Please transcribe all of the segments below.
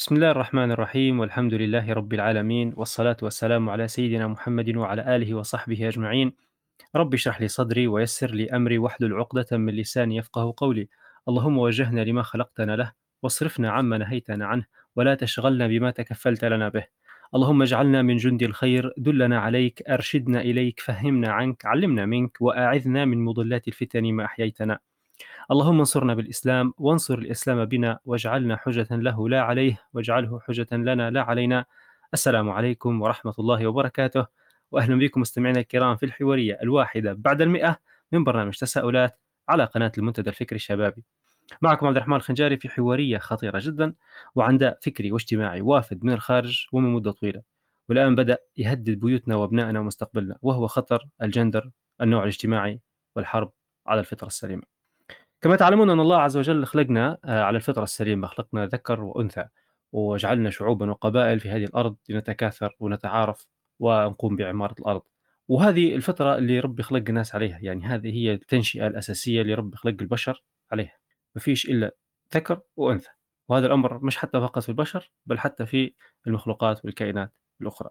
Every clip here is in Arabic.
بسم الله الرحمن الرحيم والحمد لله رب العالمين والصلاة والسلام على سيدنا محمد وعلى آله وصحبه أجمعين. رب اشرح لي صدري ويسر لي أمري واحلل عقدة من لساني يفقه قولي. اللهم وجهنا لما خلقتنا له واصرفنا عما نهيتنا عنه ولا تشغلنا بما تكفلت لنا به. اللهم اجعلنا من جند الخير دلنا عليك أرشدنا إليك فهمنا عنك علمنا منك وأعذنا من مضلات الفتن ما أحييتنا. اللهم انصرنا بالإسلام وانصر الإسلام بنا واجعلنا حجة له لا عليه واجعله حجة لنا لا علينا. السلام عليكم ورحمة الله وبركاته. وأهلا بكم مستمعينا الكرام في الحوارية الواحدة بعد المئة من برنامج تساؤلات على قناة المنتدى الفكري الشبابي. معكم عبد الرحمن الخنجاري في حوارية خطيرة جدا وعند فكري واجتماعي وافد من الخارج ومن مدة طويلة. والآن بدأ يهدد بيوتنا وأبنائنا ومستقبلنا وهو خطر الجندر النوع الاجتماعي والحرب على الفطرة السليمة. كما تعلمون أن الله عز وجل خلقنا آه، على الفطرة السليمة خلقنا ذكر وأنثى وجعلنا شعوبا وقبائل في هذه الأرض لنتكاثر ونتعارف ونقوم بعمارة الأرض. وهذه الفطرة اللي ربي خلق الناس عليها يعني هذه هي التنشئة الأساسية اللي ربي خلق البشر عليها. ما فيش إلا ذكر وأنثى. وهذا الأمر مش حتى فقط في البشر بل حتى في المخلوقات والكائنات الأخرى.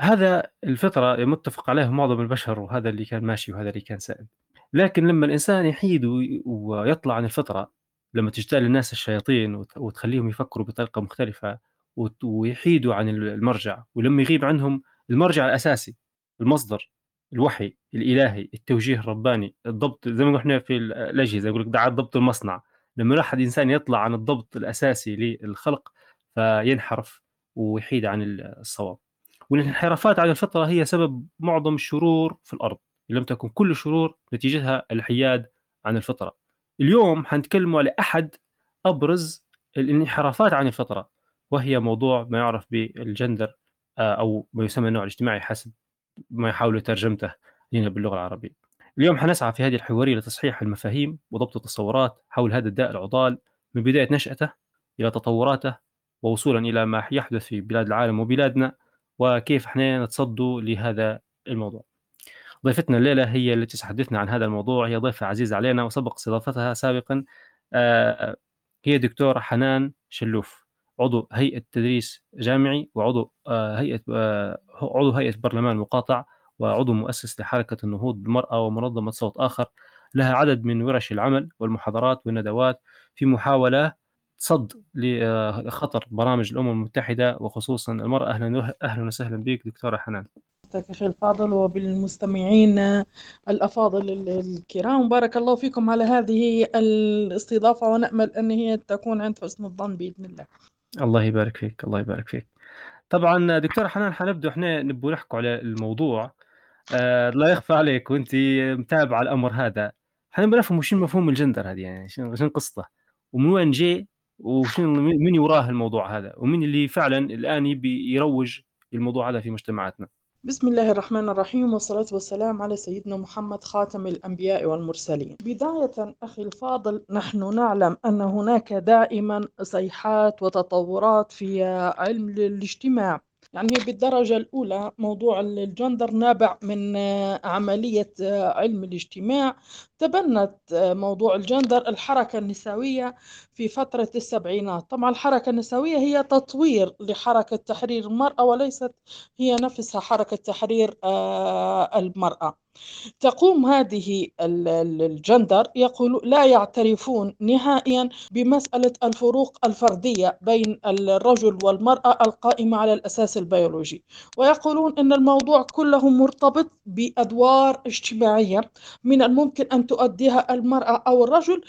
هذا الفطرة متفق عليه معظم البشر وهذا اللي كان ماشي وهذا اللي كان سائد. لكن لما الإنسان يحيد وي ويطلع عن الفطرة، لما تجتال الناس الشياطين وت وتخلّيهم يفكروا بطريقة مختلفة وت ويحيدوا عن ال المرجع، ولمّا يغيب عنهم المرجع الأساسي، المصدر، الوحي الإلهي، التوجيه الرباني، الضبط زي ما إحنا في ال الأجهزة يقول لك دعا ضبط المصنع، لمّا الواحد إنسان يطلع عن الضبط الأساسي للخلق فينحرف ويحيد عن ال الصواب، والانحرافات عن الفطرة هي سبب معظم الشرور في الأرض. لم تكن كل الشرور نتيجتها الحياد عن الفطرة. اليوم حنتكلم على أحد أبرز الانحرافات عن الفطرة وهي موضوع ما يعرف بالجندر آه، أو ما يسمى النوع الاجتماعي حسب ما يحاولوا ترجمته لنا باللغة العربية. اليوم حنسعى في هذه الحوارية لتصحيح المفاهيم وضبط التصورات حول هذا الداء العضال من بداية نشأته إلى تطوراته ووصولا إلى ما يحدث في بلاد العالم وبلادنا وكيف إحنا نتصدوا لهذا الموضوع. ضيفتنا الليلة هي التي ستحدثنا عن هذا الموضوع. هي ضيفة عزيزة علينا وسبق استضافتها سابقا آه، هي دكتورة حنان شلوف عضو هيئة تدريس جامعي وعضو آه، هيئة آه، عضو هيئة برلمان مقاطع وعضو مؤسس لحركة النهوض بالمرأة ومنظمة صوت آخر. لها عدد من ورش العمل والمحاضرات والندوات في محاولة صد لخطر برامج الأمم المتحدة وخصوصا المرأة. أهلا أهلا وسهلا بك دكتورة حنان. أخي الفاضل وبالمستمعين الأفاضل الكرام. بارك الله فيكم على هذه الاستضافة ونأمل أن هي تكون عند حسن الظن بإذن الله. الله يبارك فيك الله يبارك فيك. طبعا دكتورة حنان حنبدأ إحنا نبغى نحكوا على الموضوع. آه لا يخفى عليك وأنت متابعة الأمر هذا. حنبغى نفهم وش مفهوم الجندر هذه يعني شنو قصته؟ ومن وين جاي؟ وشنو من وراه الموضوع هذا؟ ومن اللي فعلا الآن يبي يروج الموضوع هذا في مجتمعاتنا؟ بسم الله الرحمن الرحيم والصلاة والسلام على سيدنا محمد خاتم الأنبياء والمرسلين. بداية أخي الفاضل نحن نعلم أن هناك دائما صيحات وتطورات في علم الاجتماع. يعني بالدرجة الأولى موضوع الجندر نابع من عملية علم الاجتماع. تبنت موضوع الجندر الحركة النسوية في فترة السبعينات. طبعا الحركة النسوية هي تطوير لحركة تحرير المرأة وليست هي نفسها حركة تحرير آه، المرأة. تقوم هذه الجندر يقول لا يعترفون نهائيا بمسألة الفروق الفردية بين الرجل والمرأة القائمة على الأساس البيولوجي. ويقولون أن الموضوع كله مرتبط بأدوار اجتماعية من الممكن أن تؤديها المرأة أو الرجل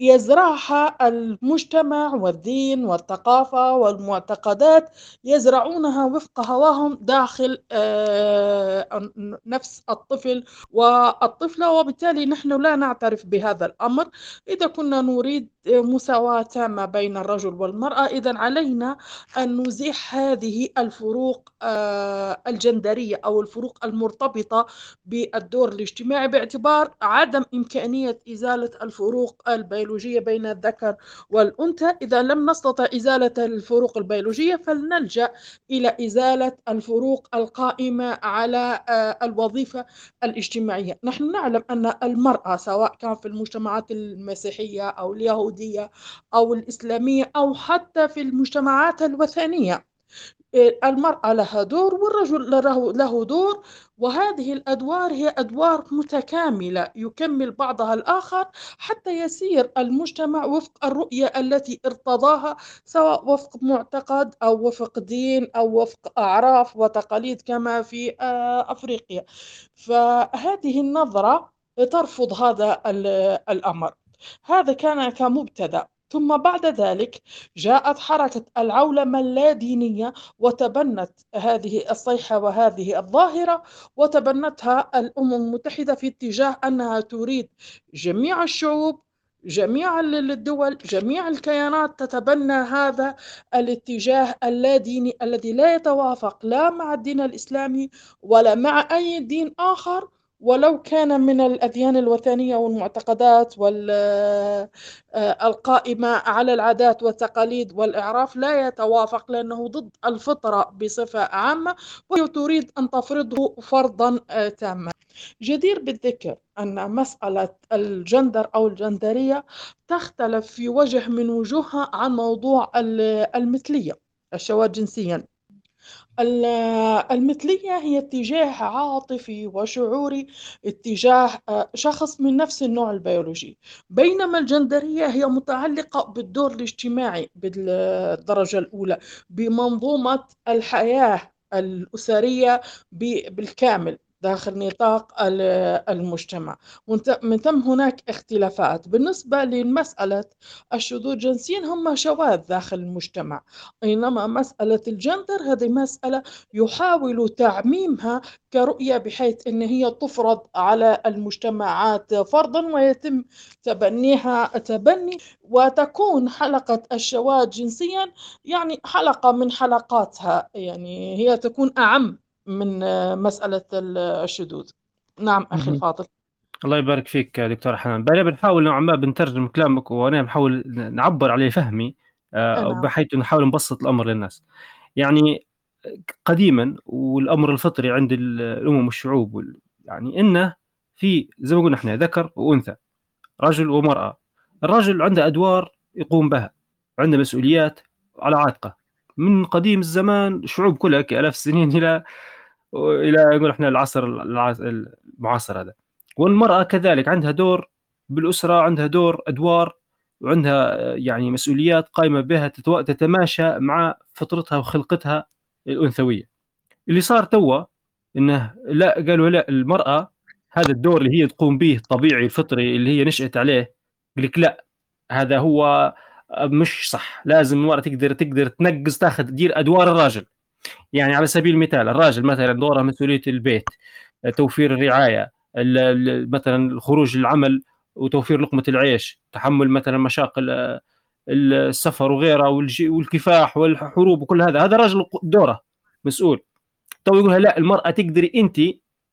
يزرعها المجتمع والدين والثقافة والمعتقدات يزرعونها وفق هواهم داخل آه، نفس الطفل والطفلة وبالتالي نحن لا نعترف بهذا الأمر. إذا كنا نريد مساواة تامة بين الرجل والمرأة إذا علينا أن نزيح هذه الفروق آه، الجندرية أو الفروق المرتبطة بالدور الاجتماعي باعتبار عدم إمكانية إزالة الفروق البيولوجية البيولوجية بين الذكر والأنثى. إذا لم نستطع إزالة الفروق البيولوجية فلنلجأ إلى إزالة الفروق القائمة على آه، الوظيفة الاجتماعية. نحن نعلم أن المرأة سواء كان في المجتمعات المسيحية أو اليهودية أو الإسلامية أو حتى في المجتمعات الوثنية المرأة لها دور والرجل له دور وهذه الأدوار هي أدوار متكاملة يكمل بعضها الآخر حتى يسير المجتمع وفق الرؤية التي ارتضاها سواء وفق معتقد أو وفق دين أو وفق أعراف وتقاليد كما في آه، أفريقيا. فهذه النظرة ترفض هذا الأمر. هذا كان كمبتدأ. ثم بعد ذلك جاءت حركة العولمة اللادينية وتبنت هذه الصيحة وهذه الظاهرة وتبنتها الأمم المتحدة في اتجاه أنها تريد جميع الشعوب جميع الدول جميع الكيانات تتبنى هذا الاتجاه اللاديني الذي لا يتوافق لا مع الدين الإسلامي ولا مع أي دين آخر ولو كان من الأديان الوثنية والمعتقدات القائمة على العادات والتقاليد والإعراف لا يتوافق لأنه ضد الفطرة بصفة عامة وهي تريد أن تفرضه فرضا آه، تاما. جدير بالذكر أن مسألة الجندر أو الجندرية تختلف في وجه من وجوهها عن موضوع المثلية الشواذ جنسيا. المثلية هي اتجاه عاطفي وشعوري اتجاه آه، شخص من نفس النوع البيولوجي. بينما الجندرية هي متعلقة بالدور الاجتماعي بالدرجة الأولى بمنظومة الحياة الأسرية بالكامل. داخل نطاق المجتمع. من ثم هناك اختلافات. بالنسبة لمسألة الشذوذ جنسيا هم شواذ داخل المجتمع. بينما مسألة الجندر هذه مسألة يحاول تعميمها كرؤية بحيث أن هي تفرض على المجتمعات فرضا ويتم تبنيها تبني وتكون حلقة الشواذ جنسيا يعني حلقة من حلقاتها. يعني هي تكون أعم. من مسألة الشذوذ. نعم أخي الفاضل. الله يبارك فيك دكتور حنان. بنا بنحاول نوعا ما بنترجم كلامك وأنا بنحاول نعبر عليه فهمي آه،. بحيث نحاول نبسط الأمر للناس. يعني قديما والأمر الفطري عند الأمم والشعوب يعني انه في زي ما قلنا إحنا ذكر وأنثى رجل ومرأة. الرجل عنده أدوار يقوم بها عنده مسؤوليات على عاتقه. من قديم الزمان الشعوب كلها كآلاف السنين إلى إلى نقول إحنا العصر المعاصر هذا. والمرأة كذلك عندها دور بالأسرة عندها دور أدوار وعندها يعني مسؤوليات قائمة بها تتماشى مع فطرتها وخلقتها الأنثوية. اللي صار توا إنه لا قالوا لا المرأة هذا الدور اللي هي تقوم به الطبيعي الفطري اللي هي نشأت عليه يقول لك لا هذا هو مش صح. لازم المرأة تقدر تقدر تنقص تاخذ تدير أدوار الراجل. يعني على سبيل المثال الراجل مثلا دوره مسؤولية البيت توفير الرعاية مثلا الخروج للعمل وتوفير لقمة العيش تحمل مثلا مشاق السفر وغيره والكفاح والحروب وكل هذا. هذا راجل دوره مسؤول. تو يقولها لا المرأة تقدري انت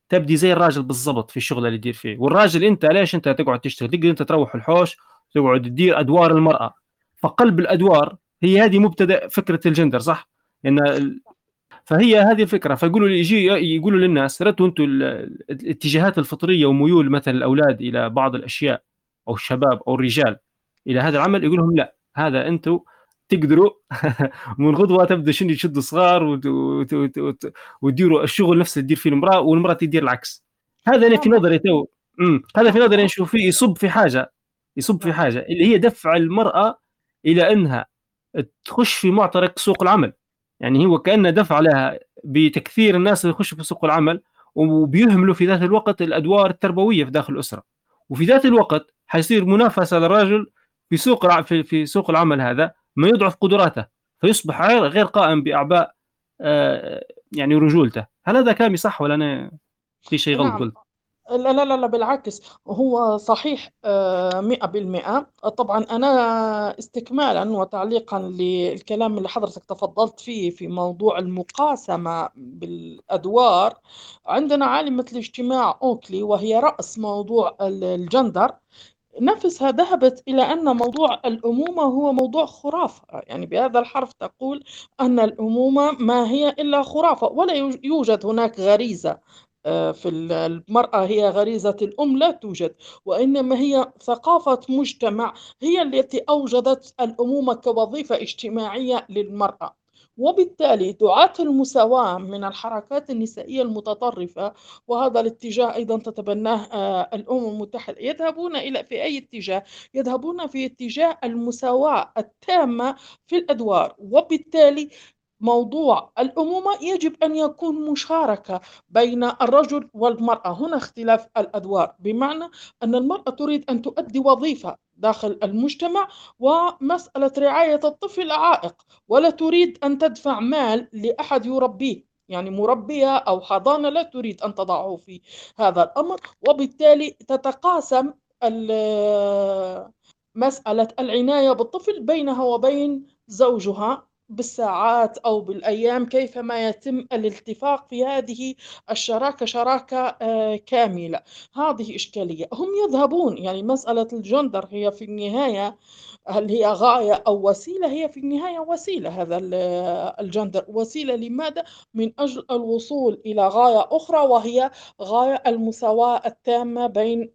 تبدي زي الراجل بالضبط في الشغل اللي يدير فيه. والراجل أنت ليش أنت تقعد تشتغل؟ تقدر أنت تروح الحوش تقعد تدير أدوار المرأة. فقلب الأدوار هي هذه مبتدأ فكرة الجندر صح؟ إن فهي هذه الفكرة. فيقولوا يجي يقولوا للناس ردوا أنتم الاتجاهات الفطرية وميول مثلا الأولاد إلى بعض الأشياء أو الشباب أو الرجال إلى هذا العمل. يقول لهم لا هذا أنتم تقدروا من غدوة تبدأ شنو تشدوا صغار وتديروا الشغل نفسه تدير فيه المرأة والمرأة تدير العكس. هذا أنا في نظري تو هذا في نظري نشوف فيه يصب في حاجة يصب في حاجة اللي هي دفع المرأة إلى إنها تخش في معترك سوق العمل. يعني هو كأنه دفع لها بتكثير الناس اللي يخشوا في سوق العمل وبيهملوا في ذات الوقت الأدوار التربوية في داخل الأسرة. وفي ذات الوقت حيصير منافسة للرجل في سوق في, في سوق العمل هذا ما يضعف قدراته فيصبح غير قائم بأعباء آه، يعني رجولته. هل هذا كلامي صح ولا أنا في شيء غلط نعم. قلت؟ لا لا لا بالعكس. هو صحيح آه، مئة بالمئة. طبعا أنا استكمالا وتعليقا للكلام اللي حضرتك تفضلت فيه في موضوع المقاسمة بالأدوار. عندنا عالمة الاجتماع أوكلي وهي رأس موضوع الجندر. نفسها ذهبت إلى أن موضوع الأمومة هو موضوع خرافة. يعني بهذا الحرف تقول أن الأمومة ما هي إلا خرافة ولا يوجد هناك غريزة. في المرأة هي غريزة الأم لا توجد وإنما هي ثقافة مجتمع هي التي أوجدت الأمومة كوظيفة اجتماعية للمرأة. وبالتالي دعاة المساواة من الحركات النسائية المتطرفة وهذا الاتجاه أيضا تتبناه آه، الأمم المتحدة يذهبون إلى في أي اتجاه؟ يذهبون في اتجاه المساواة التامة في الأدوار. وبالتالي موضوع الأمومة يجب أن يكون مشاركة بين الرجل والمرأة. هنا اختلاف الأدوار بمعنى أن المرأة تريد أن تؤدي وظيفة داخل المجتمع ومسألة رعاية الطفل عائق ولا تريد أن تدفع مال لأحد يربيه. يعني مربية أو حضانة لا تريد أن تضعه في هذا الأمر وبالتالي تتقاسم مسألة العناية بالطفل بينها وبين زوجها بالساعات أو بالأيام كيفما يتم الاتفاق في هذه الشراكة شراكة آه، كاملة. هذه إشكالية. هم يذهبون يعني مسألة الجندر هي في النهاية هل هي غاية أو وسيلة هي في النهاية وسيلة هذا الجندر وسيلة لماذا؟ من أجل الوصول إلى غاية أخرى وهي غاية المساواة التامة بين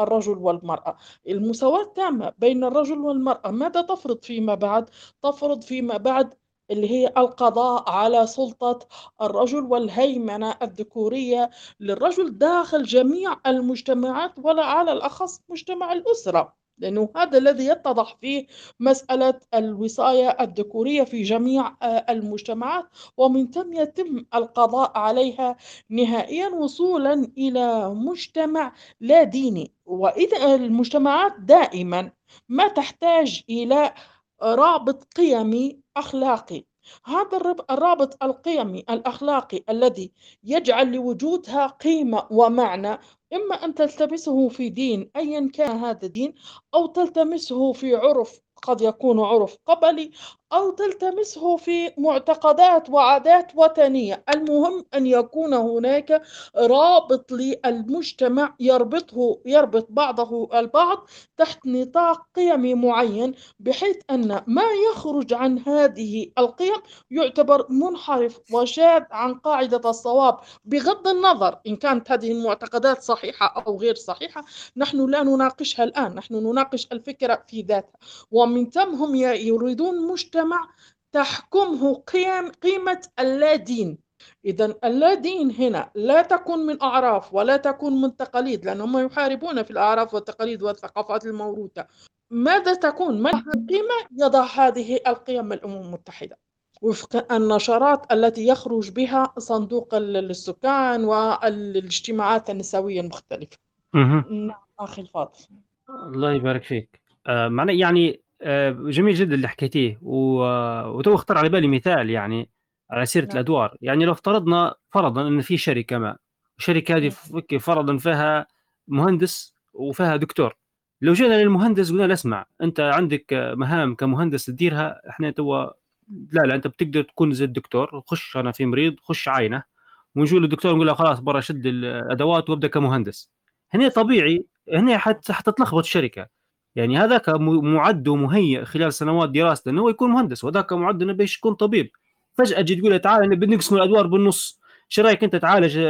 الرجل والمرأة المساواة التامة بين الرجل والمرأة ماذا تفرض فيما بعد؟ تفرض فيما بعد اللي هي القضاء على سلطة الرجل والهيمنة الذكورية للرجل داخل جميع المجتمعات ولا على الأخص مجتمع الأسرة لأنه هذا الذي يتضح فيه مسألة الوصاية الذكورية في جميع آه، المجتمعات ومن ثم يتم القضاء عليها نهائيا وصولا إلى مجتمع لا ديني. وإذا المجتمعات دائما ما تحتاج إلى رابط قيمي أخلاقي. هذا الرابط القيمي الأخلاقي الذي يجعل لوجودها قيمة ومعنى إما أن تلتمسه في دين أيا كان هذا الدين أو تلتمسه في عرف قد يكون عرف قبلي أو تلتمسه في معتقدات وعادات وطنية. المهم أن يكون هناك رابط للمجتمع يربطه يربط بعضه البعض تحت نطاق قيمي معين بحيث أن ما يخرج عن هذه القيم يعتبر منحرف وشاذ عن قاعدة الصواب. بغض النظر إن كانت هذه المعتقدات صحيحة أو غير صحيحة نحن لا نناقشها الآن. نحن نناقش الفكرة في ذاتها. ومن ثم هم يريدون مجتمع تحكمه قيم قيمة اللادين. إذا اللادين هنا لا تكون من أعراف ولا تكون من تقاليد لأنهم يحاربون في الأعراف والتقاليد والثقافات الموروثة. ماذا تكون؟ ما القيمة؟ يضع هذه القيم الأمم المتحدة. وفق النشرات التي يخرج بها صندوق السكان والاجتماعات النسوية المختلفة. نعم أخي الفاضل. الله يبارك فيك. آه معنى يعني جميل جدا اللي حكيتيه وتو اختار على بالي مثال يعني على سيرة نعم. الأدوار. يعني لو افترضنا فرضا أن في شركة ما الشركة هذه نعم. فرضا فيها مهندس وفيها دكتور. لو جينا للمهندس قلنا له اسمع أنت عندك مهام كمهندس تديرها إحنا تو لا لا أنت بتقدر تكون زي الدكتور خش أنا في مريض خش عاينه ونجول للدكتور نقول له خلاص برا شد الأدوات وابدأ كمهندس. هنا طبيعي هنا حتتلخبط الشركة. يعني هذاك معد ومهيئ خلال سنوات دراسته إنه هو يكون مهندس وذاك معد إنه باش يكون طبيب. فجأة تجي تقول له تعال بنقسم الأدوار بالنص. إيش رأيك أنت تعالج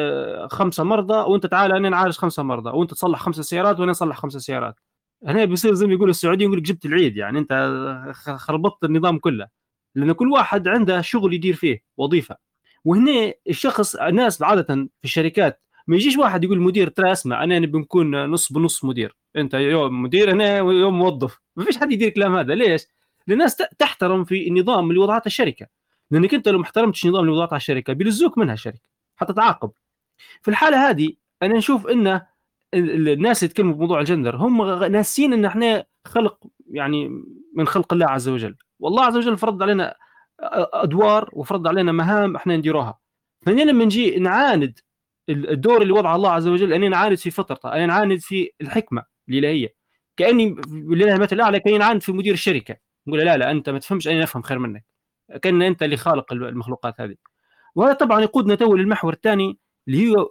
خمسة مرضى وأنت تعال أنا نعالج خمسة مرضى وأنت تصلح خمسة سيارات وأنا أصلح خمسة سيارات. هنا بيصير زي ما يقولوا السعوديين يقول لك جبت العيد يعني أنت خربطت النظام كله. لأن كل واحد عنده شغل يدير فيه وظيفة. وهنا الشخص الناس عادة في الشركات ما يجيش واحد يقول المدير ترى اسمع أنا نبي نكون نص بنص مدير. انت يوم مدير أنا يوم موظف. ما فيش حد يدير الكلام هذا. ليش؟ الناس تحترم في النظام اللي وضعته الشركة. لأنك أنت لو ما احترمتش النظام اللي وضعته الشركة بيلزوك منها الشركة. حتتعاقب في الحالة هذه أنا نشوف إن الناس اللي يتكلموا بموضوع الجندر هم ناسين إن إحنا خلق يعني من خلق الله عز وجل. والله عز وجل فرض علينا أدوار وفرض علينا مهام إحنا نديروها. فهنا لما نجي نعاند الدور اللي وضعه الله عز وجل اني نعاند في فطرته اني نعاند في الحكمة. الالهيه كأني المثل الاعلى كاني نعاند في مدير الشركة. نقول لا لا أنت ما تفهمش أنا افهم خير منك. كأن أنت اللي خالق المخلوقات هذه. وهذا طبعا يقودنا تو للمحور الثاني اللي هو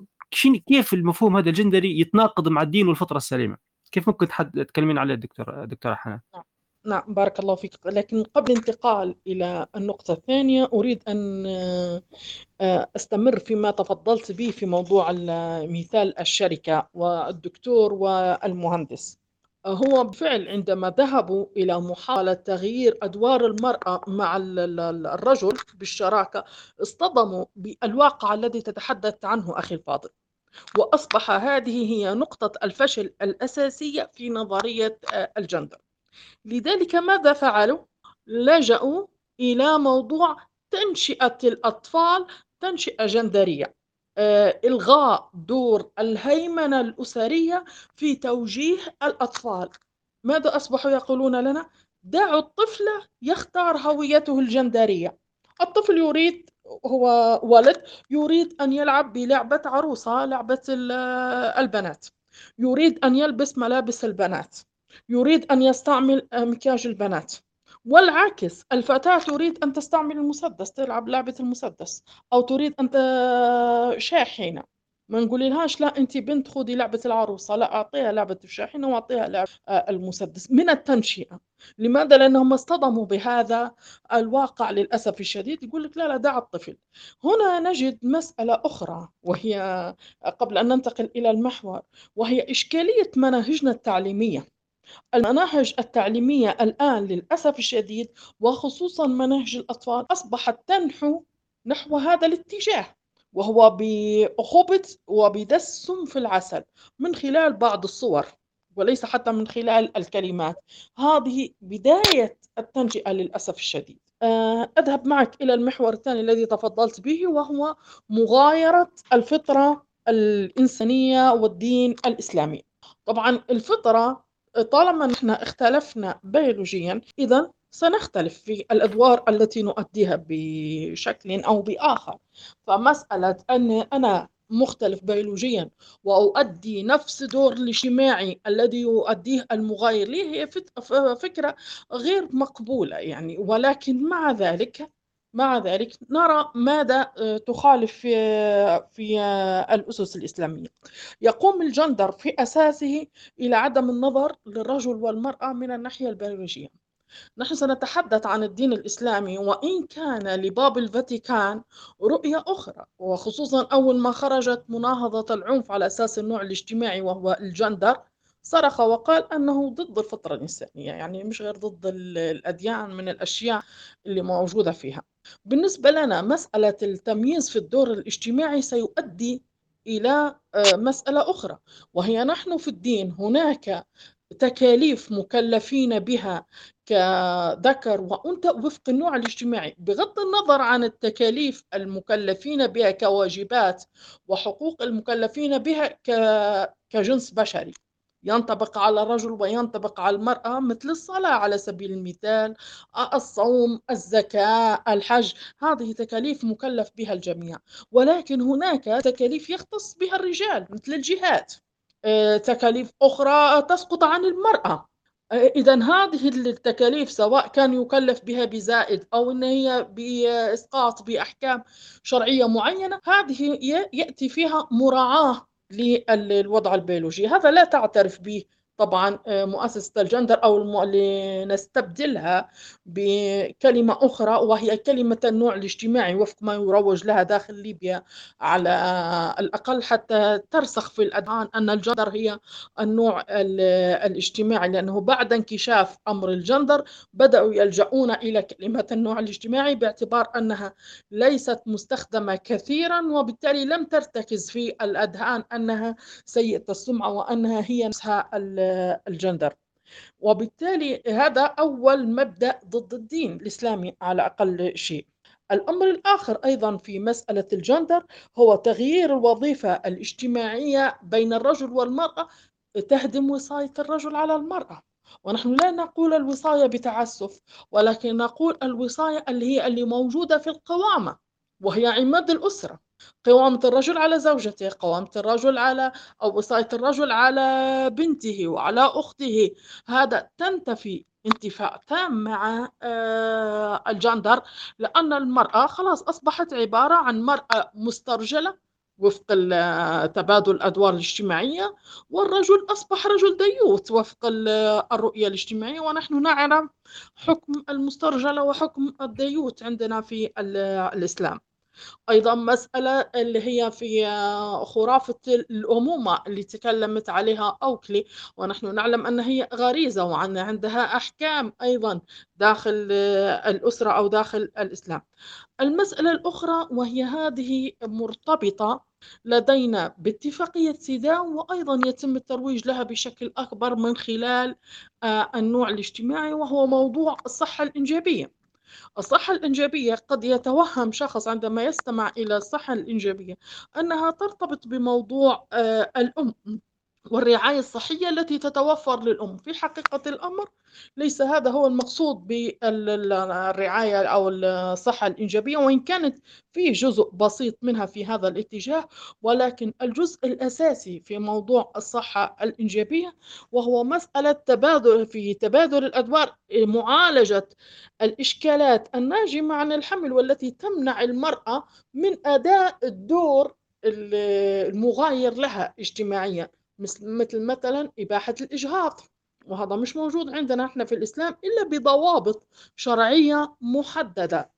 كيف المفهوم هذا الجندري يتناقض مع الدين والفطرة السليمة. كيف ممكن تحد تكلمين عليه دكتور دكتورة حنان؟ نعم. بارك الله فيك. لكن قبل الانتقال إلى النقطة الثانية أريد أن آه، أستمر فيما تفضلت به في موضوع مثال الشركة والدكتور والمهندس. هو بالفعل عندما ذهبوا إلى محاولة تغيير أدوار المرأة مع الرجل بالشراكة اصطدموا بالواقع الذي تتحدث عنه أخي الفاضل. وأصبح هذه هي نقطة الفشل الأساسية في نظرية آه، الجندر. لذلك ماذا فعلوا؟ لجأوا إلى موضوع تنشئة الأطفال تنشئة جندرية. آه، إلغاء دور الهيمنة الأسرية في توجيه الأطفال. ماذا أصبحوا يقولون لنا؟ دعوا الطفل يختار هويته الجندرية. الطفل يريد هو ولد يريد أن يلعب بلعبة عروسة لعبة البنات. يريد أن يلبس ملابس البنات. يريد أن يستعمل مكياج البنات. والعكس الفتاة تريد أن تستعمل المسدس تلعب لعبة المسدس أو تريد أن شاحنة. ما نقول لهاش لا أنت بنت خذي لعبة العروسة. لا أعطيها لعبة الشاحنة وأعطيها لعبه المسدس. من التنشئة. لماذا؟ لأنهم اصطدموا بهذا الواقع للأسف الشديد. يقول لك لا لا دع الطفل. هنا نجد مسألة أخرى وهي قبل أن ننتقل إلى المحور وهي إشكالية مناهجنا التعليمية. المناهج التعليمية الآن للأسف الشديد وخصوصا مناهج الأطفال أصبحت تنحو نحو هذا الاتجاه وهو بخبز وبدسم في العسل من خلال بعض الصور وليس حتى من خلال الكلمات. هذه بداية التنشئة للأسف الشديد. آه، أذهب معك إلى المحور الثاني الذي تفضلت به وهو مغايرة الفطرة الإنسانية والدين الإسلامي. طبعا الفطرة طالما نحن اختلفنا بيولوجيا إذا سنختلف في الأدوار التي نؤديها بشكل أو بآخر. فمسألة أن أنا مختلف بيولوجيا وأؤدي نفس دور الاجتماعي الذي يؤديه المغاير لي هي فكرة غير مقبولة يعني. ولكن مع ذلك مع ذلك نرى ماذا آه، تخالف في, في الأسس الإسلامية. يقوم الجندر في أساسه إلى عدم النظر للرجل والمرأة من الناحية البيولوجية. نحن سنتحدث عن الدين الإسلامي وإن كان لباب الفاتيكان رؤية أخرى وخصوصا أول ما خرجت مناهضة العنف على أساس النوع الاجتماعي وهو الجندر صرخ وقال أنه ضد الفطرة الإنسانية يعني مش غير ضد الأديان من الأشياء اللي موجودة فيها. بالنسبة لنا مسألة التمييز في الدور الاجتماعي سيؤدي إلى آه، مسألة أخرى وهي نحن في الدين هناك تكاليف مكلفين بها كذكر وأنثى وفق النوع الاجتماعي بغض النظر عن التكاليف المكلفين بها كواجبات وحقوق المكلفين بها كجنس بشري. ينطبق على الرجل وينطبق على المرأة مثل الصلاة على سبيل المثال الصوم الزكاة الحج. هذه تكاليف مكلف بها الجميع. ولكن هناك تكاليف يختص بها الرجال مثل الجهاد. آه، تكاليف أخرى تسقط عن المرأة. آه، إذا هذه التكاليف سواء كان يكلف بها بزائد أو أن هي بإسقاط بأحكام شرعية معينة هذه يأتي فيها مراعاة للوضع البيولوجي. هذا لا تعترف به طبعا آه، مؤسسة الجندر أو اللي نستبدلها بكلمة أخرى وهي كلمة النوع الاجتماعي وفق ما يروج لها داخل ليبيا على الأقل حتى ترسخ في الأذهان أن الجندر هي النوع الاجتماعي لأنه بعد انكشاف أمر الجندر بدأوا يلجؤون إلى كلمة النوع الاجتماعي باعتبار أنها ليست مستخدمة كثيرا وبالتالي لم ترتكز في الأذهان أنها سيئة السمعة وأنها هي نفسها الجندر. وبالتالي هذا أول مبدأ ضد الدين الإسلامي على أقل شيء. الأمر الآخر أيضا في مسألة الجندر هو تغيير الوظيفة الاجتماعية بين الرجل والمرأة تهدم وصاية الرجل على المرأة. ونحن لا نقول الوصاية بتعسف ولكن نقول الوصاية اللي هي اللي موجودة في القوامة وهي عماد الأسرة. قوامة الرجل على زوجته قوامة الرجل على أو وصاية الرجل على بنته وعلى أخته. هذا تنتفي انتفاء تام مع آه، الجندر لأن المرأة خلاص أصبحت عبارة عن مرأة مسترجلة وفق ال- تبادل الأدوار الاجتماعية والرجل أصبح رجل ديوث وفق ال- الرؤية الاجتماعية. ونحن نعلم حكم المسترجلة وحكم الديوث عندنا في ال- الإسلام. أيضا مسألة اللي هي في خرافة الأمومة اللي تكلمت عليها أوكلي ونحن نعلم أن هي غريزة وأن عندها أحكام أيضا داخل الأسرة أو داخل الإسلام. المسألة الأخرى وهي هذه مرتبطة لدينا باتفاقية سيدان وأيضا يتم الترويج لها بشكل أكبر من خلال آه، النوع الاجتماعي وهو موضوع الصحة الإنجابية. الصحة الإنجابية قد يتوهم شخص عندما يستمع إلى الصحة الإنجابية أنها ترتبط بموضوع آه، الأم. والرعاية الصحية التي تتوفر للأم. في حقيقة الأمر ليس هذا هو المقصود بالرعاية أو الصحة الإنجابية وإن كانت فيه جزء بسيط منها في هذا الاتجاه ولكن الجزء الأساسي في موضوع الصحة الإنجابية وهو مسألة تبادل في تبادل الأدوار معالجة الإشكالات الناجمة عن الحمل والتي تمنع المرأة من أداء الدور المغاير لها اجتماعيا. مثل مثل مثلا إباحة الإجهاض وهذا مش موجود عندنا إحنا في الإسلام إلا بضوابط شرعية محددة.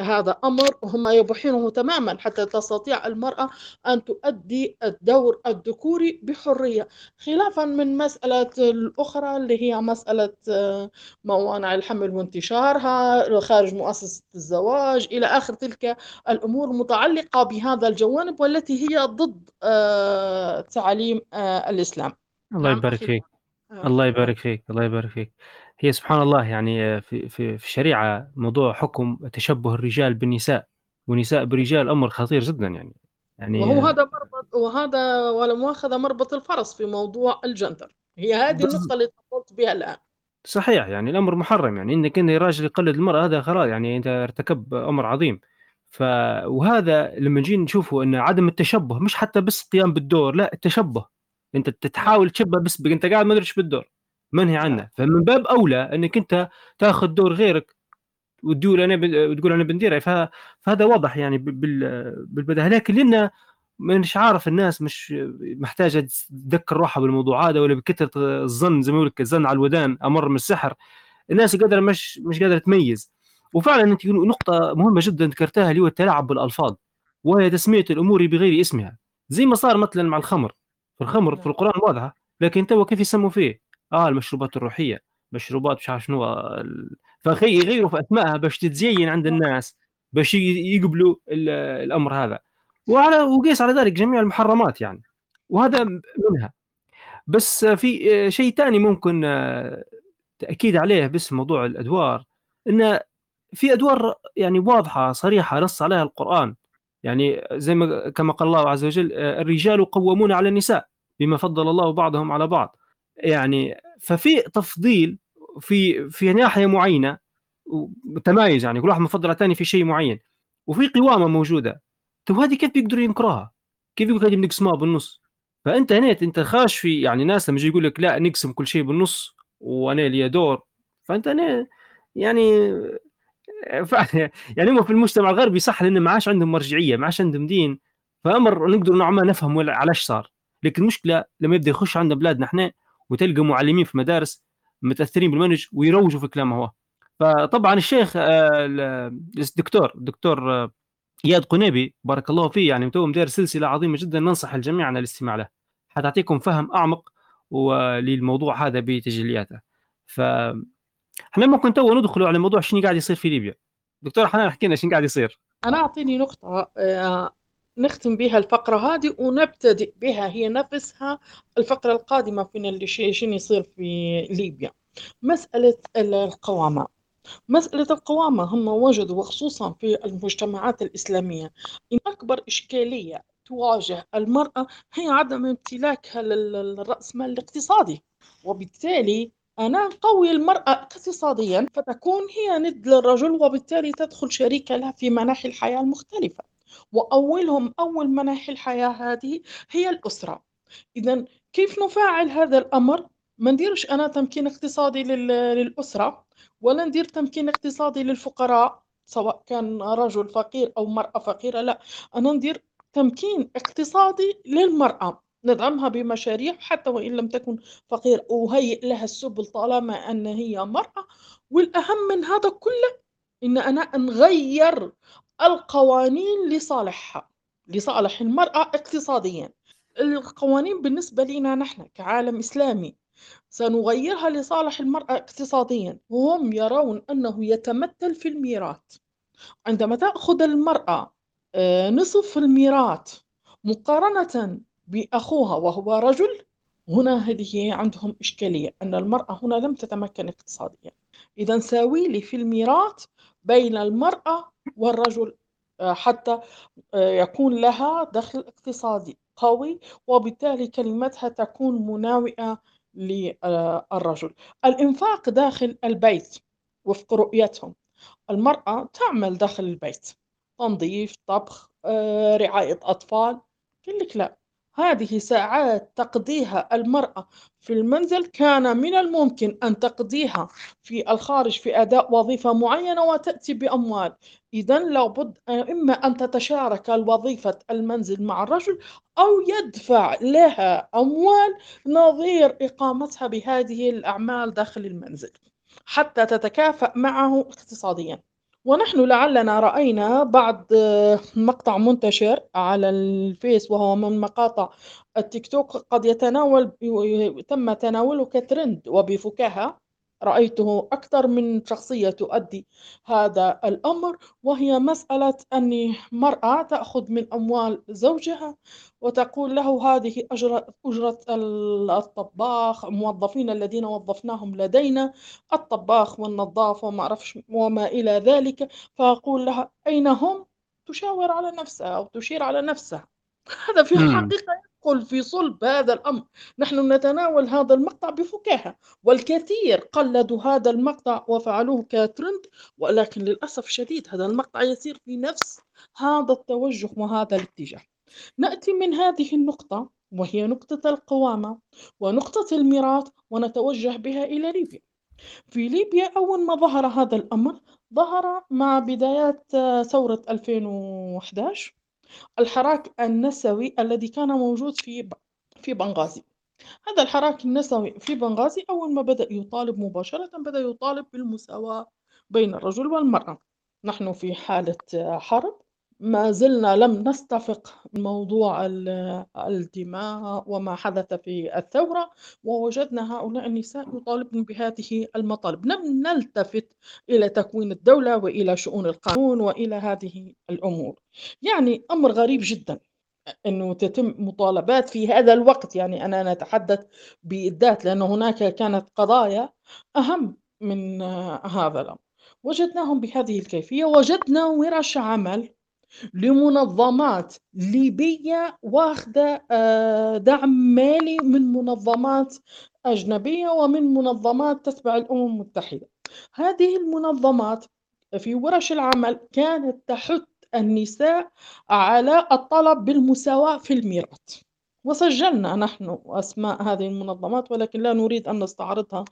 هذا أمر هم يبحونه تماما حتى تستطيع المرأة أن تؤدي الدور الذكوري بحرية. خلافا من مسألة الأخرى اللي هي مسألة آه، موانع الحمل وانتشارها خارج مؤسسة الزواج إلى آخر تلك الأمور المتعلقة بهذا الجوانب والتي هي ضد آه، تعاليم آه، الإسلام. الله نعم. يبارك فيك. آه، الله يبارك فيك. الله يبارك فيك. هي سبحان الله يعني في في في الشريعة موضوع حكم تشبه الرجال بالنساء والنساء بالرجال أمر خطير جدا يعني. وهو يعني هذا مربط وهذا ولا مؤاخذة مربط الفرس في موضوع الجندر. هي هذه النقطة اللي تفضلت بها الآن. صحيح يعني الأمر محرم يعني. إنك إن الراجل يقلد المرأة هذا خلاص يعني. أنت ارتكب أمر عظيم. ف وهذا لما نجي نشوفه أن عدم التشبه مش حتى بس قيام بالدور لا التشبه. نعم تحاول تشبه بس بك. أنت قاعد ما أدري بالدور. منهي نعم. عنه فمن باب أولى أنك أنت تاخذ دور غيرك وتقول أنا. وتقول أنا بنديرها. فهذا واضح يعني ب- بال... بالبداهه لكن لأن مش عارف الناس مش محتاجة تذكر روحها بالموضوع هذا ولا بكثرة الظن زي ما يقول لك الظن على الودان أمر من السحر. الناس قادرة مش مش قادرة تميز. وفعلا أنت نقطة مهمة جدا ذكرتها اللي هو التلاعب بالألفاظ. وهي تسمية الأمور بغير اسمها. زي ما صار مثلا مع الخمر. في الخمر في نعم. القرآن واضحة لكن تو كيف يسموا فيه؟ آه المشروبات الروحية مشروبات مش عارف شنو ال- فخي يغيروا في أسمائها باش تتزين عند الناس باش يقبلوا ال- الأمر هذا. وعلى وقيس على ذلك جميع المحرمات يعني وهذا منها. بس في شيء ثاني ممكن آه، تأكيد عليه بس موضوع الأدوار إن في أدوار يعني واضحة صريحة نص عليها القرآن. يعني زي ما كما قال الله عز وجل آه، الرجال قوامون على النساء بما فضل الله بعضهم على بعض. يعني ففي تفضيل في في ناحية معينة تمايز يعني كل واحد مفضل الثاني في شيء معين وفي قوامة موجودة طيب هذه كيف بيقدروا ينكروها؟ كيف يقول هذه بنقسمها بالنص؟ فأنت هنا أنت خاش في يعني ناس لما يجي يقول لك لا نقسم كل شيء بالنص وأنا لي دور فأنت هنا يعني يعني هم في المجتمع الغربي صح لأن ما عادش عندهم مرجعية ما عادش عندهم دين فأمر نقدر نوعا ما نفهم علاش صار لكن المشكلة لما يبدأ يخش عندنا بلادنا إحنا وتلقى معلمين في مدارس متأثرين بالمنهج ويروجوا في كلامه هو. فطبعا الشيخ آه، ال- الدكتور الدكتور آه، إياد قنيبي بارك الله فيه يعني تو مدير سلسلة عظيمة جدا ننصح الجميع عن الاستماع له. حتعطيكم فهم أعمق وللموضوع هذا بتجلياته. ف إحنا ممكن تو ندخلوا على موضوع شنو قاعد يصير في ليبيا. دكتور حنان احكي لنا شنو قاعد يصير. أنا أعطيني نقطة آه، نختم بها الفقرة هذه ونبتدئ بها هي نفسها الفقرة القادمة فينا اللي شنو يصير في ليبيا. مسألة القوامة. مسألة القوامة هم وجدوا وخصوصا في المجتمعات الإسلامية إن أكبر إشكالية تواجه المرأة هي عدم امتلاكها لل- للرأسمال الاقتصادي. وبالتالي أنا نقوي المرأة اقتصاديا فتكون هي ند للرجل وبالتالي تدخل شريكة له في مناحي الحياة المختلفة. وأولهم أول مناحي الحياة هذه هي الأسرة. إذا كيف نفعل هذا الأمر؟ ما نديرش أنا تمكين اقتصادي لل- للأسرة ولا ندير تمكين اقتصادي للفقراء سواء كان رجل فقير أو مرأة فقيرة لا. أنا ندير تمكين اقتصادي للمرأة، ندعمها بمشاريع حتى وإن لم تكن فقيرة، أهيئ لها السبل طالما أن هي مرأة، والأهم من هذا كله إن أنا نغيّر القوانين لصالحها، لصالح المرأة اقتصاديًا. القوانين بالنسبة لينا نحن كعالم إسلامي سنغيرها لصالح المرأة اقتصاديًا، وهم يرون أنه يتمثل في الميراث، عندما تأخذ المرأة آآ نصف الميراث مقارنةً بأخوها وهو رجل، هنا هذه عندهم إشكالية، أن المرأة هنا لم تتمكن اقتصاديًا، إذًا ساوي لي في الميراث بين المرأة والرجل آآ حتى آآ يكون لها دخل اقتصادي قوي، وبالتالي كلمتها تكون مناوئة للرجل. الإنفاق داخل البيت وفق رؤيتهم، المرأة تعمل داخل البيت، تنظيف، طبخ، آآ رعاية أطفال، قال لِك لأ، هذه ساعات تقضيها المرأة في المنزل كان من الممكن أن تقضيها في الخارج في أداء وظيفة معينة وتأتي بأموال، إذًا لابد إما أن تتشارك الوظيفة المنزل مع الرجل أو يدفع لها أموال نظير إقامتها بهذه الأعمال داخل المنزل، حتى تتكافأ معه اقتصاديًا. ونحن لعلنا رأينا بعض مقطع منتشر على الفيس وهو من مقاطع التيك توك قد يتناول تم تناوله كترند وبفكاهة. رأيته أكثر من شخصية تؤدي هذا الأمر وهي مسألة أن مرأة تأخذ من أموال زوجها وتقول له هذه أجرة أجرة الطباخ الموظفين الذين وظفناهم لدينا الطباخ والنظاف وما أعرفش وما إلى ذلك فأقول لها أين هم؟ تشاور على نفسها أو تشير على نفسها هذا في. الحقيقة يدخل في صلب هذا الأمر نحن نتناول هذا المقطع بفكاهة والكثير قلدوا هذا المقطع وفعلوه كترند ولكن للأسف الشديد هذا المقطع يسير في نفس هذا التوجه وهذا الاتجاه. نأتي من هذه النقطة وهي نقطة القوامة ونقطة الميراث ونتوجه بها إلى ليبيا. في ليبيا أول ما ظهر هذا الأمر ظهر مع بدايات ثورة 2011 الحراك النسوي الذي كان موجود في في بنغازي. هذا الحراك النسوي في بنغازي أول ما بدأ يطالب مباشرةً بدأ يطالب بالمساواة بين الرجل والمرأة. نحن في حالة حرب، ما زلنا لم نستفق موضوع ال الدماء وما حدث في الثورة، ووجدنا هؤلاء النساء يطالبن بهذه المطالب، لم نلتفت إلى تكوين الدولة وإلى شؤون القانون وإلى هذه الأمور. يعني أمر غريب جدًا إنه تتم مطالبات في هذا الوقت، يعني أنا نتحدث بالذات لأن هناك كانت قضايا أهم من هذا الأمر. وجدناهم بهذه الكيفية، وجدنا ورش عمل لمنظمات ليبية واخدة آآ دعم مالي من منظمات أجنبية ومن منظمات تتبع الأمم المتحدة. هذه المنظمات في ورش العمل كانت تحث النساء على الطلب بالمساواة في الميراث. وسجلنا نحن أسماء هذه المنظمات ولكن لا نريد أن نستعرضها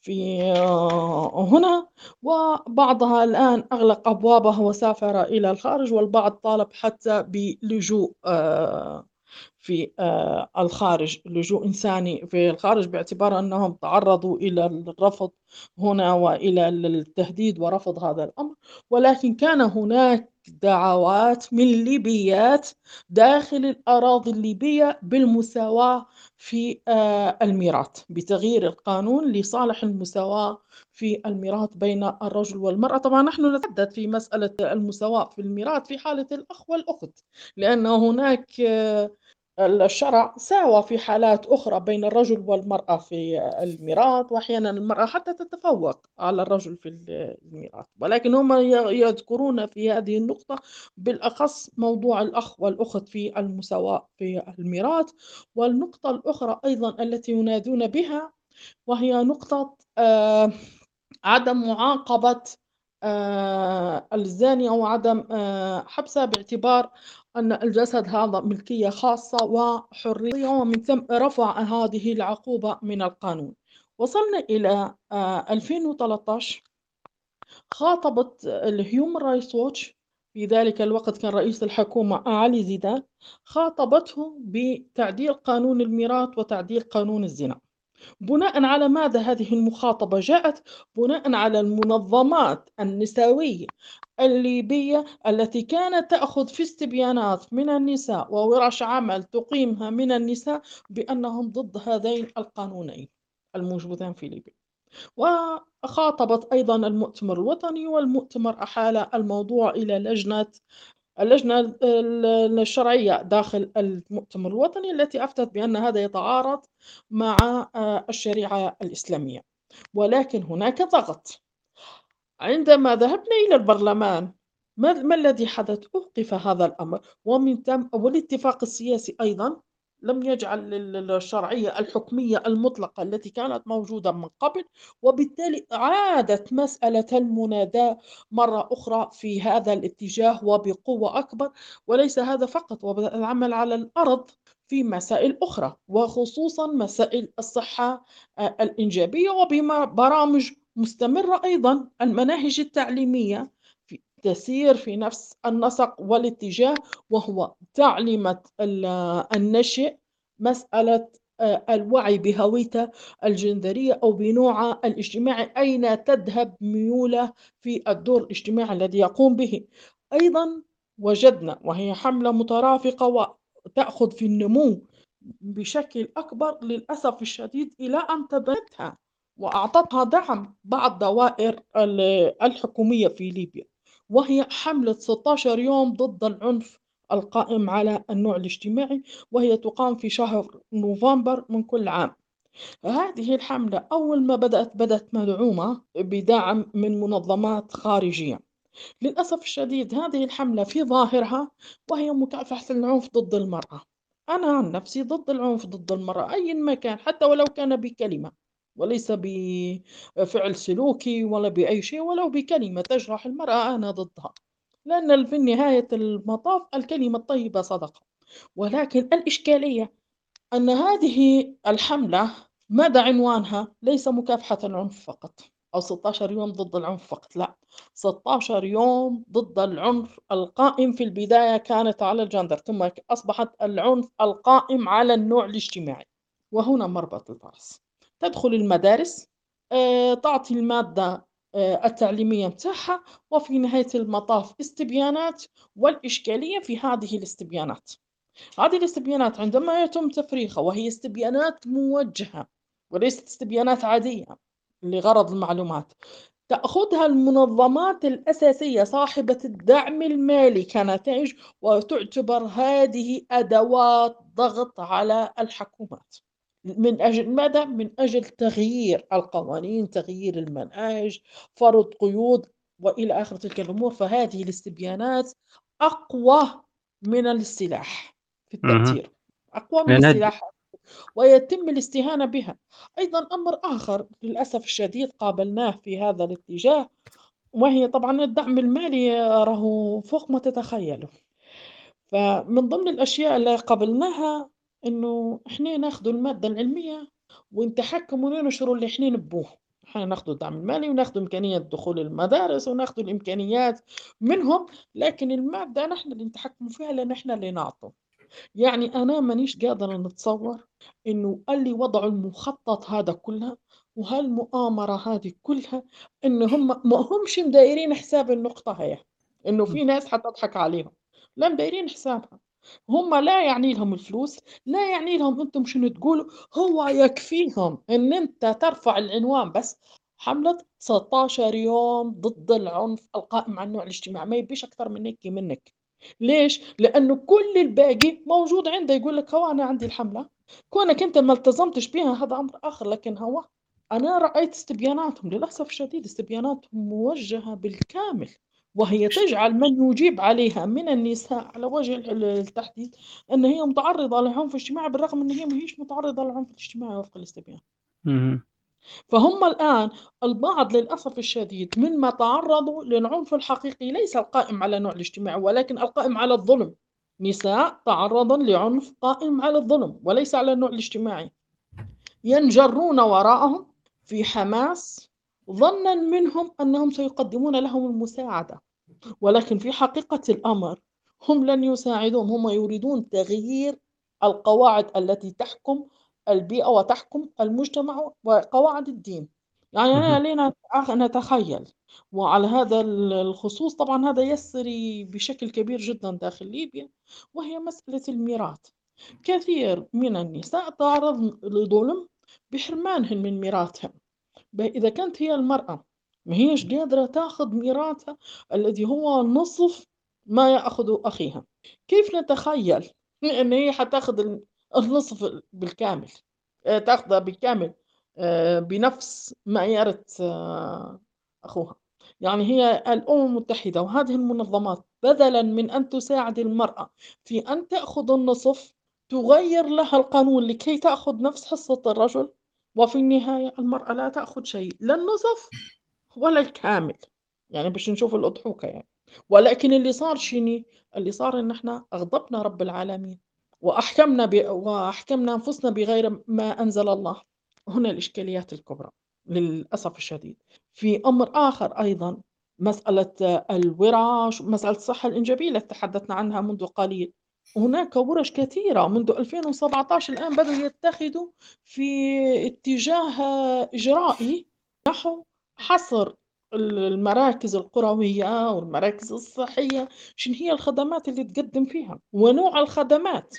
في هنا، وبعضها الآن أغلق أبوابها وسافر إلى الخارج والبعض طالب حتى بلجوء في الخارج، لجوء إنساني في الخارج باعتبار أنهم تعرضوا إلى الرفض هنا وإلى التهديد ورفض هذا الأمر، ولكن كان هناك دعوات من ليبيات داخل الأراضي الليبية بالمساواة في الميراث، بتغيير القانون لصالح المساواة في الميراث بين الرجل والمرأة، طبعًا نحن نتحدث في مسألة المساواة في الميراث في حالة الأخ والأخت، لأن هناك الشرع ساوى في حالات أخرى بين الرجل والمرأة في الميراث، وأحيانًا المرأة حتى تتفوق على الرجل في ال الميراث، ولكن هم يذكرون في هذه النقطة بالأخص موضوع الأخ والأخت في المساواة في الميراث، والنقطة الأخرى أيضًا التي ينادون بها وهي نقطة آآ عدم معاقبة آآ الزانية وعدم آآ حبسها باعتبار أن الجسد هذا ملكية خاصة وحرية. ومن ثم رفع هذه العقوبة من القانون. وصلنا إلى آآ 2013 خاطبت الhuman rights watch في ذلك الوقت كان رئيس الحكومة علي زيدان خاطبته بتعديل قانون الميراث وتعديل قانون الزنا. بناء على ماذا هذه المخاطبة جاءت؟ بناء على المنظمات النسوية. الليبية التي كانت تأخذ في استبيانات من النساء وورش عمل تقيمها من النساء بأنهم ضد هذين القانونين الموجودين في ليبيا. وخاطبت أيضا المؤتمر الوطني والمؤتمر أحال الموضوع إلى لجنة اللجنة الشرعية داخل المؤتمر الوطني التي أفتت بأن هذا يتعارض مع الشريعة الإسلامية. ولكن هناك ضغط عندما ذهبنا إلى البرلمان ما, ما الذي حدث؟ أوقف هذا الأمر ومن تم والاتفاق السياسي أيضا لم يجعل الشرعية الحكمية المطلقة التي كانت موجودة من قبل وبالتالي عادت مسألة المناداة مرة أخرى في هذا الاتجاه وبقوة أكبر وليس هذا فقط والعمل على الأرض في مسائل أخرى وخصوصا مسائل الصحة آه، الإنجابية وبرامج مستمرة أيضا المناهج التعليمية تسير في نفس النسق والاتجاه وهو تعليمة النشئ مسألة آه، الوعي بهويته الجندرية أو بنوعه الاجتماعي أين تذهب ميوله في الدور الاجتماعي الذي يقوم به. أيضا وجدنا وهي حملة مترافقة وتأخذ في النمو بشكل أكبر للأسف الشديد إلى أن تبنتها وأعطتها دعم بعض دوائر الحكومية في ليبيا وهي حملة 16 يوم ضد العنف القائم على النوع الاجتماعي وهي تقام في شهر نوفمبر من كل عام. هذه الحملة أول ما بدأت بدأت مدعومة بدعم من منظمات خارجية. للأسف الشديد هذه الحملة في ظاهرها وهي مكافحة العنف ضد المرأة. أنا عن نفسي ضد العنف ضد المرأة أي مكان حتى ولو كان بكلمة. وليس بفعل سلوكي ولا بأي شيء ولو بكلمة تجرح المرأة أنا ضدها. لأن في نهاية المطاف الكلمة الطيبة صدقة. ولكن الإشكالية أن هذه الحملة ماذا عنوانها ليس مكافحة العنف فقط. أو 16 يوم ضد العنف فقط. لا. 16 يوم ضد العنف القائم في البداية كانت على الجندر. ثم أصبحت العنف القائم على النوع الاجتماعي. وهنا مربط الفرس. تدخل المدارس آه، تعطي المادة آه، التعليمية متاعها وفي نهاية المطاف استبيانات والإشكالية في هذه الاستبيانات. هذه الاستبيانات عندما يتم تفريغها وهي استبيانات موجهة وليست استبيانات عادية لغرض المعلومات تأخذها المنظمات الأساسية صاحبة الدعم المالي كنتائج وتعتبر هذه أدوات ضغط على الحكومات. من أجل ماذا؟ من أجل تغيير القوانين تغيير المناهج فرض قيود وإلى آخر تلك الأمور. فهذه الاستبيانات أقوى من السلاح في التأثير أقوى من السلاح ويتم الاستهانة بها. أيضا أمر آخر للأسف الشديد قابلناه في هذا الاتجاه وهي طبعا الدعم المالي راهو فوق ما تتخيلوا فمن ضمن الأشياء اللي قابلناها إنه إحنا ناخدوا المادة العلمية ونتحكموا وننشروا اللي إحنا نبوه. إحنا ناخدوا الدعم المالي وناخدوا إمكانية دخول المدارس وناخدوا الإمكانيات منهم لكن المادة نحن اللي نتحكموا فيها لأن إحنا اللي نعطوا يعني أنا مانيش قادرة نتصور إنه اللي وضعوا المخطط هذا كلها وهالمؤامرة هذه كلها إن هم ما همش مدايرين حساب النقطة هي. إنه في ناس حتضحك عليهم. لا مدايرين حسابها. هم لا يعني لهم الفلوس لا يعني لهم أنتم شنو تقولوا هو يكفيهم إن أنت ترفع العنوان بس. حملة 16 يوم ضد العنف القائم على النوع الاجتماعي ما يبيش أكثر من هيك منك. ليش؟ لأنه كل الباقي موجود عنده يقول لك هو أنا عندي الحملة كونك أنت ما التزمتش بها هذا أمر آخر. لكن هو أنا رأيت استبياناتهم للأسف الشديد استبياناتهم موجهة بالكامل. وهي تجعل من يجيب عليها من النساء على وجه التحديد أن هي متعرضة للعنف الاجتماعي بالرغم أن هي ما هيش متعرضة للعنف الاجتماعي وفق الاستبيان. فهم الآن البعض للأسف الشديد مما تعرضوا للعنف الحقيقي ليس القائم على النوع الاجتماعي ولكن القائم على الظلم. نساء تعرضن لعنف قائم على الظلم وليس على النوع الاجتماعي. ينجرون وراءهم في حماس ظنا منهم أنهم سيقدمون لهم المساعدة. ولكن في حقيقة الأمر هم لن يساعدوهم هم يريدون تغيير القواعد التي تحكم البيئة وتحكم المجتمع وقواعد الدين. يعني اهم. علينا نتخيل وعلى هذا الخصوص طبعا هذا يسري بشكل كبير جدا داخل ليبيا وهي مسألة الميراث. كثير من النساء تعرض لظلم بحرمانهن من ميراثهن إذا كانت هي المرأة ما هيش قادرة تاخذ ميراثها الذي هو نصف ما يأخذ أخيها. كيف نتخيل إن هي حتأخذ النصف بالكامل؟ آه، تاخذه بالكامل آه، بنفس يرث آه، أخوها. يعني هي الأمم المتحدة وهذه المنظمات بدلا من أن تساعد المرأة في أن تأخذ النصف تغير لها القانون لكي تأخذ نفس حصة الرجل وفي النهاية المرأة لا تأخذ شيء. لا النصف ولا الكامل. يعني باش نشوف الأضحوكة يعني. ولكن اللي صار شني اللي صار إن إحنا أغضبنا رب العالمين وأحكمنا ب... وأحكمنا أنفسنا بغير ما أنزل الله. هنا الإشكاليات الكبرى للأسف الشديد. في أمر آخر أيضا مسألة الورش مسألة الصحة الإنجابية التي تحدثنا عنها منذ قليل. هناك ورش كثيرة منذ 2017 الآن بدأوا يتخذوا في اتجاه إجرائي نحو حصر المراكز القروية والمراكز الصحية شنو هي الخدمات اللي تقدم فيها؟ ونوع الخدمات.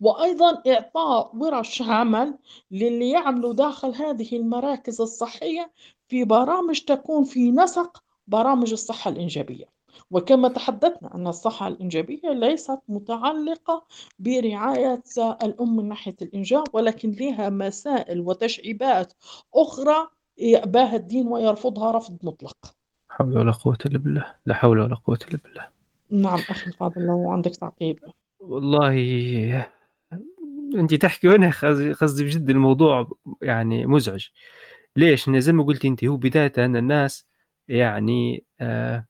وأيضا إعطاء ورش عمل للي يعملوا داخل هذه المراكز الصحية في برامج تكون في نسق برامج الصحة الإنجابية. وكما تحدثنا أن الصحة الإنجابية ليست متعلقة برعاية الأم من ناحية الإنجاب ولكن لها مسائل وتشعيبات أخرى يأباها الدين ويرفضها رفض مطلق. حول ولا قوة إلا بالله. لا حول ولا قوة إلا بالله. نعم أخي الفاضل لو عندك تعقيب. والله أنتِ تحكي وأنا قصدي بجد الموضوع يعني مزعج، ليش؟ زي ما قُلتِ أنتِ هو بدايةً الناس يعني آآ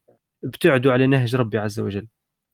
ابتعدوا على نهج ربي عز وجل،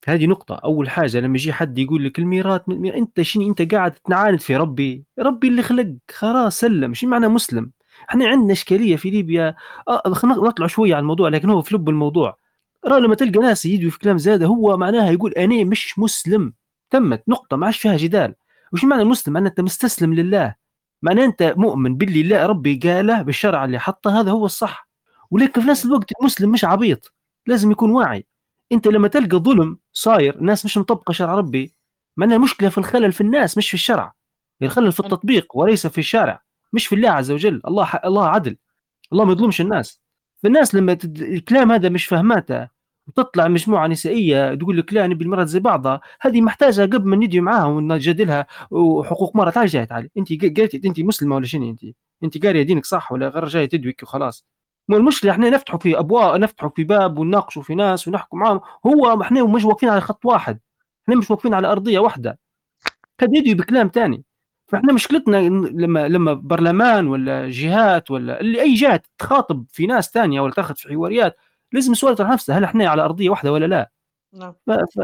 هذه نقطة، أول حاجة لمّا ييجي حد يقول لك الميراث أنت شنو؟ أنت قاعد تنعاند في ربي، ربي اللي خلقك خلاص سلّم، شنو معنى مسلم؟ إحنا عندنا إشكالية في ليبيا. آه نطلع شوية عن الموضوع لكن هو في لب الموضوع، ترى لمّا تلقى ناس يجوا في كلام زيادة هو معناها يقول أنا مش مسلم، تمت نقطة ما عادش فيها جدال. وش معنى المسلم؟ معنى أنت مستسلم لله. معنى أنت مؤمن باللي لا ربي قاله بالشرع اللي حطه هذا هو الصح. ولكن في نفس الوقت المسلم مش عبيط. لازم يكون واعي. أنت لما تلقى ظلم صاير الناس مش مطبقة شرع ربي. معناها المشكلة في الخلل في الناس مش في الشرع. الخلل في التطبيق وليس في الشارع. مش في الله عز وجل. الله الله عدل. الله ما يظلمش الناس. فالناس لما تد... الكلام هذا مش فهماته وتطلع مجموعة نسائية تقول لك لا نبي المرأة زي بعضها هذه محتاجة قبل ما ندي معاها ونجادلها وحقوق مرأة. تعال جاي تعال. انت قالتي انت مسلمة ولا شنو انت؟ انت قارية دينك صح ولا غير جاية تدويك وخلاص. مو المشكلة إحنا نفتحوا في ابواب نفتحوا في باب ونناقشوا في ناس ونحكوا معاهم. هو إحنا مش واقفين على خط واحد. إحنا مش واقفين على أرضية واحدة. قد يدوي بكلام ثاني فاحنا مشكلتنا لما لما برلمان ولا جهات ولا اللي أي جهة تخاطب في ناس ثانية ولا تاخذ في حواريات لازم السؤال يطرح نفسه هل إحنا على أرضية واحدة ولا لا؟ نعم.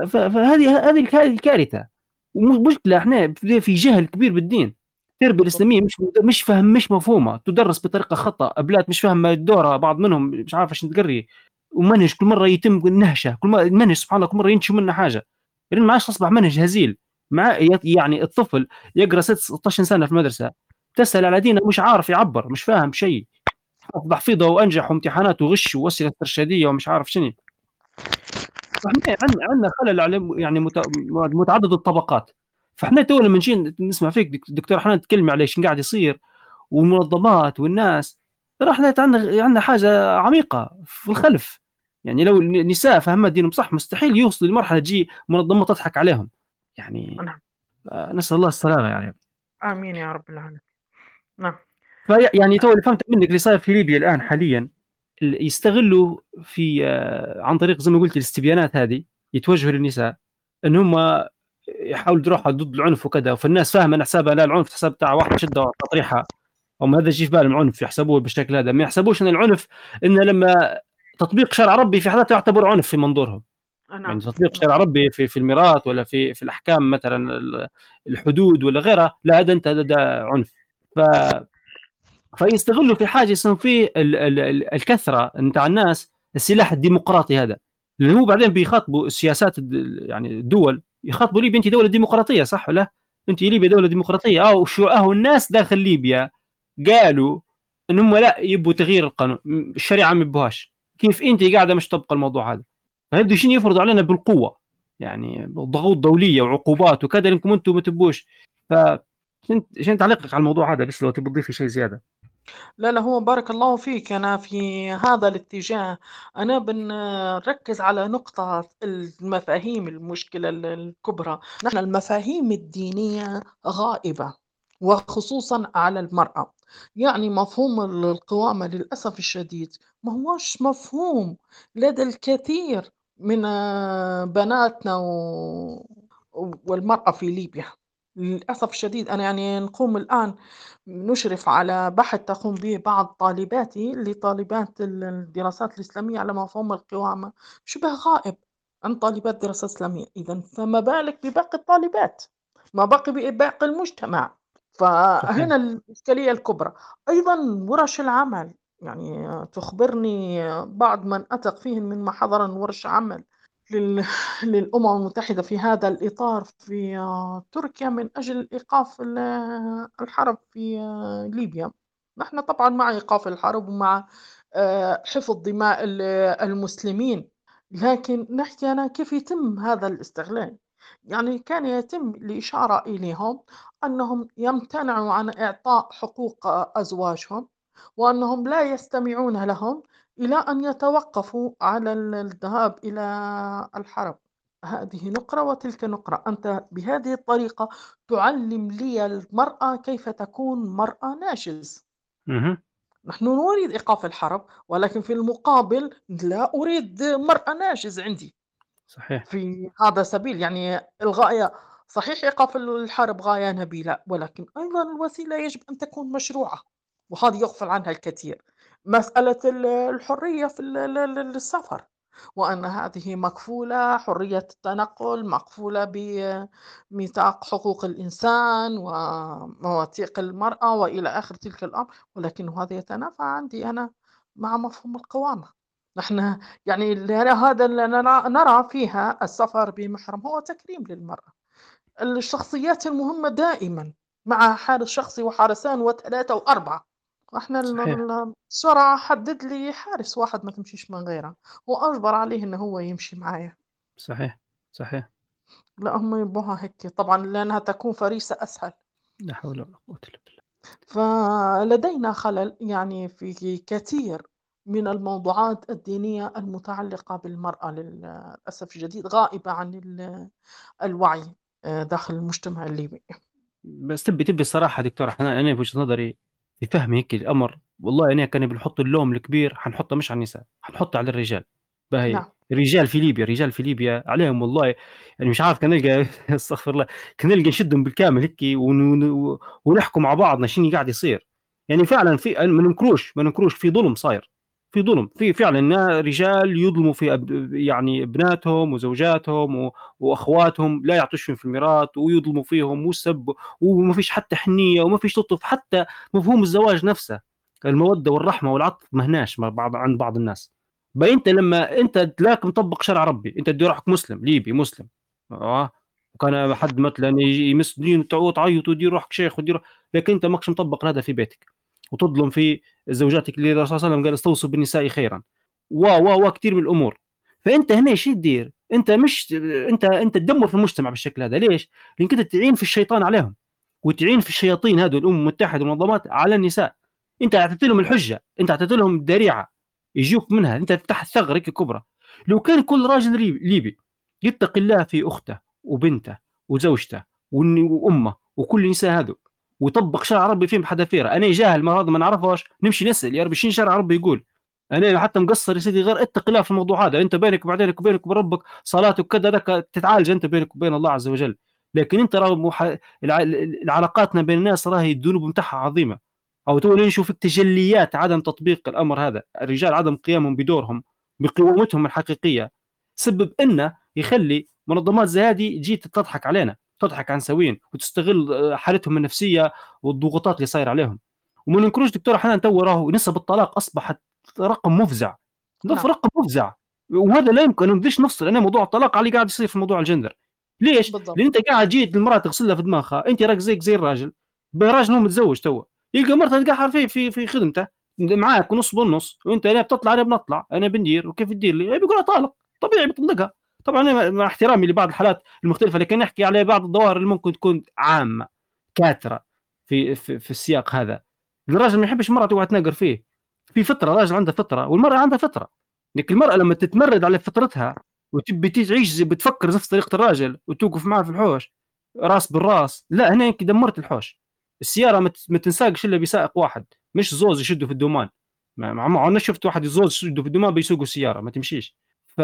فهذه هذه الكارثة. ومشكلة إحنا في جهل كبير بالدين. التربية الإسلامية مش مش فهم مش مفهومة. تدرس بطريقة خطأ ابلاد مش فاهمة دورها بعض منهم مش عارف إيش تقري. ومنهج كل مرة يتم نهشة كل مره المنهج سبحان الله كل مرة ينشوا منه حاجة. لأن ما عادش أصبح منهج هزيل. مع يعني الطفل يقرأ 16 سنة في المدرسة تسأل على دينه مش عارف يعبر مش فاهم شيء. اصبح فيضة وأنجح وامتحانات وغش واسئله استرشاديه ومش عارف شنو. إحنا عندنا خلل على يعني متعدد الطبقات. فاحنا تو لما نجي نسمع فيك دكتور حنان تتكلمي على إيش قاعد يصير والمنظمات والناس إحنا عندنا عندنا حاجة عميقة في الخلف. يعني لو النساء فهمت دينهم صح مستحيل يوصلوا لمرحلة تجي منظمة تضحك عليهم. يعني نعم. نسأل الله السلامة يعني. آمين يا رب العالمين. نعم. فيعني تو اللي فهمت منك اللي صاير في ليبيا الآن حاليا يستغلوا في عن طريق زي ما قلت الاستبيانات هذه يتوجهوا للنساء إن هم يحاولوا يروحوا ضد العنف وكذا. فالناس فاهمة إن حسابها لا العنف حساب بتاع واحد شده تطريحها. هم هذا يجي في بالهم عنف يحسبوه بالشكل هذا. ما يحسبوش إن العنف إن لما تطبيق شرع ربي في حالات يعتبر عنف في منظورهم. نعم. يعني تطبيق شرع ربي في في الميراث ولا في في الأحكام مثلا الحدود ولا غيرها لا هذا أنت ده عنف. ف فيستغلوا في حاجة يسمون فيه الكثرة نتاع الناس السلاح الديمقراطي هذا. لأن هو بعدين بيخاطبوا السياسات يعني الدول يخاطبوا ليبيا أنت دولة ديمقراطية صح ولا؟ أنت ليبيا دولة ديمقراطية. آه وشو اهو الناس داخل ليبيا قالوا ان هم لا يبوا تغيير القانون الشريعة ما يبوهاش. كيف أنت قاعدة مش طبق الموضوع هذا؟ فيبدوا شنو يفرضوا علينا بالقوة. يعني ضغوط دوليه وعقوبات وكذا انكم أنتم ما تبوش. ف شنو تعليقك على الموضوع هذا بس لو تبي تضيفي شيء زيادة؟ لا لا هو بارك الله فيك. أنا في هذا الاتجاه. أنا بنركز على نقطة المفاهيم المشكلة ال- الكبرى. نحن المفاهيم الدينية غائبة وخصوصا على المرأة. يعني مفهوم ال- القوامة للأسف الشديد ما هوش مفهوم. لدى الكثير من آه، بناتنا و... والمرأة في ليبيا. للأسف الشديد أنا يعني نقوم الآن نشرف على بحث تقوم به بعض طالباتي لطالبات ال- الدراسات الإسلامية على مفهوم القوامة. شبه غائب عن طالبات دراسات إسلامية. إذا فما بالك بباقي الطالبات؟ ما باقي بباقي المجتمع. فهنا الإشكالية الكبرى. أيضا ورش العمل. يعني تخبرني بعض من أثق فيهم من ما حضر ورش عمل لل... للأمم المتحدة في هذا الإطار في آه، تركيا من أجل إيقاف ال- الحرب في آه، ليبيا. نحن طبعا مع إيقاف الحرب ومع آه، حفظ دماء ال- المسلمين لكن نحكي أنا كيف يتم هذا الاستغلال. يعني كان يتم الإشارة إليهم أنهم يمتنعوا عن إعطاء حقوق أزواجهم وأنهم لا يستمعون لهم إلى أن يتوقفوا على ال- الذهاب إلى الحرب. هذه نقرة وتلك نقرة. أنت بهذه الطريقة تعلم لي المرأة كيف تكون مرأة ناشز. نحن نريد إيقاف الحرب ولكن في المقابل لا أريد مرأة ناشز عندي. صحيح. في هذا السبيل يعني الغاية صحيح إيقاف الحرب غاية نبيلة ولكن أيضا الوسيلة يجب أن تكون مشروعة. وهذه يغفل عنها الكثير. مسألة ال- الحرية في ال- ال- ال- السفر وأن هذه مكفولة حرية التنقل مكفولة بميثاق حقوق الإنسان ومواثيق المرأة وإلى آخر تلك الأمر ولكن هذا يتنافى عندي أنا مع مفهوم القوامة. نحن يعني هذا اللي نرى فيها السفر بمحرم هو تكريم للمرأة. الشخصيات المهمة دائما مع حارس شخصي وحارسان وثلاثة وأربعة. إحنا ال- صحيح. ال- الشرع حدد لي حارس واحد ما تمشيش من غيره وأجبر عليه إنه هو يمشي معايا. صحيح صحيح. لا هم يبوها هيك. طبعا لأنها تكون فريسة أسهل. لا حول ولا قوة إلا بالله. فلدينا خلل يعني في كثير من الموضوعات الدينية المتعلقة بالمرأة للأسف الشديد غائبة عن ال- الوعي آه، داخل المجتمع الليبي. بس تبي تبي الصراحه دكتور أنا أنا بوجهه نظري في فهم هيك الأمر والله أنا كان بنحط اللوم الكبير حنحطه مش على النساء حنحطه على الرجال. باهي نعم. الرجال في ليبيا الرجال في ليبيا عليهم والله يعني مش عارف كان نلقى استغفر الله كان نلقى نشدهم بالكامل هيك ون- ون- ونحكوا مع بعضنا شنو قاعد يصير. يعني فعلا في ما ننكروش ما ننكروش في ظلم صاير. في ظلم في فعلا رجال يظلموا في أب- يعني ابناتهم وزوجاتهم و- وأخواتهم لا يعطوش الميراث ويظلموا فيهم وسب وما فيش حتى حنية وما فيش لطف حتى مفهوم الزواج نفسه. المودة والرحمة والعطف مهناش مع بعض عند بعض الناس. أنت لما أنت تلاك مطبق شرع ربي أنت تدير روحك مسلم ليبي مسلم. آه. وكان حد مثلا يمس دين تعيط ويدير روحك شيخ ودير لكن أنت ماكش مطبق هذا في بيتك. وتظلم في زوجاتك اللي الرسول صلى الله عليه وسلم قال استوصوا بالنساء خيرا. و و و كثير من الأمور فأنت هنا شو تدير؟ أنت مش أنت أنت تدمر في المجتمع بالشكل هذا. ليش؟ لانك انت تعين في الشيطان عليهم وتعين في الشياطين هذول الأمم المتحدة والمنظمات على النساء. أنت أعطيت لهم الحجة أنت أعطيت لهم الذريعة يجوك منها. أنت تفتح هيك كبرى لو كان كل راجل ليبي- يتقي الله في أخته وبنته وزوجته وأمه وكل النساء هذول ويطبق شرع ربي فيهم بحذافيره أنا جاهل ما هذا ما نعرفهاش. نمشي نسأل. يا ربي شنو شرع ربي يقول؟ أنا حتى مقصر يا سيدي غير اتق الله في الموضوع هذا. أنت بينك وبعدينك وبينك وبين ربك صلاتك وكذا لك تتعالج أنت بينك وبين الله عز وجل. لكن أنت راه مح... الع... العلاقاتنا بين الناس راهي الذنوب بتاعها عظيمة. أو تو نشوف تجليات عدم تطبيق الأمر هذا. الرجال عدم قيامهم بدورهم بقوامتهم الحقيقية. سبب إنه يخلي منظمات زي هذه تجي تضحك علينا. تضحك عن نساوين وتستغل آه، حالتهم النفسية والضغوطات اللي صاير عليهم وما ننكروش دكتور أحيانا تو راهو نسب الطلاق أصبحت رقم مفزع نعم. رقم مفزع وهذا لا يمكن، ما نقدرش نفصل، أنا موضوع الطلاق علي قاعد يصير في موضوع الgender ليش؟ بالضبط. لأن أنت قاعد جيت المرأة تغسل لها في دماغها، أنت راك زيك زي الراجل، راجل هو متزوج توا، يلقى مرته فيه في في خدمته، معاك نص بالنص، وأنت أنا بتطلع أنا بنطلع، أنا بندير وكيف تدير لي؟ بيقول لها طالق، طبيعي بيطلقها، طبعًا مع احترامي لبعض الحالات المختلفة، لكن نحكي على بعض الظواهر اللي ممكن تكون عامة كاثرة في في, في السياق هذا، الراجل ما يحبش المرأة تقعد تناقر فيه، في فطرة، الراجل عنده فطرة والمرأة عندها فطرة، لكن المرأة لما تتمرد على فطرتها وتبي تعيش بتفكر نفس طريقة الراجل وتوقف معاه في الحوش راس بالراس. لا هنا يمكن دمرت الحوش. السيارة ما تنساقش إلا بسائق واحد مش زوز يشدوا في الدومان. ما عمرنا شفت واحد يزوز يشدوا في الدومان بيسوقوا السيارة ما تمشيش. ف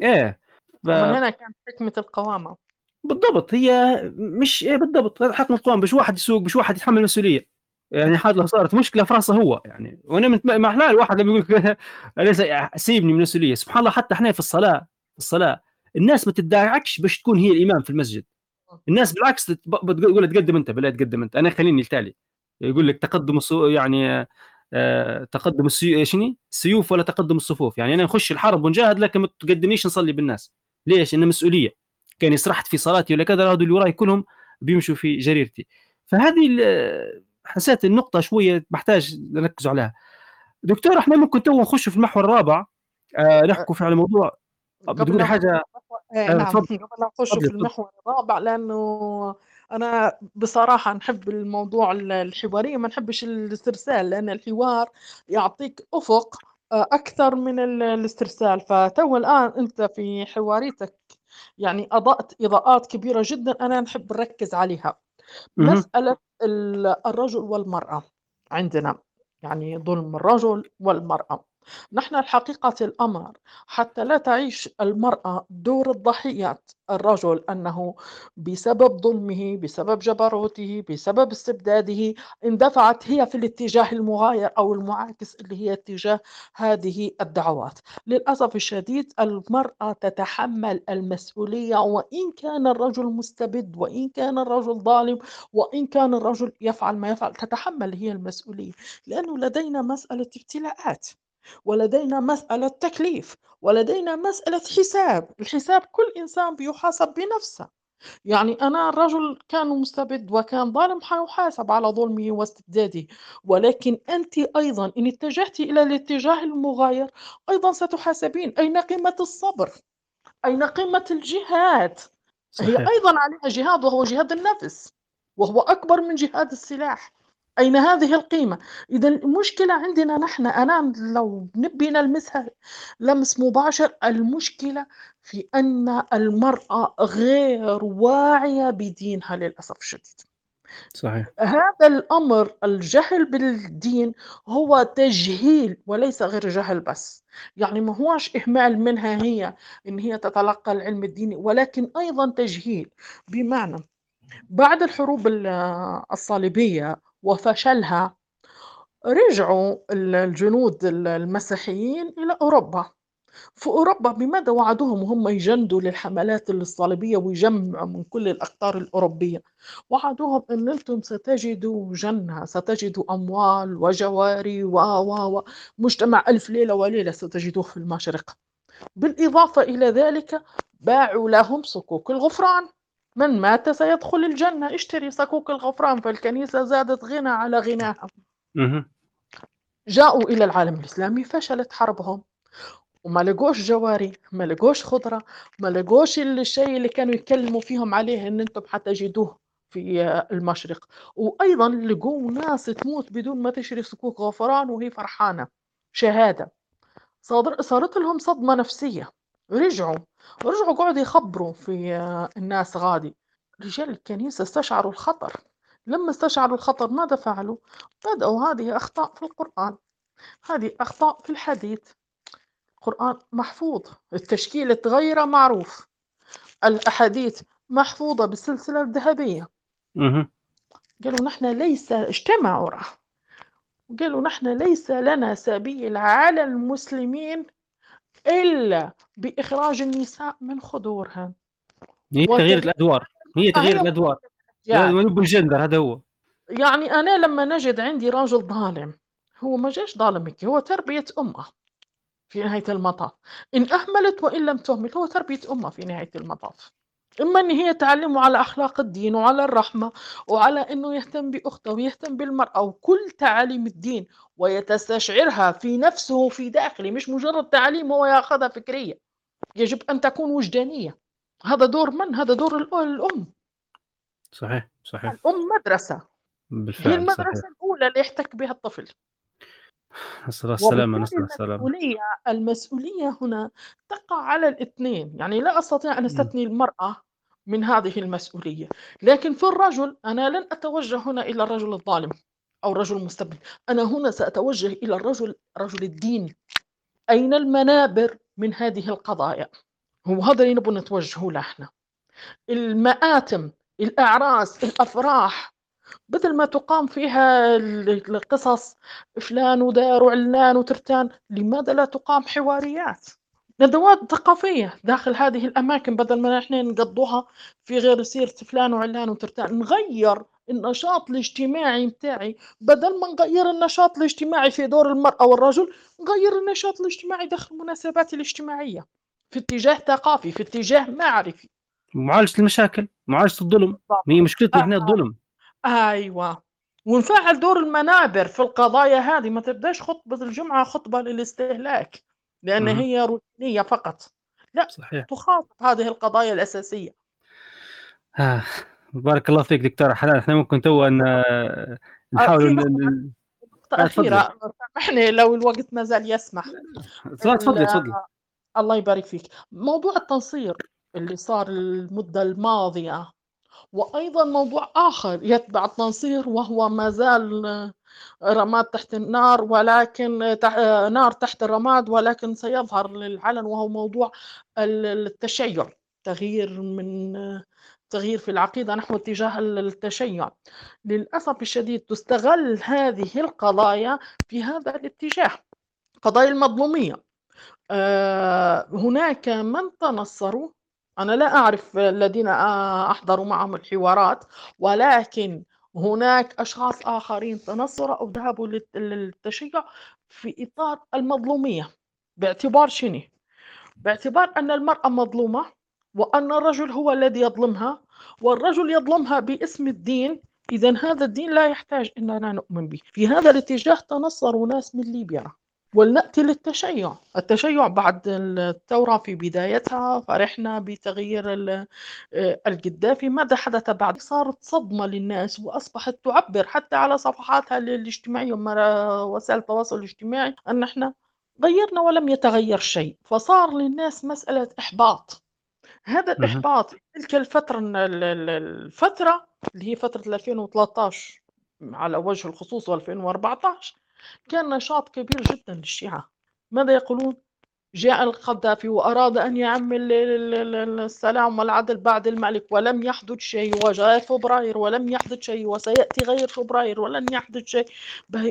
إيه ف... ومن هنا كانت حكمة القوامة بالضبط هي مش إيه بالضبط حكمة القوامة مش واحد يسوق مش واحد يتحمل المسؤولية يعني حاجة صارت مشكلة في راسه هو يعني وأنا. ما أحلى الواحد لما يقول ليس سيبني من المسؤولية سبحان الله حتى إحنا في الصلاة في الصلاة الناس ما تدعكش باش تكون هي الإمام في المسجد الناس بالعكس بتقول تقدم أنت بلا تقدم أنت أنا خليني التالي يقول لك تقدم. يعني تقدم السيو... شنو؟ السيوف ولا تقدم الصفوف. يعني أنا نخش الحرب ونجاهد لكن ما تقدمنيش نصلي بالناس. ليش؟ انه مسؤولية. كان سرحت في صلاتي ولا كذا هذول اللي وراي كلهم بيمشوا في جريرتي. فهذه حسيت النقطة شوية محتاج نركزوا عليها. دكتور إحنا ممكن تو نخش في المحور الرابع. آه نحكوا في على موضوع بتقولي حاجة. آه نعم. قبل لا نخش في المحور الرابع لأنه أنا بصراحة نحب الموضوع الحوارية ما نحبش الاسترسال لأن الحوار يعطيك أفق أكثر من الاسترسال. فتو الآن أنت في حواريتك يعني أضأت إضاءات كبيرة جدا أنا نحب نركز عليها. مسألة الرجل والمرأة عندنا يعني ظلم الرجل والمرأة. نحن الحقيقة الأمر حتى لا تعيش المرأة دور الضحيات. الرجل أنه بسبب ظلمه بسبب جبروته بسبب استبداده اندفعت هي في الاتجاه المغاير أو المعاكس اللي هي اتجاه هذه الدعوات. للأسف الشديد المرأة تتحمل المسؤولية وإن كان الرجل مستبد وإن كان الرجل ظالم وإن كان الرجل يفعل ما يفعل تتحمل هي المسؤولية. لأنه لدينا مسألة ابتلاءات. ولدينا مسألة تكليف ولدينا مسألة حساب. الحساب كل إنسان بيحاسب بنفسه. يعني أنا الرجل كان مستبد وكان ظالم حيحاسب على ظلمه واستبداده ولكن أنت أيضا إن اتجهت إلى الاتجاه المغاير أيضا ستحاسبين. أين قيمة الصبر؟ أين قيمة الجهاد؟ صحيح. هي أيضا عليها جهاد وهو جهاد النفس وهو أكبر من جهاد السلاح. أين هذه القيمة؟ إذا المشكلة عندنا نحن أنا لو نبي نلمسها لمس مباشر المشكلة في أن المرأة غير واعية بدينها للأسف الشديد. صحيح. هذا الأمر الجهل بالدين هو تجهيل وليس غير جهل بس. يعني ما هوش إهمال منها هي إن هي تتلقى العلم الديني ولكن أيضا تجهيل. بمعنى بعد الحروب الصليبية وفشلها. رجعوا الجنود المسيحيين إلى أوروبا. في أوروبا بماذا وعدوهم؟ وهم يجندوا للحملات الصليبية ويجمعوا من كل الأقطار الأوروبية. وعدوهم أن أنتم ستجدوا جنة ستجدوا أموال وجواري و و مجتمع ألف ليلة وليلة ستجدوه في المشرق. بالإضافة إلى ذلك باعوا لهم صكوك الغفران. من مات سيدخل الجنة. اشتري صكوك الغفران. فالكنيسة زادت غنى على غناها. جاءوا إلى العالم الإسلامي فشلت حربهم. وما لقوش جواري ما لقوش خضرة ما لقوش الشيء اللي كانوا يتكلموا فيهم عليه إن أنتم حتجدوه في المشرق. وأيضا لقوا ناس تموت بدون ما تشري صكوك غفران وهي فرحانة. شهادة. صارت لهم صدمة نفسية. رجعوا رجعوا قعدوا يخبروا في الناس غادي. رجال الكنيسة استشعروا الخطر. لما استشعروا الخطر ماذا فعلوا؟ بدأوا هذه أخطاء في القرآن. هذه أخطاء في الحديث. القرآن محفوظ التشكيل تغير معروف. الأحاديث محفوظة بالسلسلة الذهبية. قالوا نحن ليس اجتمعوا قالوا نحن ليس لنا سبيل على المسلمين إلا بإخراج النساء من خدورها هي تغيير الأدوار. هي تغيير الأدوار. يعني بالجندر هذا هو. يعني أنا لما نجد عندي راجل ظالم هو ما جاش ظالم هو تربية أمة في نهاية المطاف. إن أهملت وإن لم تهمل هو تربية أمة في نهاية المطاف. إما إن هي تعلمه على أخلاق الدين وعلى الرحمة وعلى إنه يهتم بأخته ويهتم بالمرأة وكل تعاليم الدين ويتستشعرها في نفسه وفي داخله مش مجرد تعليم هو ياخذها فكرية. يجب أن تكون وجدانية. هذا دور من؟ هذا دور الأم. صحيح صحيح. الأم مدرسة. بالفعل هي المدرسة صحيح الأولى اللي يحتك بها الطفل. نسأل السلامة نسأل السلامة. المسؤولية المسؤولية هنا تقع على الاثنين. يعني لا أستطيع أن. أستثني المرأة من هذه المسؤولية. لكن في الرجل أنا لن أتوجه هنا إلى الرجل الظالم أو الرجل المستبد أنا هنا سأتوجه إلى الرجل رجل الدين. أين المنابر من هذه القضايا؟ هو هذا اللي نبغى نتوجه له إحنا. المآتم الأعراس الأفراح. بدل ما تقام فيها ال- القصص فلان ودار وعلان وترتان. لماذا لا تقام حواريات؟ ندوات ثقافية داخل هذه الأماكن بدل ما نحن نقضوها في غير سيرة فلان وعلان وترتان نغير النشاط الاجتماعي متاعي بدل ما نغير النشاط الاجتماعي في دور المرأة والرجل نغير النشاط الاجتماعي داخل المناسبات الاجتماعية. في اتجاه ثقافي في اتجاه معرفي. معالجة المشاكل معالجة الظلم. هي مشكلتنا إحنا الظلم. أيوه. ونفعل دور المنابر في القضايا هذه. ما تبداش خطبة الجمعة خطبة للاستهلاك. لأن مهم. هي روتينية فقط. لا صحيح. تخاطب هذه القضايا الأساسية. آه. بارك الله فيك دكتورة حنان. إحنا ممكن تو أن آه، نحاول في ن- نقطة ن- نقطة آه،. أخيرة سامحني لو الوقت ما زال يسمح. تفضلي تفضلي الله يبارك فيك. موضوع التنصير اللي صار المدة الماضية وأيضا موضوع آخر يتبع التنصير وهو ما زال رماد تحت النار ولكن. آه، نار تحت الرماد ولكن سيظهر للعلن وهو موضوع ال- التشيع تغيير من تغيير في العقيدة نحو اتجاه ال- التشيع. للأسف الشديد تستغل هذه القضايا في هذا الاتجاه. قضايا المظلومية. آه، هناك من تنصروا؟ أنا لا أعرف الذين آه، أحضروا معهم الحوارات ولكن هناك أشخاص آخرين تنصروا أو ذهبوا للت- للتشيع في إطار المظلومية باعتبار شنو؟ باعتبار أن المرأة مظلومة وأن الرجل هو الذي يظلمها والرجل يظلمها باسم الدين. إذا هذا الدين لا يحتاج أننا نؤمن به. في هذا الاتجاه تنصروا ناس من ليبيا. ولنأتي للتشيع. التشيع بعد الثورة في بدايتها فرحنا بتغيير آه، القذافي. ماذا حدث بعد؟ صارت صدمة للناس وأصبحت تعبر حتى على صفحاتها الاجتماعية وسائل التواصل الاجتماعي أن إحنا غيرنا ولم يتغير شيء. فصار للناس مسألة إحباط. هذا. الإحباط في تلك الفترة ال- ال- الفترة اللي هي فترة 2013 على وجه الخصوص و2014 كان نشاط كبير جدا للشيعة. ماذا يقولون؟ جاء القذافي وأراد أن يعمل ال- ال- ال- السلام والعدل بعد الملك ولم يحدث شيء وجاء فبراير ولم يحدث شيء وسيأتي غير فبراير ولن يحدث شيء.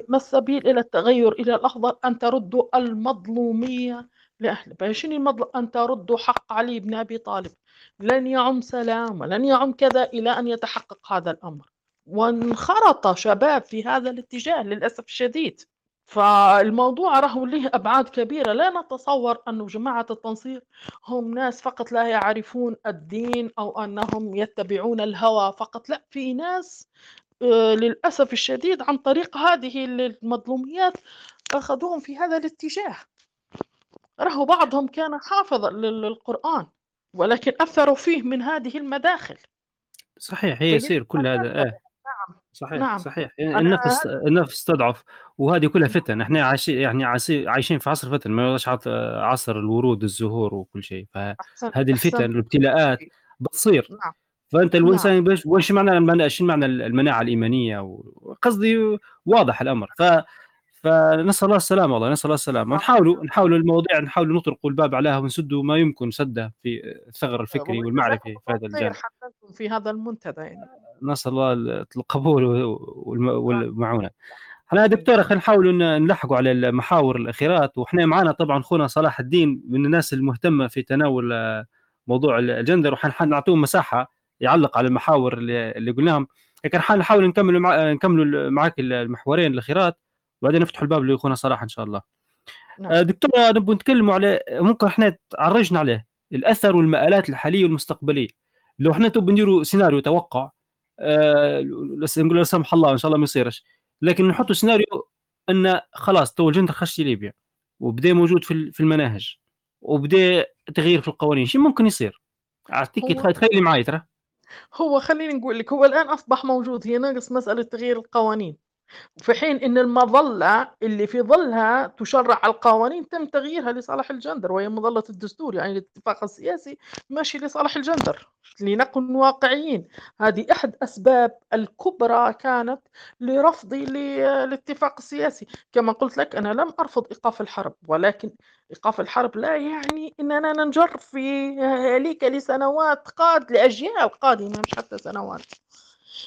ما السبيل إلى التغير؟ إلى الأفضل أن تردوا المظلومية لأهله. به شنو المظلوم أن تردوا حق علي بن أبي طالب. لن يعم سلام ولن يعم كذا إلى أن يتحقق هذا الأمر. وانخرط شباب في هذا الاتجاه للأسف الشديد. فالموضوع راهو له أبعاد كبيرة لا نتصور أن جماعة التنصير هم ناس فقط لا يعرفون الدين أو أنهم يتبعون الهوى فقط لا في ناس آه، للأسف الشديد عن طريق هذه المظلوميات أخذوهم في هذا الاتجاه. راهو بعضهم كان حافظا لل- للقرآن ولكن أثروا فيه من هذه المداخل. صحيح هي يصير كل هذا ننتبه؟ صحيح نعم. صحيح. أنا النفس النفس تضعف وهذه كلها فتن. إحنا عايشين يعني عايشين في عصر فتن ما يقدرش عط- عصر الورود الزهور وكل شيء. فهذه الفتن والابتلاءات بتصير. نعم. فأنت الإنسان باش وش معنى المناعه شو معنى المناعة الإيمانية؟ قصدي واضح الأمر. ف فنسأل الله السلامة والله نسأل الله السلامة. نحاولوا نحاولوا المواضيع نحاولوا نطرقوا الباب عليها ونسدوا ما يمكن سده في الثغر الفكري والمعرفي في هذا الجانب. في هذا المنتدى يعني. نسأل الله القبول والم- والمعونة. إحنا دكتورة خلينا نحاول ن- نلحقوا على المحاور الأخيرات. وإحنا معنا طبعا أخونا صلاح الدين من الناس المهتمة في تناول موضوع الجندر وحنعطيه مساحة يعلق على المحاور اللي, اللي قلناهم. لكن حنحاول نكمل مع... نكملوا معاك المحورين الأخيرات. وبعدين نفتحوا الباب لأخونا صلاح إن شاء الله. نعم. آه، دكتورة نبغى نتكلموا على ممكن إحنا تعرجنا عليه. الأثر والمآلات الحالية والمستقبلية. لو إحنا تبغى نديروا سيناريو توقع آه نقول لا سمح الله إن شاء الله ما يصيرش. لكن نحطوا سيناريو إن خلاص تو الجندر خش ليبيا وبدا موجود في في المناهج وبدا تغيير في القوانين شو ممكن يصير؟ اعطيك هو تخيلي معي ترى. هو خليني نقول لك هو الآن أصبح موجود هي ناقص مسألة تغيير القوانين. في حين إن المظلة اللي في ظلها تشرع القوانين تم تغييرها لصالح الجندر وهي مظلة الدستور يعني الاتفاق السياسي ماشي لصالح الجندر. لنكن واقعيين هذه أحد أسباب الكبرى كانت لرفضي للاتفاق السياسي كما قلت لك أنا لم أرفض إيقاف الحرب ولكن إيقاف الحرب لا يعني إننا ننجر في هليك لسنوات قاد لأجيال قادمة مش حتى سنوات.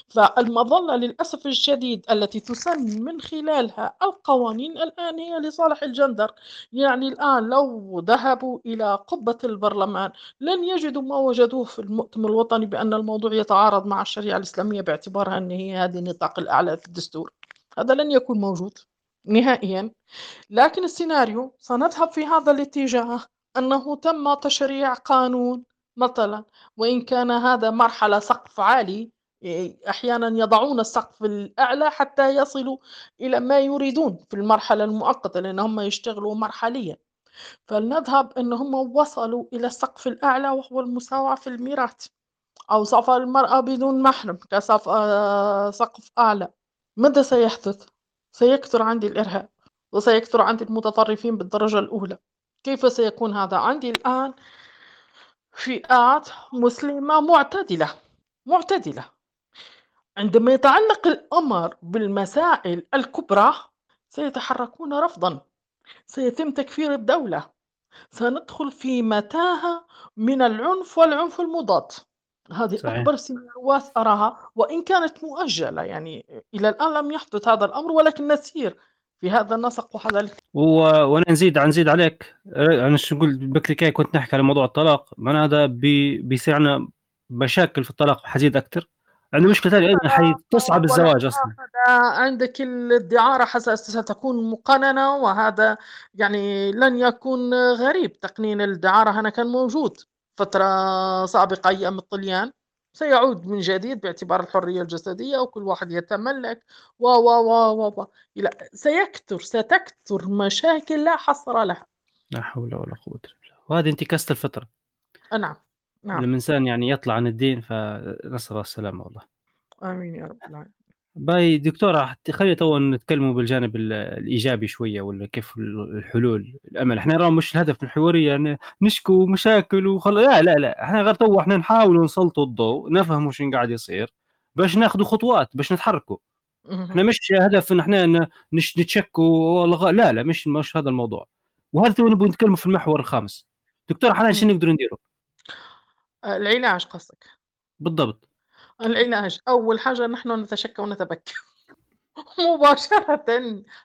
فالمظلة للأسف الشديد التي تسن من خلالها القوانين الآن هي لصالح الجندر. يعني الآن لو ذهبوا إلى قبة البرلمان لن يجدوا ما وجدوه في المؤتمر الوطني بأن الموضوع يتعارض مع الشريعة الإسلامية باعتبارها أن هي هذه النطاق الأعلى في الدستور. هذا لن يكون موجود نهائيا. لكن السيناريو سنذهب في هذا الاتجاه أنه تم تشريع قانون مثلا وإن كان هذا مرحلة سقف عالي أحيانا يضعون السقف الأعلى حتى يصلوا إلى ما يريدون في المرحلة المؤقتة لأن هم يشتغلوا مرحليا فلنذهب أن هم وصلوا إلى السقف الأعلى وهو المساواة في الميراث أو سفر المرأة بدون محرم كسقف أعلى ماذا سيحدث؟ سيكثر عندي الإرهاب وسيكثر عندي المتطرفين بالدرجة الأولى كيف سيكون هذا؟ عندي الآن فئات مسلمة معتدلة معتدلة عندما يتعلق الأمر بالمسائل الكبرى سيتحركون رفضا. سيتم تكفير الدولة. سندخل في متاهة من العنف والعنف المضاد. هذه صحيح. أكبر سيناريوهات أراها وإن كانت مؤجلة يعني إلى الآن لم يحدث هذا الأمر ولكن نسير في هذا النسق وهذا و... وأنا نزيد نزيد عليك. أنا شو نقول بكري كي كنت نحكي على موضوع الطلاق من هذا بي... بيصيرنا مشاكل في الطلاق حزيد أكثر؟ عنده مشكله ثانية أيضا حتصعب الزواج أصلا. عندك الدعاره ستكون مقننة وهذا يعني لن يكون غريب. تقنين الدعاره هنا كان موجود فترة سابقة أيام الطليان. سيعود من جديد باعتبار الحرية الجسدية وكل واحد يتملك و و و و. إلى سيكثر ستكثر مشاكل لا حصر لها. لا حول ولا قوة إلا بالله. وهذه انتكاسة الفطرة. نعم. نعم. لما الإنسان يعني يطلع عن الدين فنسأل الله السلامة والله. آمين يا رب العالمين باهي دكتورة خلينا تو نتكلموا بالجانب الإيجابي شوية ولا كيف الحلول الأمل. إحنا نرى مش الهدف من الحوارية يعني نشكو مشاكل وخل... لا لا لا. إحنا غير تو إحنا نحاول نسلطوا الضوء نفهم وش قاعد يصير باش ناخذ خطوات باش نتحركوا. إحنا مش هدف إن إحنا نش نتشكوا لا لا مش مش هذا الموضوع. وهذا تو نبغى نتكلم في المحور الخامس. دكتور حاليا شنو نقدر نديروا؟ العلاج قصدك؟ بالضبط. العلاج أول حاجة نحن نتشكى ونتبكى. مباشرة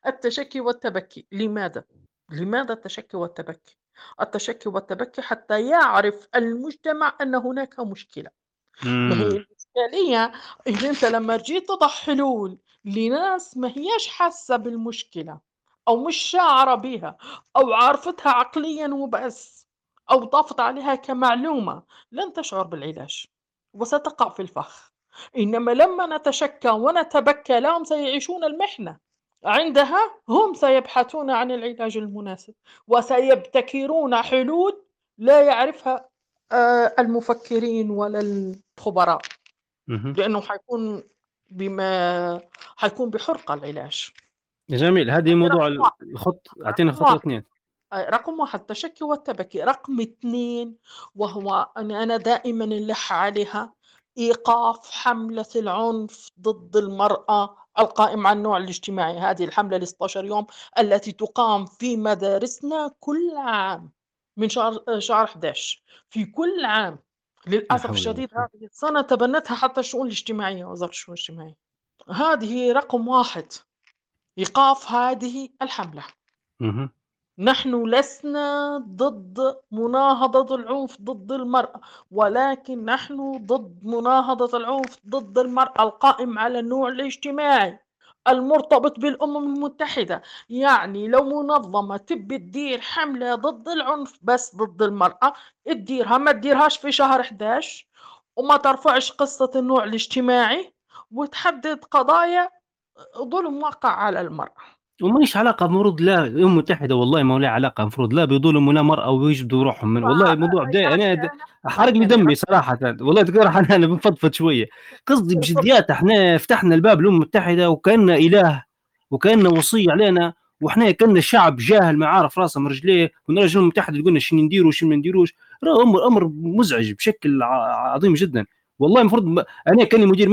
التشكي والتبكي. لماذا؟ لماذا التشكي والتبكي؟ التشكي والتبكي حتى يعرف المجتمع أن هناك مشكلة. ما هي الإشكالية إذا أنت لما جيت تضع حلول لناس ما هياش حاسة بالمشكلة أو مش شاعرة بها أو عارفتها عقليا وبس. أو ضافت عليها كمعلومة لن تشعر بالعلاج وستقع في الفخ. إنما لما نتشكى ونتبكى لهم سيعيشون المحنة. عندها هم سيبحثون عن العلاج المناسب وسيبتكرون حلول لا يعرفها آه، المفكرين ولا الخبراء. لأنه حيكون بما حيكون بحرقة العلاج. جميل. هذه موضوع الخط أعطينا خطوة اثنين رقم واحد التشكي والتبكي. رقم اثنين وهو أن أنا دائما نلح عليها إيقاف حملة العنف ضد المرأة القائم على النوع الاجتماعي. هذه الحملة ل 16 يوم التي تقام في مدارسنا كل عام من شهر شهر 11 في كل عام. للأسف الشديد هذه السنة تبنتها حتى الشؤون الاجتماعية وزارة الشؤون الاجتماعية. هذه رقم واحد. إيقاف هذه الحملة. نحن لسنا ضد مناهضة العنف ضد المرأة ولكن نحن ضد مناهضة العنف ضد المرأة القائم على النوع الاجتماعي المرتبط بالأمم المتحدة، يعني لو منظمة تبي تدير حملة ضد العنف بس ضد المرأة تديرها، ما تديرهاش في شهر 11 وما ترفعش قصة النوع الاجتماعي وتحدد قضايا ظلم وقع على المرأة. وماليش علاقة المفروض لا الأمم المتحدة والله ما لها علاقة المفروض لا بيظلموا لا مرأة ويجبدوا روحهم. من والله الموضوع ده أنا د حرق لي دمي صراحةً. والله أنا أنا بنفضفض شوية، قصدي بجديات إحنا فتحنا الباب للأمم المتحدة وكأننا إله وكأنه وصي علينا وإحنا كأننا شعب جاهل ما عارف راسه من رجليه. ونرى الأمم المتحدة تقول لنا شنو نديروا وشنو ما نديروش، أمر أمر مزعج بشكل عظيم جدًا، والله المفروض م أنا كأني مدير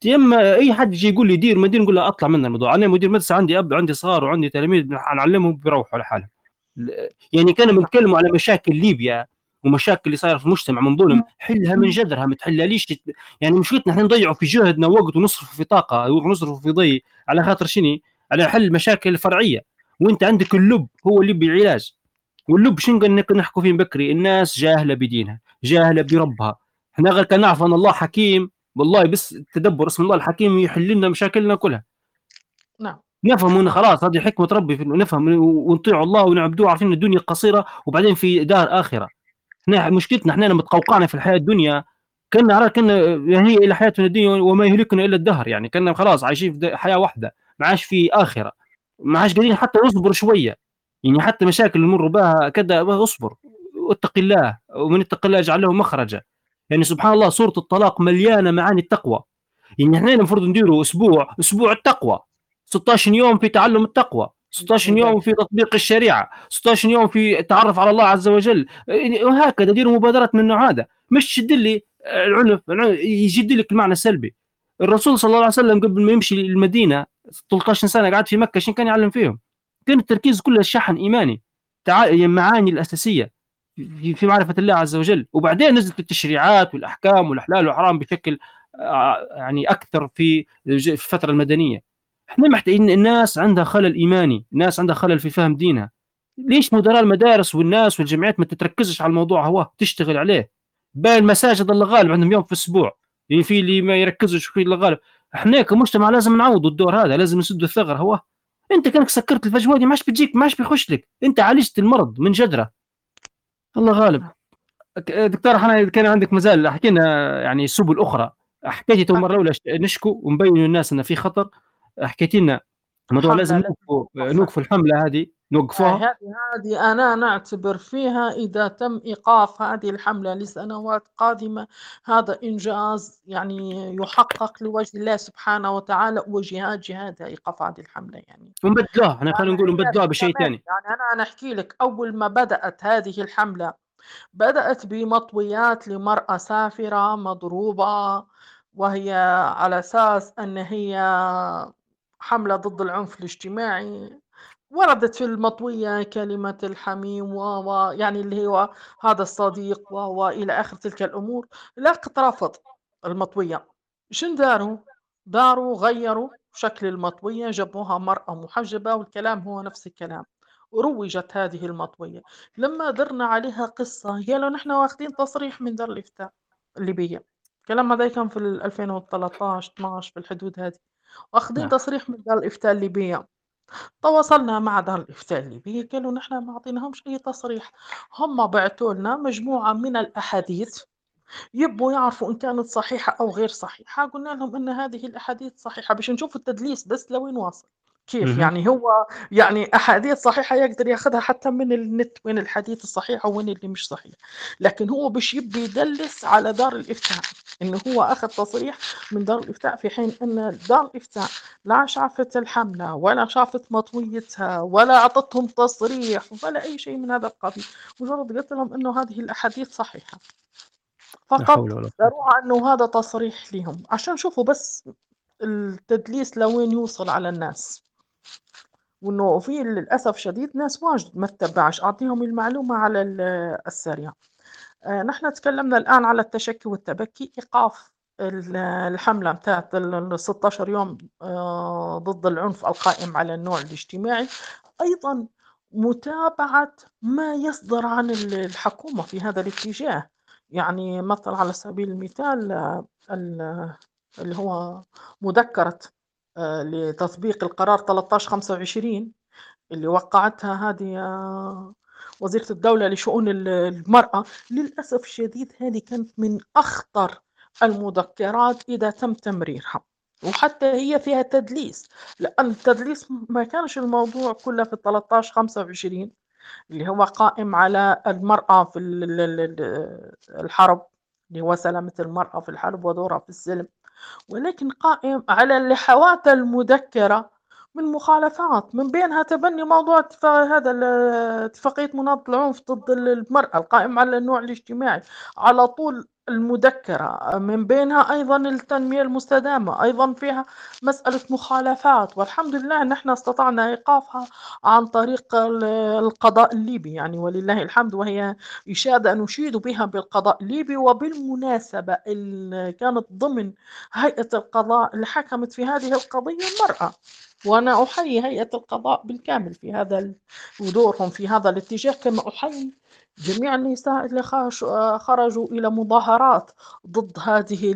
مدرسة اما اي حد يجي يقول لي دير ما دير نقول له اطلع من الموضوع. أنا مدير مدرسة عندي أب عندي صغار وعندي تلاميذ نعلمهم بيروحوا لحالهم. يعني كانوا بنتكلموا على مشاكل ليبيا ومشاكل اللي صايرة في المجتمع من ظلم. حلها من جذرها ما تحلهاليش يعني مشكلتنا إحنا نضيعوا في جهدنا وقت ونصرف في طاقة ونصرف في ضي على خاطر شني؟ على حل مشاكل فرعية. وأنت عندك اللب هو اللي بالعلاج واللب شنو نحكوا فيه بكري؟ الناس جاهلة بدينها جاهلة بربها. إحنا غير كان نعرف ان الله حكيم والله بس تدبر اسم الله الحكيم يحل لنا مشاكلنا كلها. نعم. نفهم إن خلاص هذه حكمة ربي في نفهم ونطيع الله ونعبدوه عارفين الدنيا قصيرة وبعدين في دار آخرة. إحنا مشكلتنا إحنا متقوقعنا في الحياة الدنيا. كنا كنا هي إلى حياتنا الدنيا وما يهلكنا إلا الدهر يعني كنا خلاص عايشين في حياة واحدة ما عادش في آخرة. ما عادش قادرين حتى نصبر شوية. يعني حتى مشاكل نمر بها كذا أصبر. واتق الله ومن اتق الله يجعل له مخرجا. يعني سبحان الله سوره الطلاق مليانة معاني التقوى. يعني إحنا المفروض نديروا أسبوع أسبوع التقوى. 16 يوم في تعلم التقوى 16 يوم في تطبيق الشريعة 16 يوم في التعرف على الله عز وجل. وهكذا ديروا مبادرات من النوع هذا. مش تشد لي العنف يجد لك المعنى السلبي. الرسول صلى الله عليه وسلم قبل ما يمشي المدينة 13 سنة قعد في مكة شنو كان يعلم فيهم؟ كان التركيز كله الشحن إيماني يعني المعاني الأساسية. في معرفة الله عز وجل. وبعدين نزلت التشريعات والأحكام والأحلال والحرام بشكل آه، يعني أكثر في الفترة المدنية. إحنا محتاجين الناس عندها خلل إيماني الناس عندها خلل في فهم دينها. ليش مدراء المدارس والناس والجمعيات ما تتركزش على الموضوع هو تشتغل عليه؟ باقي المساجد الله غالب عندهم يوم في الأسبوع. يعني في اللي ما يركزش في الله غالب. إحنا كمجتمع لازم نعوض الدور هذا لازم نسد الثغر هو أنت كأنك سكرت الفجوه دي ماش بتجيك ماش بيخش لك. أنت عالجت المرض من جذره الله غالب. دكتور إحنا كان عندك مازال حكينا يعني سبل أخرى حكيتي تو مرة ولا نشكو ونبين للناس إن في خطر. حكيتي لنا الموضوع لازم نوقفوا نوقفوا الحملة هذه. نوقفوها هذه هذه أنا نعتبر فيها إذا تم إيقاف هذه الحملة لسنوات قادمة. هذا إنجاز يعني يحقق لوجه الله سبحانه وتعالى وجهاد جهاد إيقاف هذه الحملة يعني. ونبدلوها إحنا خلينا نقول نبدلوها بشيء ثاني. يعني أنا أنا أحكي لك أول ما بدأت هذه الحملة بدأت بمطويات لمرأة سافرة مضروبة وهي على أساس أن هي حملة ضد العنف الاجتماعي. وردت في المطوية كلمة الحميم و يعني اللي هو هذا الصديق و وإلى آخر تلك الأمور. لقد رفض المطوية. شن داروا؟ داروا غيروا شكل المطوية جابوها مرأة محجبة والكلام هو نفس الكلام. وروجت هذه المطوية. لما درنا عليها قصة يا لو نحن واخدين تصريح من دار الإفتاء الليبية. الكلام هذا كان في 2013 12 في الحدود هذه. واخدين نعم. تصريح من دار الإفتاء الليبية. تواصلنا مع دار الإفتاء الليبية قالوا نحن ما أعطيناهمش أي تصريح. هم بعثوا لنا مجموعة من الأحاديث يبوا يعرفوا إن كانت صحيحة أو غير صحيحة. قلنا لهم إن هذه الأحاديث صحيحة باش نشوف التدليس بس لوين واصل. كيف يعني؟ هو يعني أحاديث صحيحة يقدر ياخذها حتى من النت وين الحديث الصحيح وين اللي مش صحيح. لكن هو باش يبي يدلس على دار الإفتاء إنه هو أخذ تصريح من دار الإفتاء في حين أن دار الإفتاء لا شافت الحملة ولا شافت مطويتها ولا أعطتهم تصريح ولا أي شيء من هذا القبيل. مجرد قلت لهم إنه هذه الأحاديث صحيحة. فقط داروها إنه هذا تصريح لهم. عشان شوفوا بس التدليس لوين يوصل على الناس. وإنه في للأسف شديد ناس واجد ما تتبعش. أعطيهم المعلومة على السريع. آه، نحن تكلمنا الآن على التشكي والتبكي. إيقاف الحملة بتاعت ال 16 يوم آه، ضد العنف القائم على النوع الاجتماعي. أيضا متابعة ما يصدر عن الحكومة في هذا الاتجاه. يعني مثلا على سبيل المثال اللي هو مذكرة لتطبيق القرار 1325 اللي وقعتها هذه آه، وزيرة الدولة لشؤون ال المرأة، للأسف الشديد هذه كانت من أخطر المذكرات إذا تم تمريرها، وحتى هي فيها تدليس، لأن التدليس ما كانش الموضوع كله في ال1325 اللي هو قائم على المرأة في ال ال ال الحرب، اللي هو سلامة المرأة في الحرب ودورها في السلم، ولكن قائم على اللحوات المذكرة. من مخالفات من بينها تبني موضوع هذا اتفاقية مناهضة العنف ضد المرأة القائم على النوع الاجتماعي على طول المذكرة. من بينها أيضا التنمية المستدامة أيضا فيها مسألة مخالفات. والحمد لله نحن استطعنا إيقافها عن طريق القضاء الليبي. يعني ولله الحمد وهي إشادة نشيد بها بالقضاء الليبي وبالمناسبة كانت ضمن هيئة القضاء اللي حكمت في هذه القضية المرأة. وأنا أحيي هيئة القضاء بالكامل في هذا ودورهم في هذا الاتجاه كما أحيي جميع النساء اللي خرجوا إلى مظاهرات ضد هذه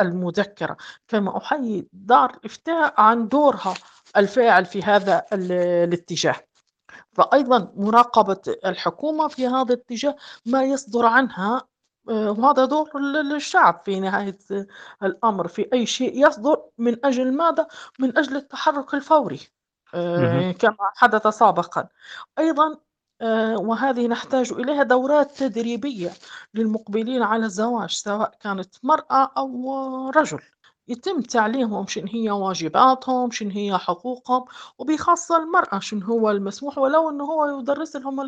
المذكرة. كما أحيي دار إفتاء عن دورها الفاعل في هذا الاتجاه. فأيضا مراقبة الحكومة في هذا الاتجاه ما يصدر عنها وهذا دور الشعب في نهاية الأمر في أي شيء يصدر من أجل ماذا؟ من أجل التحرك الفوري آه، كما حدث سابقا. أيضا آه، وهذه نحتاج إليها دورات تدريبية للمقبلين على الزواج سواء كانت مرأة أو رجل. يتم تعليمهم شنو هي واجباتهم شنو هي حقوقهم وبخاصة المرأة شنو هو المسموح ولو إنه هو يدرس لهم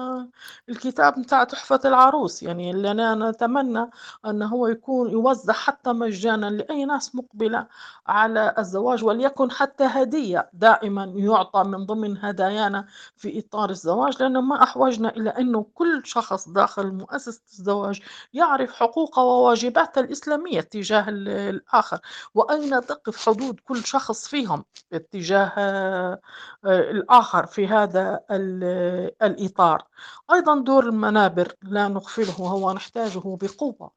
الكتاب متاع تحفة العروس. يعني اللي أنا نتمنى إنه هو يكون يوزع حتى مجانا لأي ناس مقبلة على الزواج وليكن حتى هدية دائما يعطى من ضمن هدايانا في إطار الزواج. لأن ما أحوجنا إلى إنه كل شخص داخل مؤسسة الزواج يعرف حقوقه وواجباته الإسلامية تجاه الآخر وأين تقف حدود كل شخص فيهم؟ اتجاه آه، الآخر في هذا الإطار. أيضا دور المنابر لا نغفله هو نحتاجه بقوة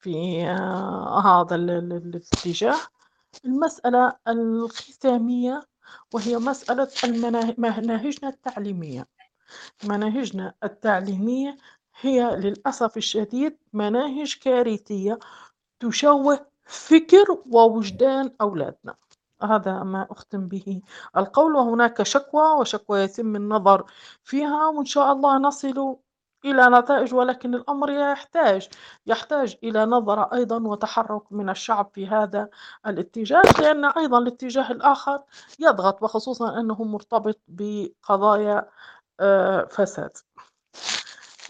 في آه، هذا الاتجاه. المسألة الختامية وهي مسألة مناهجنا التعليمية. مناهجنا التعليمية هي للأسف الشديد مناهج كارثية تشوه فكر ووجدان أولادنا. هذا ما أختم به القول. وهناك شكوى وشكوى يتم النظر فيها وإن شاء الله نصل إلى نتائج ولكن الأمر يحتاج يحتاج إلى نظرة أيضا وتحرك من الشعب في هذا الاتجاه لأن أيضا الاتجاه الآخر يضغط وخصوصا أنه مرتبط بقضايا آه، فساد.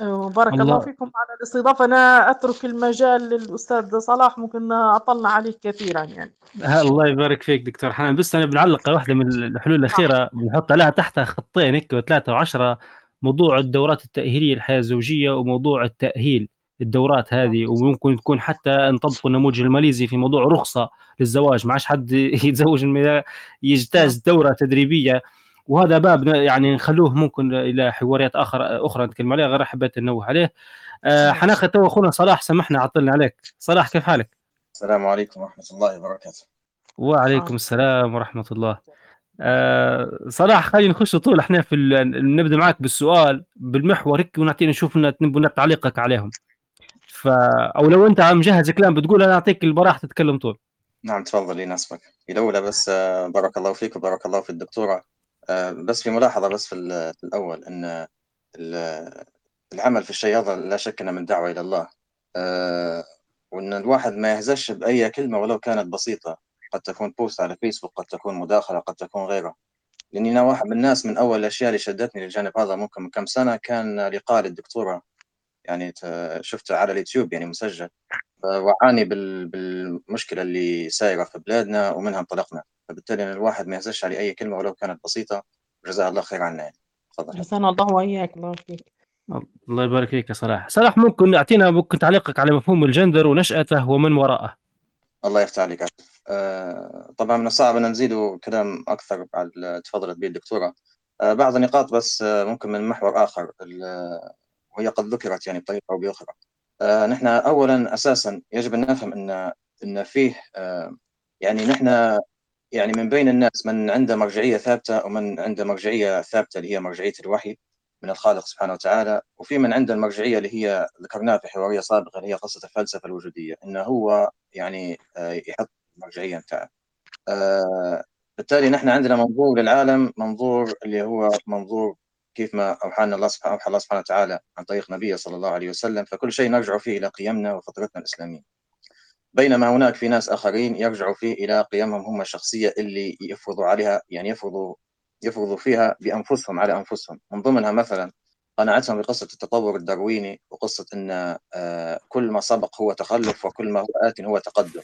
بارك الله, الله. فيكم على الاستضافة. أنا أترك المجال للأستاذ صلاح ممكن أطلنا عليه كثيرا يعني. الله يبارك فيك دكتور حنان. بس أنا بنعلق واحدة من الحلول الأخيرة بنحط لها تحتها خطين هيك وثلاثة وعشرة موضوع الدورات التأهيلية الحياة الزوجية وموضوع التأهيل الدورات هذه. وممكن تكون حتى نطبق النموذج الماليزي في موضوع رخصة للزواج. ما عادش حد يتزوج يجتاز دورة تدريبية. وهذا باب يعني نخلوه ممكن إلى حواريات اخر أخرى نتكلم عليها غير حبيت ننوه عليه. آه حناخذ تو أخونا صلاح سمحنا عطلنا عليك. صلاح كيف حالك؟ السلام عليكم ورحمة الله وبركاته. وعليكم السلام ورحمة الله. آه صلاح خلينا نخش طول إحنا في نبدأ معك بالسؤال بالمحور هيك ونعطينا نشوف نبغى تعليقك عليهم. ف أو لو أنت مجهز كلام بتقول أنا أعطيك البراح تتكلم طول. نعم تفضل يناسبك. الأولى بس آه، بارك الله فيك وبارك الله في الدكتورة. آه، بس في ملاحظة بس في الأول أن العمل في الشيء هذا لا شك أنه من دعوة إلى الله. آه، وأن الواحد ما يهزش بأي كلمة ولو كانت بسيطة. قد تكون بوست على فيسبوك قد تكون مداخلة قد تكون غيره. لأني أنا واحد من الناس من أول الأشياء اللي شدتني للجانب هذا ممكن من كم سنة كان لقاء للدكتورة يعني شفته على اليوتيوب يعني مسجل. وعاني بالمشكلة اللي سايرة في بلادنا ومنها انطلقنا. فبالتالي الواحد ما يهزش عليه أي كلمة ولو كانت بسيطة. جزاه الله خير عنا يعني. تفضل. جزانا الله وإياك. الله فيك. الله يبارك فيك يا صلاح. صلاح ممكن اعطينا ممكن تعليقك على مفهوم الجندر ونشأته ومن وراءه. الله يفتح عليك. آه طبعا من الصعب أن نزيد كلام أكثر بعد تفضلت به الدكتورة. آه بعض النقاط بس آه ممكن من محور آخر. وهي قد ذكرت يعني بطريقة أو بأخرى. آه نحن اولا أساسا يجب أن نفهم أن أن فيه آه يعني نحن يعني من بين الناس من عنده مرجعية ثابتة ومن عنده مرجعية ثابتة اللي هي مرجعية الوحي من الخالق سبحانه وتعالى وفي من عنده المرجعية اللي هي ذكرناها في حوارية سابقة اللي هي قصة الفلسفة الوجودية إنه هو يعني آه، يحط المرجعية بتاعه آه، بالتالي نحن عندنا منظور للعالم منظور اللي هو منظور كيف ما أوحانا الله سبحانه أوحى الله سبحانه وتعالى عن طريق نبيه صلى الله عليه وسلم فكل شيء نرجع فيه إلى قيمنا وفطرتنا الإسلامية. بينما هناك في ناس آخرين يرجعوا فيه إلى قيمهم هم الشخصية اللي يفرضوا عليها يعني يفرضوا يفرضوا فيها بأنفسهم على أنفسهم. من ضمنها مثلا قناعتهم بقصة التطور الدارويني وقصة أن آه، كل ما سبق هو تخلف وكل ما هو آت هو تقدم.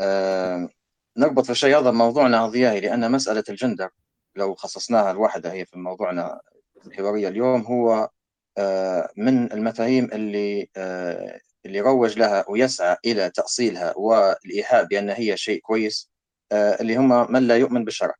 آه، نربط في الشيء هذا بموضوعنا الضياهي لأن مسألة الجندر لو خصصناها الواحدة هي في موضوعنا الحوارية اليوم هو آه، من المفاهيم اللي اللي روج لها ويسعى إلى تأصيلها والإيحاء بأن هي شيء كويس اللي هم من لا يؤمن بالشرع.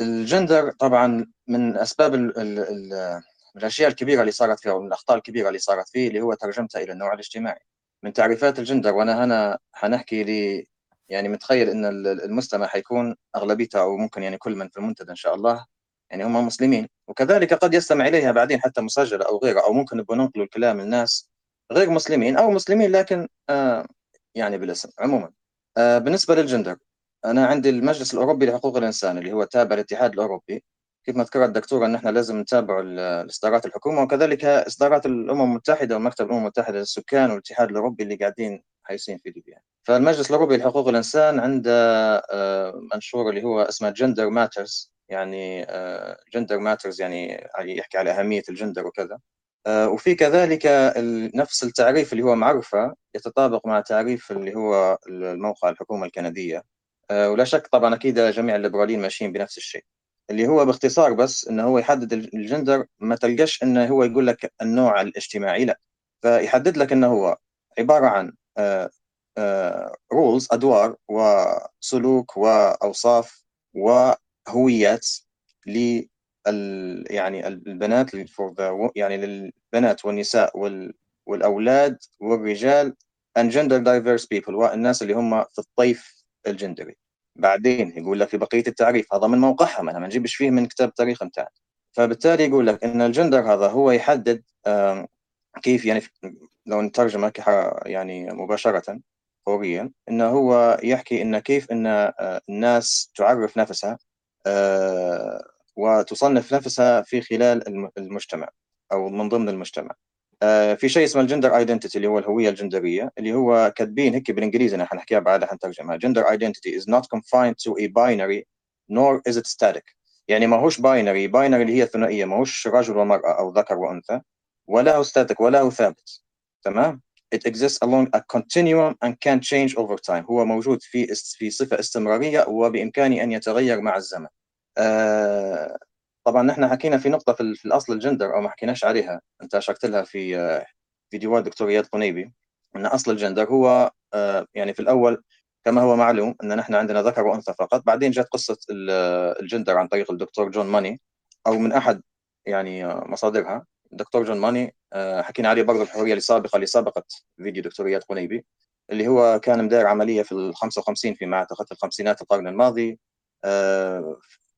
الجندر طبعا من أسباب ال ال ال الأشياء الكبيرة اللي صارت فيه ومن الأخطاء الكبيرة اللي صارت فيه اللي هو ترجمتها إلى النوع الاجتماعي. من تعريفات الجندر وأنا هنا حنحكي لي يعني متخيل إن المستمع حيكون أغلبيته أو ممكن يعني كل من في المنتدى إن شاء الله يعني هم مسلمين. وكذلك قد يستمع إليها بعدين حتى مسجلة أو غيره أو ممكن نبغى ننقلوا الكلام الناس غير مسلمين أو مسلمين لكن آه يعني بالاسم عموما. آه بالنسبة للجندر أنا عندي المجلس الأوروبي لحقوق الإنسان اللي هو تابع للاتحاد الأوروبي. كيف ما ذكرت الدكتورة أن إحنا لازم نتابع إصدارات الحكومة وكذلك إصدارات الأمم المتحدة ومكتب الأمم المتحدة للسكان والاتحاد الأوروبي اللي قاعدين حايسين في ليبيا. فالمجلس الأوروبي لحقوق الإنسان عنده آه، منشور اللي هو اسمه gender matters يعني gender matters يعني يحكي على أهمية الجندر وكذا. آه، وفي كذلك نفس التعريف اللي هو معرفة يتطابق مع تعريف اللي هو الموقع الحكومة الكندية. آه، ولا شك طبعا أكيد جميع الليبراليين ماشيين بنفس الشيء. اللي هو باختصار بس إنه هو يحدد الجندر ما تلقاش إنه هو يقول لك النوع الاجتماعي لا. فيحدد لك إنه هو عبارة عن رولز آه، آه، أدوار وسلوك وأوصاف وهويات ل يعني البنات يعني للبنات والنساء والأولاد والرجال and gender diverse people والناس اللي هم في الطيف الجندري. بعدين يقول لك في بقية التعريف هذا من موقعهم أنا ما نجيبش فيه من كتاب التاريخ بتاعنا فبالتالي يقول لك إن الجندر هذا هو يحدد كيف يعني لو نترجمه يعني مباشرة فوريا إنه هو يحكي إن كيف إن آه، الناس تعرف نفسها وتصنف نفسها في خلال المجتمع أو من ضمن المجتمع. آه، في شيء اسمه الجندر identity اللي هو الهوية الجندرية اللي هو كاتبين هيك بالإنجليزي أنا حنحكيها بعدها حنترجمها. gender identity is not confined to a binary nor is it static. يعني ما هوش binary binary اللي هي الثنائية ما هوش رجل ومرأة أو ذكر وأنثى ولا هو static ولا هو ثابت. تمام؟ It exists along a continuum and can change over time. هو موجود في في صفة استمرارية وبامكانه أن يتغير مع الزمن. آه طبعا نحن حكينا في نقطة في, في الأصل الجندر أو ما حكيناش عليها. أنت اشرت لها في آه، فيديوهات دكتور إياد قنيبي. إن أصل الجندر هو آه، يعني في الأول كما هو معلوم إن نحن عندنا ذكر وأنثى فقط. بعدين جت قصة الجندر عن طريق الدكتور جون ماني أو من أحد يعني مصادرها. الدكتور جون ماني حكينا عليه برضه الحلقة السابقة اللي سبقت فيديو دكتور إياد قنيبي اللي هو كان مدير عملية في ال 55 فيما اعتقد في الخمسينات القرن الماضي.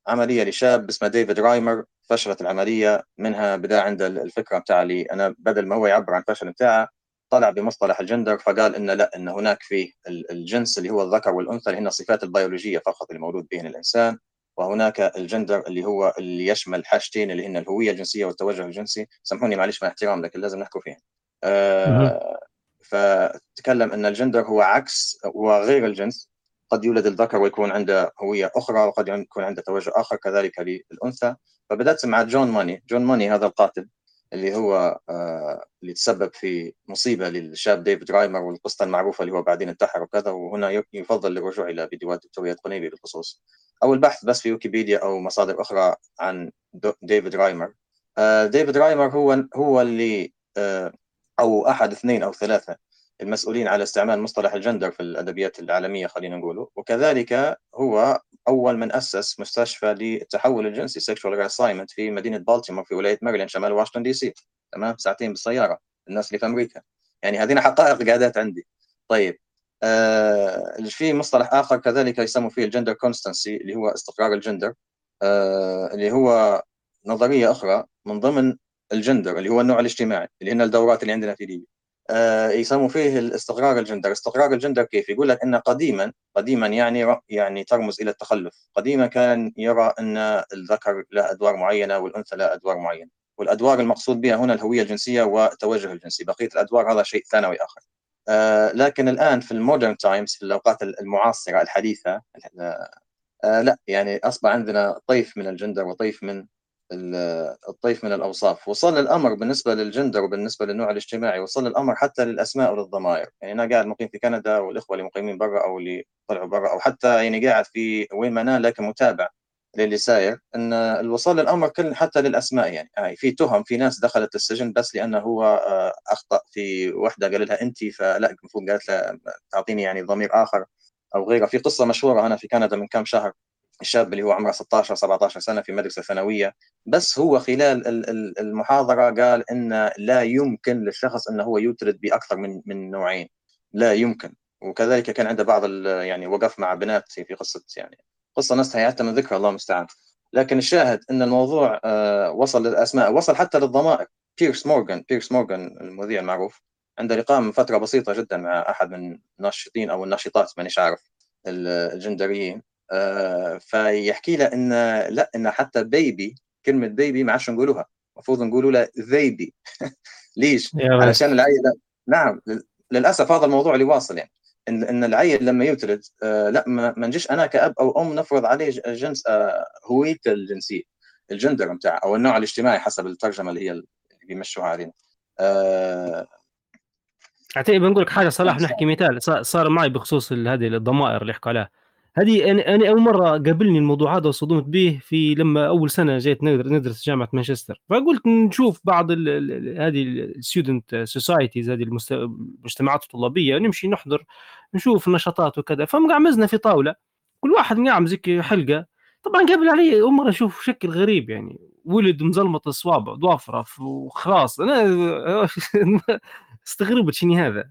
عملية لشاب اسمه ديفيد رايمر فشلت العملية منها بدا عنده الفكرة بتاع لي أنا بدل ما هو يعبر عن الفشل بتاعه طلع بمصطلح الجندر فقال إن لا إن هناك في الجنس اللي هو الذكر والأنثى اللي هن الصفات البيولوجية فقط اللي موجود بين الإنسان. وهناك الجندر اللي هو اللي يشمل حاجتين اللي هن الهوية الجنسية والتوجه الجنسي. سامحوني معلش مع احترام لكن لازم نحكوا فيها. آه فتكلم إن الجندر هو عكس وغير الجنس. قد يولد الذكر ويكون عنده هوية أخرى وقد يكون عنده توجه آخر كذلك للأنثى. فبدأت مع جون ماني جون ماني هذا القاتل. اللي هو آه اللي تسبب في مصيبة للشاب ديفيد رايمر والقصة المعروفة اللي هو بعدين انتحر وكذا وهنا يفضل الرجوع إلى فيديوهات دكتور إياد قنيبي بالخصوص. أو البحث بس في ويكيبيديا أو مصادر أخرى عن ديفيد رايمر. آه ديفيد رايمر هو هو اللي آه أو أحد اثنين أو ثلاثة المسؤولين على استعمال مصطلح الجندر في الأدبيات العالمية خلينا نقوله. وكذلك هو أول من أسس مستشفى للتحول الجنسي sexual reassignment في مدينة بالتيمور في ولاية ماريلاند شمال واشنطن دي سي. تمام؟ ساعتين بالسيارة الناس اللي في أمريكا. يعني هذه حقائق قاعدات عندي. طيب آه في مصطلح آخر كذلك يسمى فيه الجندر constancy اللي هو استقرار الجندر. آه اللي هو نظرية أخرى من ضمن الجندر اللي هو النوع الاجتماعي اللي هن الدورات اللي عندنا في ليبيا يسموا فيه الاستقرار الجندر. استقرار الجندر كيف؟ يقول لك إن قديما قديما يعني يعني ترمز إلى التخلف. قديما كان يرى إن الذكر له أدوار معينة والأنثى لها أدوار معينة. والأدوار المقصود بها هنا الهوية الجنسية والتوجه الجنسي. بقية الأدوار هذا شيء ثانوي آخر. آه لكن الآن في ال modern times في الأوقات المعاصرة الحديثة آه لا يعني أصبح عندنا طيف من الجندر وطيف من الطيف من الأوصاف. وصل الأمر بالنسبة للجندر وبالنسبة للنوع الاجتماعي وصل الأمر حتى للأسماء وللضمائر يعني أنا قاعد مقيم في كندا والإخوة اللي مقيمين برا أو اللي طلعوا برا أو حتى يعني قاعد في وين ما أنا لكن متابع للي ساير إن الوصول للامر كل حتى للأسماء. يعني, يعني في تهم في ناس دخلت السجن بس لأنه هو آه، أخطأ في وحدة قال لها انت فلا المفروض قالت لها تعطيني يعني ضمير آخر أو غيره. في قصة مشهورة هنا في كندا من كم شهر. الشاب اللي هو عمره 16 17 سنة في مدرسة ثانوية. بس هو خلال المحاضرة قال إن لا يمكن للشخص إنه هو يولد بأكثر من من نوعين. لا يمكن. وكذلك كان عنده بعض يعني وقف مع بنات في قصة يعني قصة نستحي حتى من ذكرها الله المستعان. لكن الشاهد إن الموضوع آه، وصل للأسماء. وصل حتى للضمائر. بيرس مورغان بيرس مورغان المذيع المعروف عنده لقاء من فترة بسيطة جدا مع أحد من الناشطين أو الناشطات مانيش عارف الجندريين. فيحكي له ان لا إن حتى بيبي كلمة بيبي ما عادش نقولوها. المفروض نقولوا له ذيبي ليش؟ علشان العيل نعم للأسف هذا الموضوع اللي واصل يعني. ان إن العيل لما يولد آه لا ما نجيش أنا كأب أو أم نفرض عليه جنس آه هويته الجنسية الجندر بتاعه أو النوع الاجتماعي حسب الترجمة اللي هي اللي بيمشوها علينا. آه اعتقد بنقول لك حاجة صلاح نحكي مثال. صار معي بخصوص هذه الضمائر اللي يحكوا عليها. هذه أنا أنا أول مرة قابلني الموضوع هذا وصدمت به في لما أول سنة جيت ندرس جامعة مانشستر. فقلت نشوف بعض هذه ال student societies هذه المجتمعات الطلابية نمشي نحضر نشوف النشاطات وكذا. فمقعمزنا في طاولة. كل واحد مقعمز في حلقة. طبعا قابل علي أول مرة أشوف شكل غريب يعني. ولد مزلمط الصوابع ضوافره وخلاص. أنا استغربت شنو هذا؟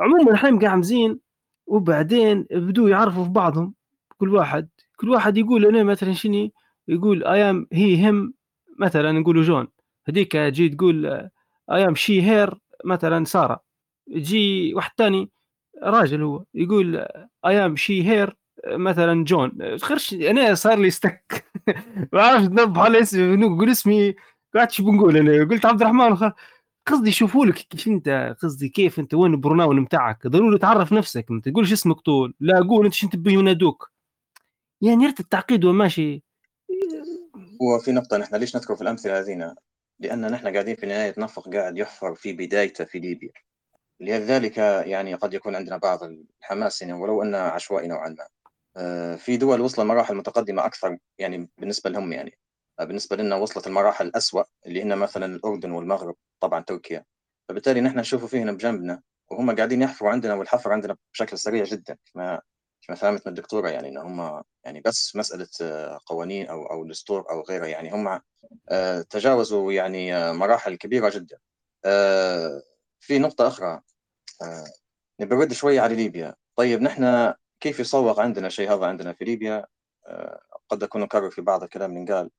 عموما إحنا مقعمزين وبعدين بدوا يعرفوا في بعضهم كل واحد كل واحد يقول أنا مثلا شني؟ يقول I am he him مثلا نقولوا جون. هذيك تجي تقول I am she her مثلا سارة. يجي واحد ثاني راجل هو يقول I am she her مثلا جون. خرش أنا صار لي استك ما عرفت نضبط على اسمي نقول اسمي قاعد شو بنقول أنا. قلت عبد الرحمن قصدي يشوفوا لك كيف انت قصدي كيف انت وين البروناون بتاعك ضروري تعرف نفسك ما تقولش اسمك طول. لا قول انت شنو تبي ينادوك يعني ريت التعقيد وماشي هو في نقطة نحن ليش نذكر في الأمثلة هذينا؟ لأن نحن قاعدين في نهاية نفق قاعد يحفر في بدايته في ليبيا. لذلك يعني قد يكون عندنا بعض الحماس يعني ولو أنه عشوائي نوعا ما. آه، في دول وصل مراحل متقدمة أكثر يعني بالنسبة لهم يعني. بالنسبة لنا وصلت المراحل الأسوأ اللي هن مثلا الأردن والمغرب طبعا تركيا. فبالتالي نحن نشوفه فينا بجنبنا وهم قاعدين يحفروا عندنا والحفر عندنا بشكل سريع جدا ما ما فهمت من الدكتورة يعني إن هم يعني بس مسألة آه، قوانين أو أو دستور أو غيره يعني هم آه، تجاوزوا يعني آه، مراحل كبيرة جدا. في نقطة أخرى نبرد شوية على ليبيا. طيب نحن كيف يصوغ عندنا شيء هذا عندنا في ليبيا؟ قد أكون أكرر في بعض الكلام اللي قال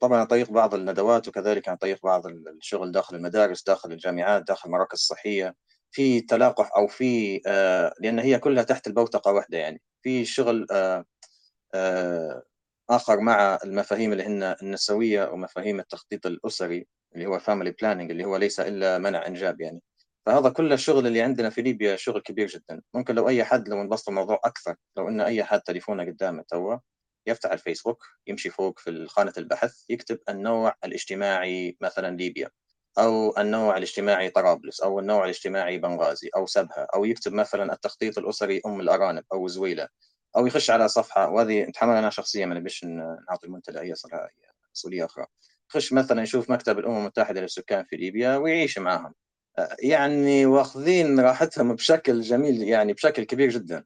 طبعا عن طريق بعض الندوات وكذلك عن طريق بعض الشغل داخل المدارس داخل الجامعات داخل المراكز الصحية. في تلاقح أو في آه، لأن هي كلها تحت البوتقة واحدة يعني. في شغل آه، آخر مع المفاهيم اللي هن النسوية ومفاهيم التخطيط الأسري اللي هو family planning اللي هو ليس إلا منع إنجاب يعني. فهذا كل الشغل اللي عندنا في ليبيا شغل كبير جدا. ممكن لو أي حد لو نبسط الموضوع أكثر لو أن أي حد تليفونه قدامه توا يفتح الفيسبوك يمشي فوق في خانة البحث يكتب النوع الاجتماعي مثلا ليبيا أو النوع الاجتماعي طرابلس أو النوع الاجتماعي بنغازي أو سبها أو يكتب مثلا التخطيط الأسري أم الأرانب أو زويلة أو يخش على صفحة. وهذه نتحمل أنا شخصيا ما نبيش نعطي المنتدى أي مسؤولية أخرى. يخش مثلا يشوف مكتب الأمم المتحدة للسكان في ليبيا ويعيش معهم يعني واخذين راحتهم بشكل جميل يعني بشكل كبير جدا. آه،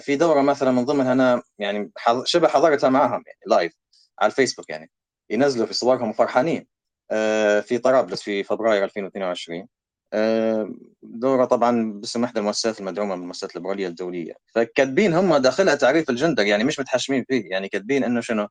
في دورة مثلا من ضمنها أنا يعني شبه حضرتها معاهم يعني لايف على الفيسبوك يعني ينزلوا في صورهم وفرحانين آه، في طرابلس في فبراير 2022 آه، دورة طبعا باسم إحدى المؤسسات المدعومة من المؤسسات الليبراليه الدولية. فكاتبين هم داخلها تعريف الجندر يعني مش متحشمين فيه يعني كاتبين إنه شنو؟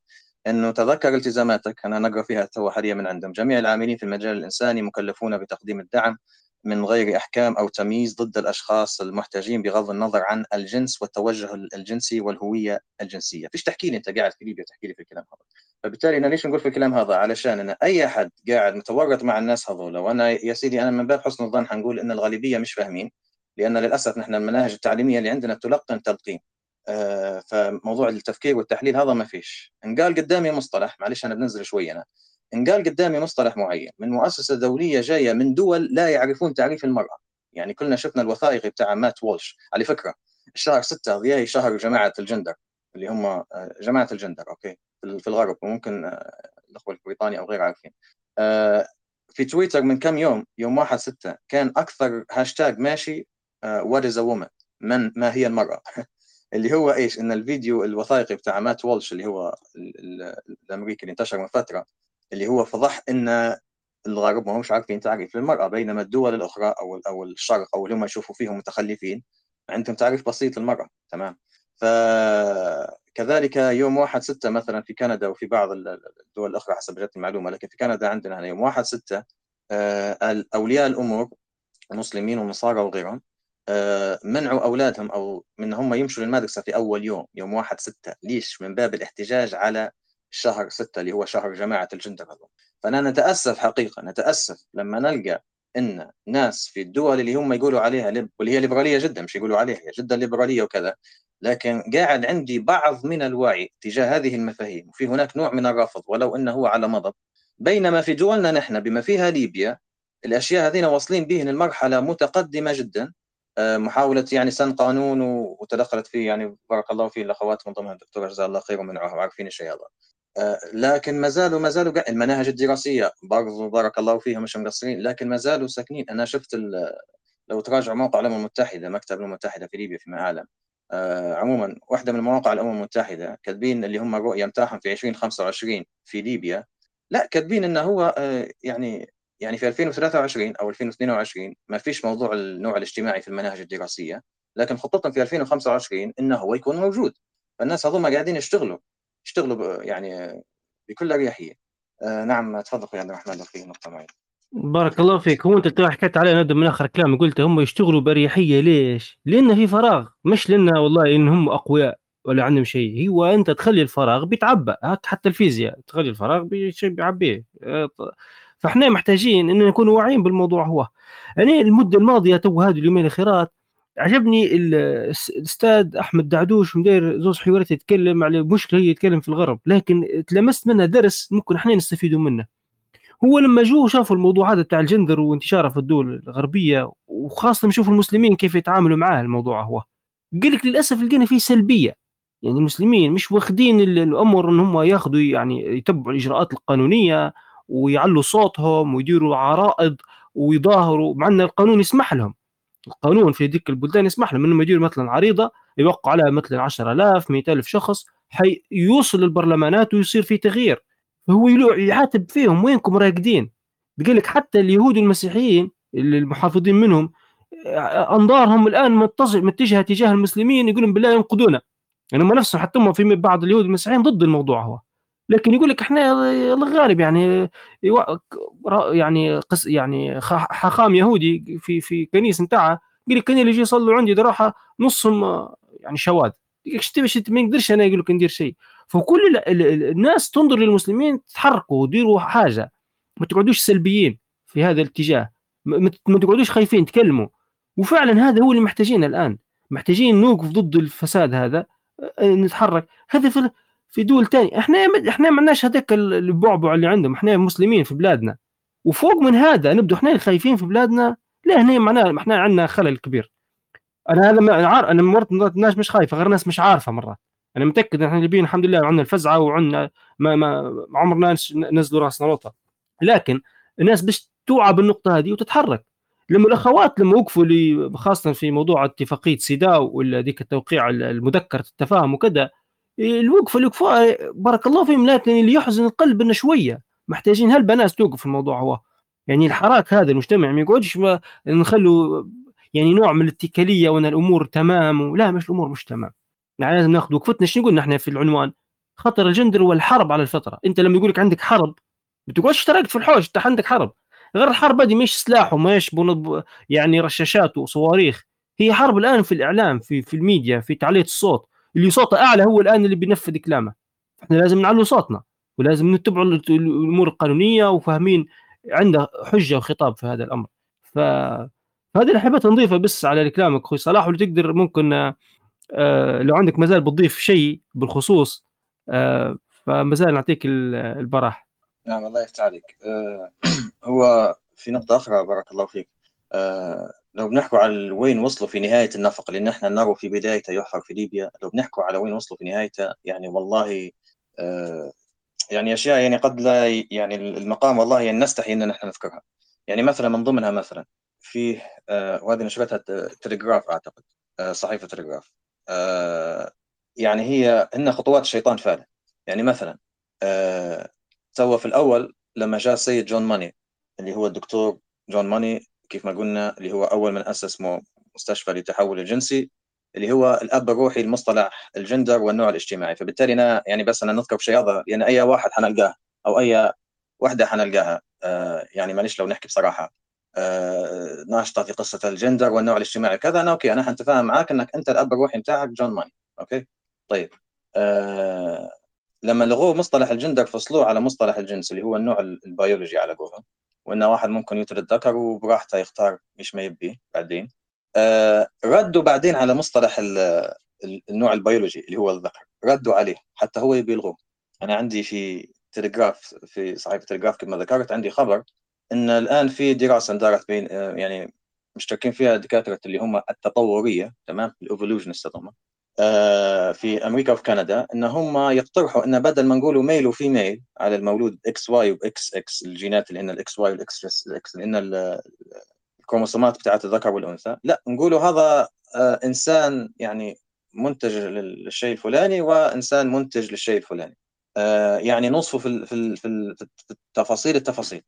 إنه تذكر التزاماتك. أنا نقرأ فيها تو حاليا من عندهم. جميع العاملين في المجال الإنساني مكلفون بتقديم الدعم. من غير إحكام أو تمييز ضد الأشخاص المحتاجين بغض النظر عن الجنس والتوجه الجنسي والهوية الجنسية، فيش تحكي لي أنت قاعد في ليبيا تحكي لي في الكلام هذا. فبالتالي أنا ليش نقول في الكلام هذا؟ علشان أنا أي أحد قاعد متورط مع الناس هذول وأنا يا سيدي أنا من باب حسن الظن حنقول إن الغالبية مش فاهمين لأن للأسف نحن المناهج التعليمية اللي عندنا تلقن تلقين. آه فموضوع التفكير والتحليل هذا ما فيش. إن قال قدامي مصطلح معلش أنا بنزل شوي أنا ان قال قدامي مصطلح معين. من مؤسسة دولية جاية من دول لا يعرفون تعريف المرأة. يعني كلنا شفنا الوثائقي بتاع مات وولش. على فكرة الشهر 6 ضياء شهر جماعة الجندر اللي هم آه، جماعة الجندر okay في الغرب وممكن آه، الأخوة البريطاني أو غير عارفين. آه، في تويتر من كم يوم يوم 1 6 كان أكثر هاشتاج ماشي what is woman من ما هي المرأة؟ اللي هو إيش؟ إن الفيديو الوثائقي بتاع مات وولش اللي هو الأمريكي اللي انتشر من فترة اللي هو فضح إن الغرب ما همش عارفين تعريف للمرأة بينما الدول الأخرى أو أو الشرق أو اللي هم يشوفوا فيهم متخلفين عندهم تعريف بسيط للمرأة تمام؟ فكذلك يوم واحد ستة مثلا في كندا وفي بعض الدول الأخرى حسب جت المعلومة لكن في كندا عندنا هنا يوم واحد ستة آه، أولياء الأمور المسلمين والنصارى وغيرهم آه، منعوا أولادهم أو من هم يمشوا للمدرسة في أول يوم يوم واحد ستة. ليش؟ من باب الاحتجاج على شهر ستة اللي هو شهر جماعة الجندر هذول. فأنا نتأسف حقيقة نتأسف لما نلقى إن ناس في الدول اللي هم يقولوا عليها لب... واللي هي ليبرالية جدا مش يقولوا عليها هي جدا ليبرالية وكذا لكن قاعد عندي بعض من الوعي تجاه هذه المفاهيم وفي هناك نوع من الرفض ولو إنه هو على مضض. بينما في دولنا نحن بما فيها ليبيا الأشياء هذين واصلين به لمرحله متقدمة جدا. آه، محاولة يعني سن قانون وتدخلت فيه يعني بارك الله فيه الأخوات من ضمنها الدكتوره جزاها الله خير ومنعوها عارفين الشيء هذا. لكن ما زالوا ما زالوا المناهج الدراسية برضو بارك الله فيها مش مقصرين لكن ما زالوا ساكنين. أنا شفت لو تراجعوا موقع الأمم المتحدة مكتب الأمم المتحدة في ليبيا فيما اعلم آه عموما واحدة من مواقع الأمم المتحدة كاتبين اللي هم الرؤية متاعهم في 2025 في ليبيا. لا كاتبين إنه هو آه يعني يعني في 2023 أو 2022 ما فيش موضوع النوع الاجتماعي في المناهج الدراسية لكن خطتهم في 2025 إنه هو يكون موجود. فالناس هذول قاعدين يشتغلوا. يشتغلوا يعني بكل أريحية. آه نعم تفضل أخوي عبد الرحمن في نقطة معينة. بارك الله فيك. هو أنت حكيت عليه ندم من آخر كلام قلت هم يشتغلوا بأريحية. ليش؟ لأن في فراغ. مش لأن والله إن هم أقوياء ولا عندهم شيء. هو أنت تخلي الفراغ بيتعبى. حتى الفيزياء تخلي الفراغ بيعبيه. آه، فإحنا محتاجين إن نكون واعيين بالموضوع هو. يعني المدة الماضية تو هذه اليومين الأخيرات عجبني الأستاذ أحمد دعدوش مدير زوز حوارات يتكلم على مشكلة هي يتكلم في الغرب لكن تلمست منها درس ممكن إحنا نستفيدوا منه. هو لما جو شافوا الموضوع هذا بتاع الجندر وانتشاره في الدول الغربية وخاصة نشوف المسلمين كيف يتعاملوا معاه الموضوع هو. قال لك للأسف لقينا فيه سلبية. يعني المسلمين مش واخدين الأمر إن هم ياخذوا يعني يتبعوا الإجراءات القانونية ويعلوا صوتهم ويديروا عرائض ويظاهروا مع إن القانون يسمح لهم. القانون في ذيك البلدان يسمح لهم إنهم يديروا مثلا عريضة يوقعوا عليها مثلا 10000 100000 شخص حي يوصل للبرلمانات ويصير في تغيير. فهو يعاتب فيهم وينكم راقدين بيقول لك حتى اليهود المسيحيين المحافظين منهم أنظارهم الآن متجهة تجاه المسلمين يقولون بالله ينقذونا يعني هم نفسهم حتى هم في بعض اليهود المسيحيين ضد الموضوع هو. لكن يقول لك إحنا الغالب يعني يعني قس يعني حاخام يهودي في في كنيسه نتاعها يقول لك اللي يجي يصلوا عندي راحة نصهم يعني شواذ ما يقدرش أنا يقول لك ندير شيء. فكل الناس تنظر للمسلمين تحركوا وديروا حاجة. ما تقعدوش سلبيين في هذا الاتجاه. ما تقعدوش خايفين تكلموا. وفعلا هذا هو اللي محتاجينه الآن. محتاجين نوقف ضد الفساد هذا نتحرك. هذا في دول تانية إحنا إحنا ما عندناش هذاك البعبع اللي عندهم. إحنا مسلمين في بلادنا. وفوق من هذا نبدو إحنا خايفين في بلادنا. لا هنا معناها إحنا عندنا خلل كبير. أنا هذا عار أنا مرات الناس مش خايفة غير ناس مش عارفة مرات. أنا متأكد إحنا الليبيين الحمد لله عندنا الفزعة وعندنا ما ما عمرنا نزلوا رأسنا لوطه لكن الناس بس توعى بالنقطة هذه وتتحرك. لما الأخوات لما وقفوا لي خاصة في موضوع اتفاقية سيداو ولا ذيك التوقيع المذكره التفاهم وكذا الوقفة اللي وقفوها بارك الله فيهم لكن اللي يحزن القلب إنه شوية. محتاجين هالبنات توقف الموضوع هو. يعني الحراك هذا المجتمع ما يقعدش نخلوا يعني نوع من الاتكالية وإن الأمور تمام لا مش الأمور مش تمام. يعني لازم ناخذ وقفتنا. شنو قلنا إحنا في العنوان؟ خطر الجندر هو الحرب على الفطرة. أنت لما يقول لك عندك حرب ما تقعدش تراقد في الحوش أنت عندك حرب. غير الحرب هذه مش سلاح ومش يعني رشاشات وصواريخ. هي حرب الآن في الإعلام في في الميديا في تعلية الصوت. اللي صوته أعلى هو الآن اللي بينفذ كلامه. إحنا لازم نعلو صوتنا ولازم نتبع الأمور القانونية وفاهمين عنده حجة وخطاب في هذا الأمر. ف هذه اللي حبيت نضيفها بس على كلامك أخوي صلاح واللي تقدر ممكن آه لو عندك مازال بتضيف شيء بالخصوص آه فمازال نعطيك البراح. نعم الله يفتح عليك. آه هو في نقطة أخرى بارك الله فيك. لو بنحكوا على وين وصلوا في نهاية النفق لأن إحنا نرى في بدايته يحفر في ليبيا لو بنحكوا على وين وصلوا في نهايته يعني والله آه يعني أشياء يعني قد لا يعني المقام والله يعني نستحي أن نحن نذكرها. يعني مثلا من ضمنها مثلا في آه وهذه نشرتها تليجراف أعتقد آه صحيفة تليجراف آه يعني هي هن خطوات الشيطان فعلا. يعني مثلا سوى في الأول لما جاء السيد جون ماني اللي هو الدكتور جون ماني كيف ما قلنا اللي هو أول من أسس مستشفى للتحول الجنسي اللي هو الأب الروحي لمصطلح الجندر والنوع الاجتماعي. فبالتالي أنا يعني بس أنا نذكر بشيء هذا يعني أي واحد حنلقاه أو أي وحدة حنلقاها آه يعني معلش لو نحكي بصراحة آه ناشطة في قصة الجندر والنوع الاجتماعي كذا أنا okay أنا حنتفاهم معاك أنك أنت الأب الروحي بتاعك جون ماني. okay؟ طيب آه لما لغوه مصطلح الجندر فصلوه على مصطلح الجنس اللي هو النوع البيولوجي على قولهم. وانه واحد ممكن يترك ذكر وبراحته يختار مش ما يبي بعدين. آه ردوا بعدين على مصطلح النوع البيولوجي اللي هو الذكر. ردوا عليه حتى هو يبي يلغوه. أنا عندي في تلغراف في صحيفة تلغراف كما ذكرت عندي خبر إن الآن في دراسة دارت بين آه يعني مشتركين فيها دكاترة اللي هم التطورية تمام؟ ال evolutionist آه، في أمريكا وفي كندا إن هم يقترحوا إن بدل ما نقولوا male و female على المولود إكس واي واكس إكس الجينات اللي هن الاكس واي والاكس إكس اللي هن الكروموسومات بتاعت الذكر والأنثى. لا نقولوا هذا آه، إنسان يعني منتج للشيء الفلاني وإنسان منتج للشيء الفلاني. آه، يعني نصفه في في في التفاصيل التفاصيل.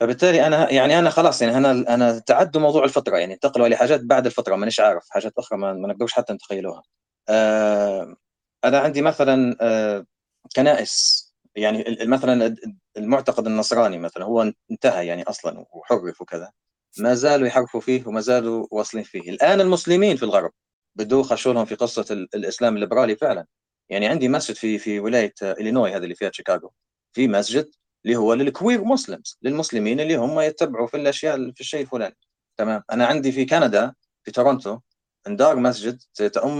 فبالتالي أنا يعني أنا خلاص يعني أنا أنا تعدوا موضوع الفطرة يعني انتقلوا لحاجات بعد الفطرة مانيش عارف حاجات أخرى ما, ما نقدرش حتى نتخيلوها. آه أنا عندي مثلا آه كنائس يعني مثلا المعتقد النصراني مثلا هو انتهى يعني أصلا وحرف وكذا ما زالوا يحرفوا فيه وما زالوا واصلين فيه. الآن المسلمين في الغرب بدوا يخشوا لهم في قصة الإسلام الليبرالي فعلا. يعني عندي مسجد في في ولاية إلينوي هذا اللي فيها شيكاغو. في مسجد اللي هو للكوير مسلمز للمسلمين اللي هم يتبعوا في الأشياء في الشيء الفلاني. تمام؟ أنا عندي في كندا في تورونتو اندار مسجد تأم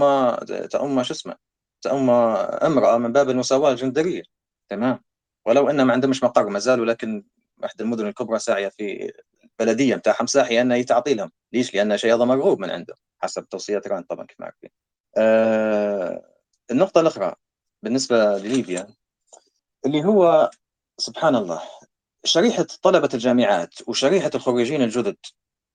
تأم شو اسمه؟ تأم امرأة من باب المساواة الجندرية. تمام؟ ولو ان ما عندهمش مقر ما زالوا لكن إحدى المدن الكبرى ساعية في البلدية بتاعهم ساحية إنها تعطي لهم. ليش؟ لأن شيء هذا مرغوب من عنده حسب توصيات إيران طبعا كيف ما عارفين آه النقطة الأخرى بالنسبة لليبيا اللي هو سبحان الله. شريحة طلبة الجامعات وشريحة الخريجين الجدد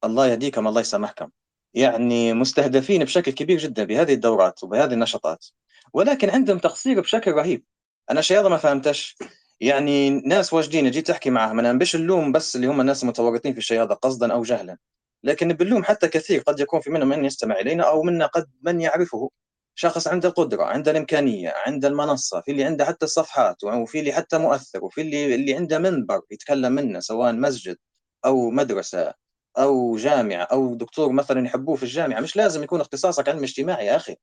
الله يهديكم الله يسامحكم. يعني مستهدفين بشكل كبير جدا بهذه الدورات وبهذه النشاطات. ولكن عندهم تقصير بشكل رهيب. أنا شيء هذا ما فهمتش. يعني ناس واجدين جيت احكي معهم أنا مش اللوم بس اللي هم الناس المتورطين في الشيء هذا قصدا أو جهلا. لكن باللوم حتى كثير قد يكون في منهم من يستمع إلينا أو منا قد من يعرفه. شخص عنده القدرة عنده الإمكانية عنده المنصة في اللي عنده حتى الصفحات وفي اللي حتى مؤثر وفي اللي اللي عنده منبر يتكلم منه سواء مسجد أو مدرسة أو جامعة أو دكتور مثلا يحبوه في الجامعة. مش لازم يكون اختصاصك علم اجتماعي يا أخي.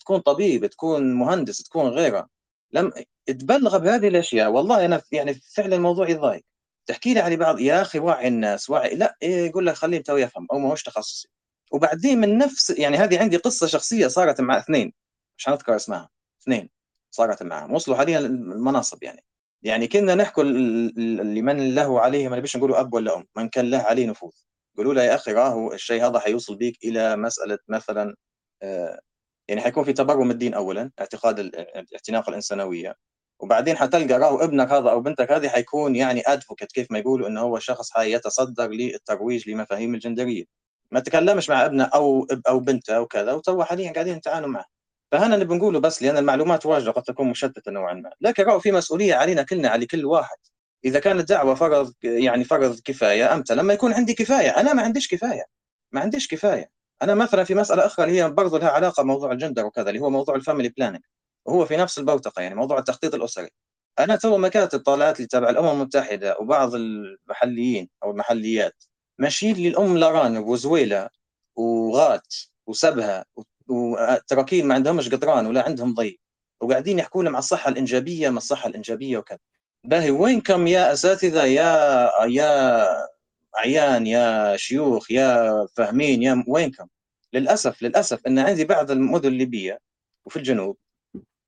تكون طبيب تكون مهندس تكون غيره. لم تبلغ بهذه الأشياء. والله أنا يعني فعلا الموضوع يضايق. تحكي لي على بعض يا أخي وعي الناس وعي لا إيه يقول لك خليه تو يفهم أو ما هوش تخصصي. وبعدين من نفس يعني هذه عندي قصة شخصية صارت مع اثنين مش هنذكر اسمها اثنين صارت معهم وصلوا حاليا المناصب يعني. يعني كنا نحكوا لمن له عليه ما نبيش نقولوا أب ولا أم من كان له عليه نفوذ. قولوا له يا أخي راهو الشيء هذا حيوصل بيك إلى مسألة مثلا آه يعني حيكون في تبرم الدين اولا اعتقاد اعتناق الإنسانوية. وبعدين حتلقى راهو ابنك هذا أو بنتك هذه حيكون يعني advocate كيف ما يقولوا إنه هو شخص حيتصدر للترويج لمفاهيم الجندرية. ما تكلمش مع ابنه أو أو بنته أو كذا وتو حاليا قاعدين يتعانوا معه. فهنا اللي بنقوله بس لأن المعلومات واجده قد تكون مشتتة نوعا ما. لكن راهو في مسؤولية علينا كلنا على كل واحد. إذا كانت دعوة فرض يعني فرض كفاية إمتى لما يكون عندي كفاية. أنا ما عنديش كفاية. ما عنديش كفاية. أنا مثلا في مسألة أخرى اللي هي برضه لها علاقة بموضوع الجندر وكذا اللي هو موضوع ال family planning. وهو في نفس البوتقة يعني موضوع التخطيط الأسري. أنا تو ما كانت الطالعات اللي تبع الأمم المتحدة وبعض المحليين أو المحليات. ماشيين للأم الأرانب وزويلة وغات وسبها وتراغن ما عندهمش قطران ولا عندهم ضي. وقاعدين يحكوا لهم على الصحة الإنجابية ما الصحة الإنجابية وكذا. باهي وينكم يا أساتذة يا يا عيان يا شيوخ يا فاهمين يا وينكم للأسف للأسف إن عندي بعض المدن الليبية وفي الجنوب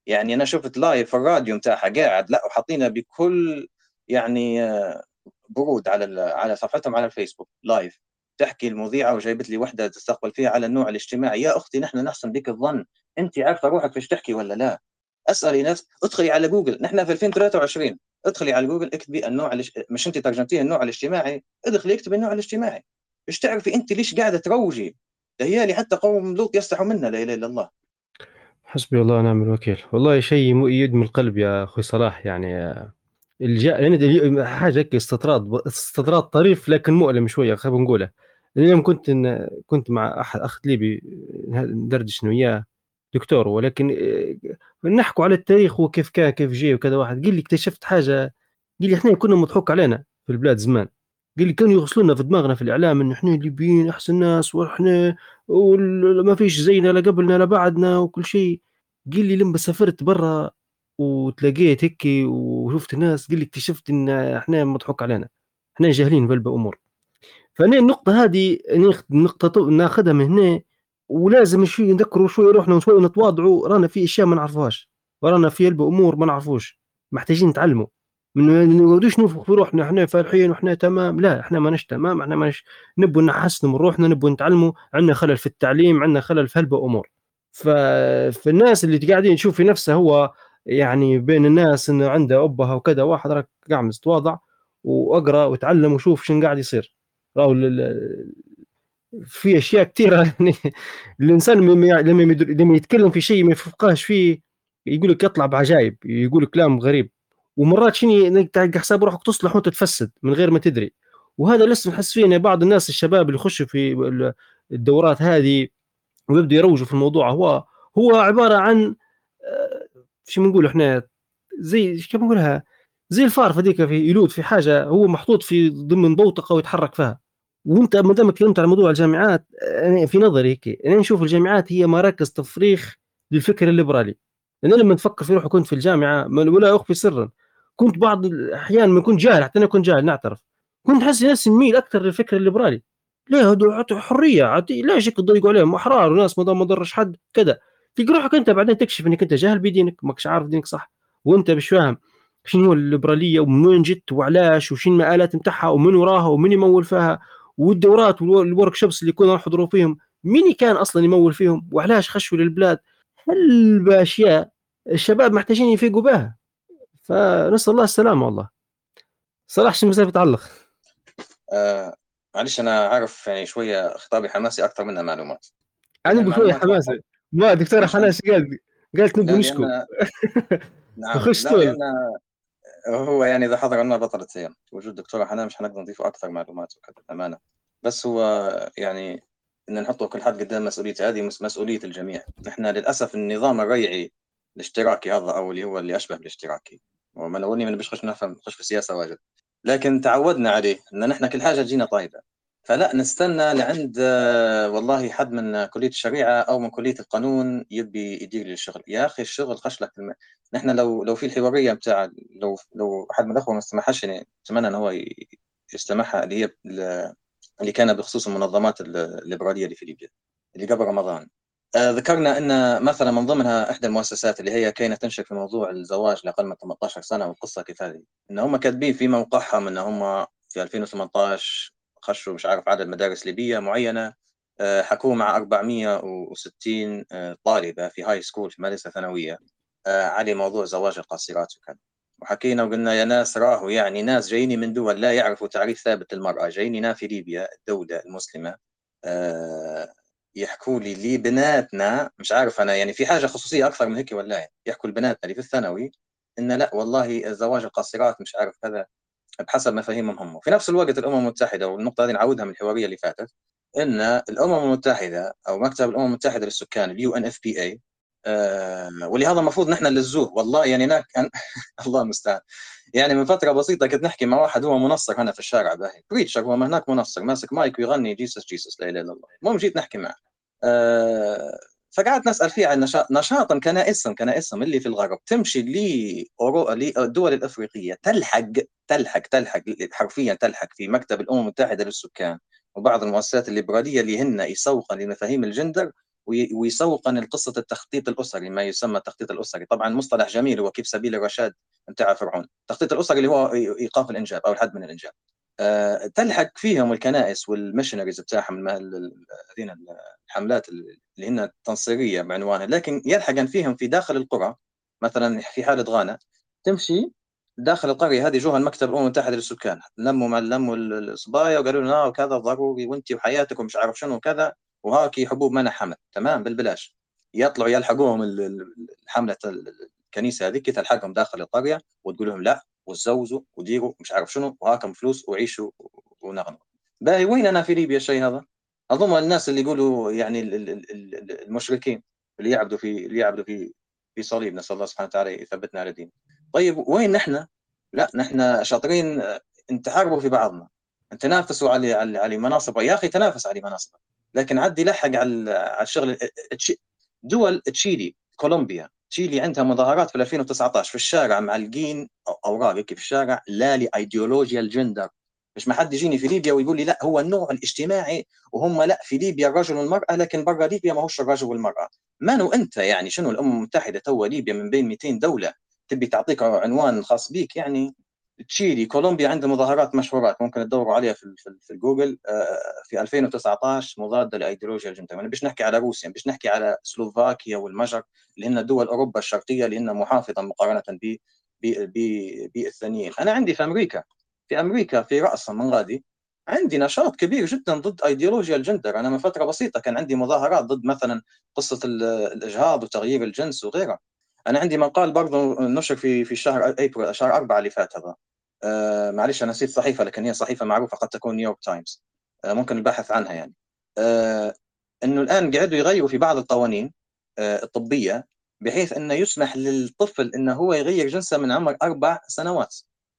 يعني أنا شفت live في الراديو متاعها قاعد لا وحاطينها بكل يعني برود على على صفحتهم على الفيسبوك live تحكي المذيعة وجايبت لي وحدة تستقبل فيها على النوع الاجتماعي. يا أختي نحن نحسن بك الظن. أنت عارفة روحك فيش تحكي ولا لا؟ أسألي نفس ادخلي على جوجل. نحن في 2023 ادخلي على جوجل اكتبي النوع الاش... مش أنت ترجمتيه النوع الاجتماعي. ادخلي اكتبي النوع الاجتماعي. إيش تعرفي أنت ليش قاعدة تروجي؟ هي لي حتى قوم لوط يستحوا منا لا إله إلا الله. حسبي الله ونعم الوكيل. والله شيء يدمي القلب يا أخوي صلاح يعني الجاء يعني حاجة هيك استطراد استطراد طريف لكن مؤلم شوية خلينا نقوله. اليوم كنت إن كنت مع أحد أخ ليبي ندردش وياه دكتور ولكن آه، نحكوا على التاريخ وكيف كان كيف جاي وكذا واحد. قال لي اكتشفت حاجة قال لي إحنا كنا مضحوك علينا في البلاد زمان. قال لي كانوا يغسلونا في دماغنا في الإعلام إن إحنا الليبيين أحسن ناس وإحنا وما فيش زينا لا قبلنا لا بعدنا وكل شيء. قال لي لما سافرت برا وتلاقيت هيك وشفت الناس قال لي اكتشفت إن إحنا مضحوك علينا إحنا جاهلين بالامور فأنا النقطة هذه نقطة ناخذها من هنا ولازم شوي نذكروا شوي روحنا وشوي نتواضعوا رانا في أشياء ما نعرفوهاش ورانا في أمور ما نعرفوش محتاجين نتعلموا. ما نقعدوش ننفخ في روحنا إحنا فالحين وإحنا تمام لا إحنا ماناش تمام إحنا ماناش نبوا نحسن من روحنا نبوا نتعلموا عندنا خلل في التعليم عندنا خلل في هلبة أمور. فالناس اللي قاعدين يشوف في نفسه هو يعني بين الناس انه عنده أبها وكذا واحد راك قاعد متواضع وأقرأ وتعلم وشوف شنو قاعد يصير. راهو في أشياء كثيره يعني الإنسان لما لما يتكلم في شيء ما يفقهش فيه يقول لك يطلع بعجائب يقول كلام غريب. ومرات شنو حساب روحك تصلح وأنت تفسد من غير ما تدري. وهذا لسه نحس فيه بعض الناس الشباب اللي يخشوا في الدورات هذه ويبدوا يروجوا في الموضوع هو هو عبارة عن آه، شو بنقول إحنا زي كيف بنقولها زي الفار هذيك في يلود في حاجة هو محطوط في ضمن بوتقة ويتحرك فيها. وانت ما دام تكلمت على موضوع الجامعات أنا في نظري هيك أنا نشوف الجامعات هي مراكز تفريخ للفكر الليبرالي. أنا لما نفكر في روحي كنت في الجامعة ولا أخفي سرا. كنت بعض الأحيان ما كنت جاهل حتى أنا كنت جاهل نعترف. كنت أحس نفسي نميل أكثر للفكر الليبرالي. ليه هدول حرية ليش هيك تضيقوا عليهم أحرار وناس ما ضرش حد كذا. تلقى روحك أنت بعدين تكشف إنك أنت جاهل بدينك ماكش عارف دينك صح. وأنت مش فاهم شنو الليبرالية ومن وين جت وعلاش وشنو المآلات نتاعها ومن وراها ومن يمول فيها والدورات والورك شوبس اللي كنا نحضروا فيهم مين كان أصلا يمول فيهم؟ وعلاش خشوا للبلاد؟ هل بأشياء الشباب محتاجين يفيقوا بها؟ فنسأل الله السلامة والله. صلاح شو مسافة تعلق؟ آه معلش أنا عارف يعني شوية خطابي حماسي أكثر منها معلومات. أنا نبغى شوية حماسي. ما دكتورة حناش قالت قالت نبغى نشكو نعم خش هو يعني إذا حضر لنا بطلة سيم وجود دكتورة حنان مش حنقدر نضيف أكثر معلومات وكذا امانه بس هو يعني إن نحطه كل حد قدام مسؤوليته هذه مسؤولية الجميع. نحن للأسف النظام الريعي الاشتراكي هذا أو اللي هو اللي أشبه بالاشتراكي. وما لو اني من بيخش نفهم خش في السياسة واجد. لكن تعودنا عليه إن نحن كل حاجة تجينا طيبه فلا نستنى لعند والله حد من كلية الشريعة أو من كلية القانون يبي يدير لي الشغل. يا أخي الشغل خش لك الم... نحن لو لو في الحوارية بتاع لو لو حد من الأخوة ما استمعهاش يعني أتمنى إن هو يستمعها اللي هي اللي كان بخصوص المنظمات الليبرالية اللي في ليبيا اللي قبل رمضان. آه ذكرنا إن مثلا من ضمنها إحدى المؤسسات اللي هي كانت تنشر في موضوع الزواج لأقل من 18 سنة والقصة كيف هذه إن هم كاتبين في موقعهم إن هم في 2018 خشوا مش عارف عدد مدارس ليبية معينة آه حكوا مع 460 آه طالبة في هاي سكول في مدرسة ثانوية. آه، على موضوع زواج القاصرات وكذا. وحكينا وقلنا يا ناس راهوا يعني ناس جايين من دول لا يعرفوا تعريف ثابت للمرأة جايين في ليبيا الدولة المسلمة يحكوا لي لي بناتنا مش عارف أنا يعني في حاجة خصوصية أكثر من هيك ولا يعني يحكوا لبناتنا اللي في الثانوي إن لا والله زواج القاصرات مش عارف كذا بحسب مفاهيمهم هم. وفي نفس الوقت الأمم المتحدة والنقطة هذه نعودها من الحوارية اللي فاتت إن الأمم المتحدة أو مكتب الأمم المتحدة للسكان ال UNFPA ولهذا المفروض نحن نلزوه. والله يعني هناك الله المستعان. يعني من فترة بسيطة كنت نحكي مع واحد هو منصر هنا في الشارع باهي. preacher هو هناك منصر ماسك مايك ويغني Jesus Jesus لا إله إلا الله. المهم جيت نحكي معه. أه فقعدت نسأل فيه عن نشاط نشاطا كنائسا كنائسا اللي في الغرب. تمشي للدول الأفريقية تلحق تلحق تلحق حرفيا تلحق في مكتب الأمم المتحدة للسكان وبعض المؤسسات الليبرالية اللي هن يسوقا لمفاهيم الجندر. ويسوقا لقصه التخطيط الأسري ما يسمى التخطيط الأسري. طبعا مصطلح جميل هو كيف سبيل الرشاد نتاع فرعون. التخطيط الأسري اللي هو إيقاف الإنجاب أو الحد من الإنجاب. أه تلحق فيهم الكنائس والمشنريز بتاعهم هذين الحملات اللي هن التنصيريه بعنوانها. لكن يلحق فيهم في داخل القرى مثلا في حالة غانا تمشي داخل القرية. هذه جوها المكتب الأمم المتحدة للسكان. لموا مع لموا الصبايا وقالوا لنا وكذا ضروري وانت وحياتك ومش عارف شنو وكذا. وهاكي حبوب منع حمل تمام بالبلاش يطلعوا يلحقوهم الحملة الكنيسة هذيك تلحقهم داخل القرية وتقول لهم لا وتزوجوا وديروا مش عارف شنو وهاكم فلوس وعيشوا ونغنوا باهي وين أنا في ليبيا الشيء هذا؟ أظن الناس اللي يقولوا يعني المشركين اللي يعبدوا في اللي يعبدوا في في صليب نسأل الله سبحانه وتعالى يثبتنا على دينه. طيب وين نحن؟ لا نحن شاطرين نتحاربوا في بعضنا تنافسوا على على مناصب يا أخي تنافس على مناصب لكن عدي لحق على على الشغل. دول تشيلي كولومبيا. تشيلي عندها مظاهرات في 2019 في الشارع معلقين أوراق في الشارع لا لإيديولوجيا الجندر. مش ما حد يجيني في ليبيا ويقول لي لا هو النوع الاجتماعي وهم لا في ليبيا الرجل والمرأة لكن برا ليبيا ما هوش الرجل والمرأة. منو أنت يعني؟ شنو الامم المتحدة؟ تو ليبيا من بين 200 دولة. تبي تعطيك عنوان خاص بيك يعني؟ تشيلي كولومبيا عندها مظاهرات مشهورات ممكن تدوروا عليها في في الجوجل في 2019 مضادة لايديولوجيا الجندر يعني مش نحكي على روسيا مش نحكي على سلوفاكيا والمجر اللي هن دول أوروبا الشرقية اللي هن محافظة مقارنة ب بالثانيين أنا عندي في أمريكا في أمريكا في راسها من غادي عندي نشاط كبير جدا ضد ايديولوجيا الجندر أنا من فترة بسيطة كان عندي مظاهرات ضد مثلا قصة الإجهاض وتغيير الجنس وغيرها. أنا عندي مقال برضه نشر في في شهر أبريل شهر أربعة اللي فات هذا. آه معلش أنا نسيت صحيفة لكن هي صحيفة معروفة قد تكون نيويورك تايمز. آه ممكن البحث عنها يعني. آه إنه الآن قعدوا يغيروا في بعض القوانين الطبية بحيث إنه يسمح للطفل إنه هو يغير جنسه من عمر أربع سنوات.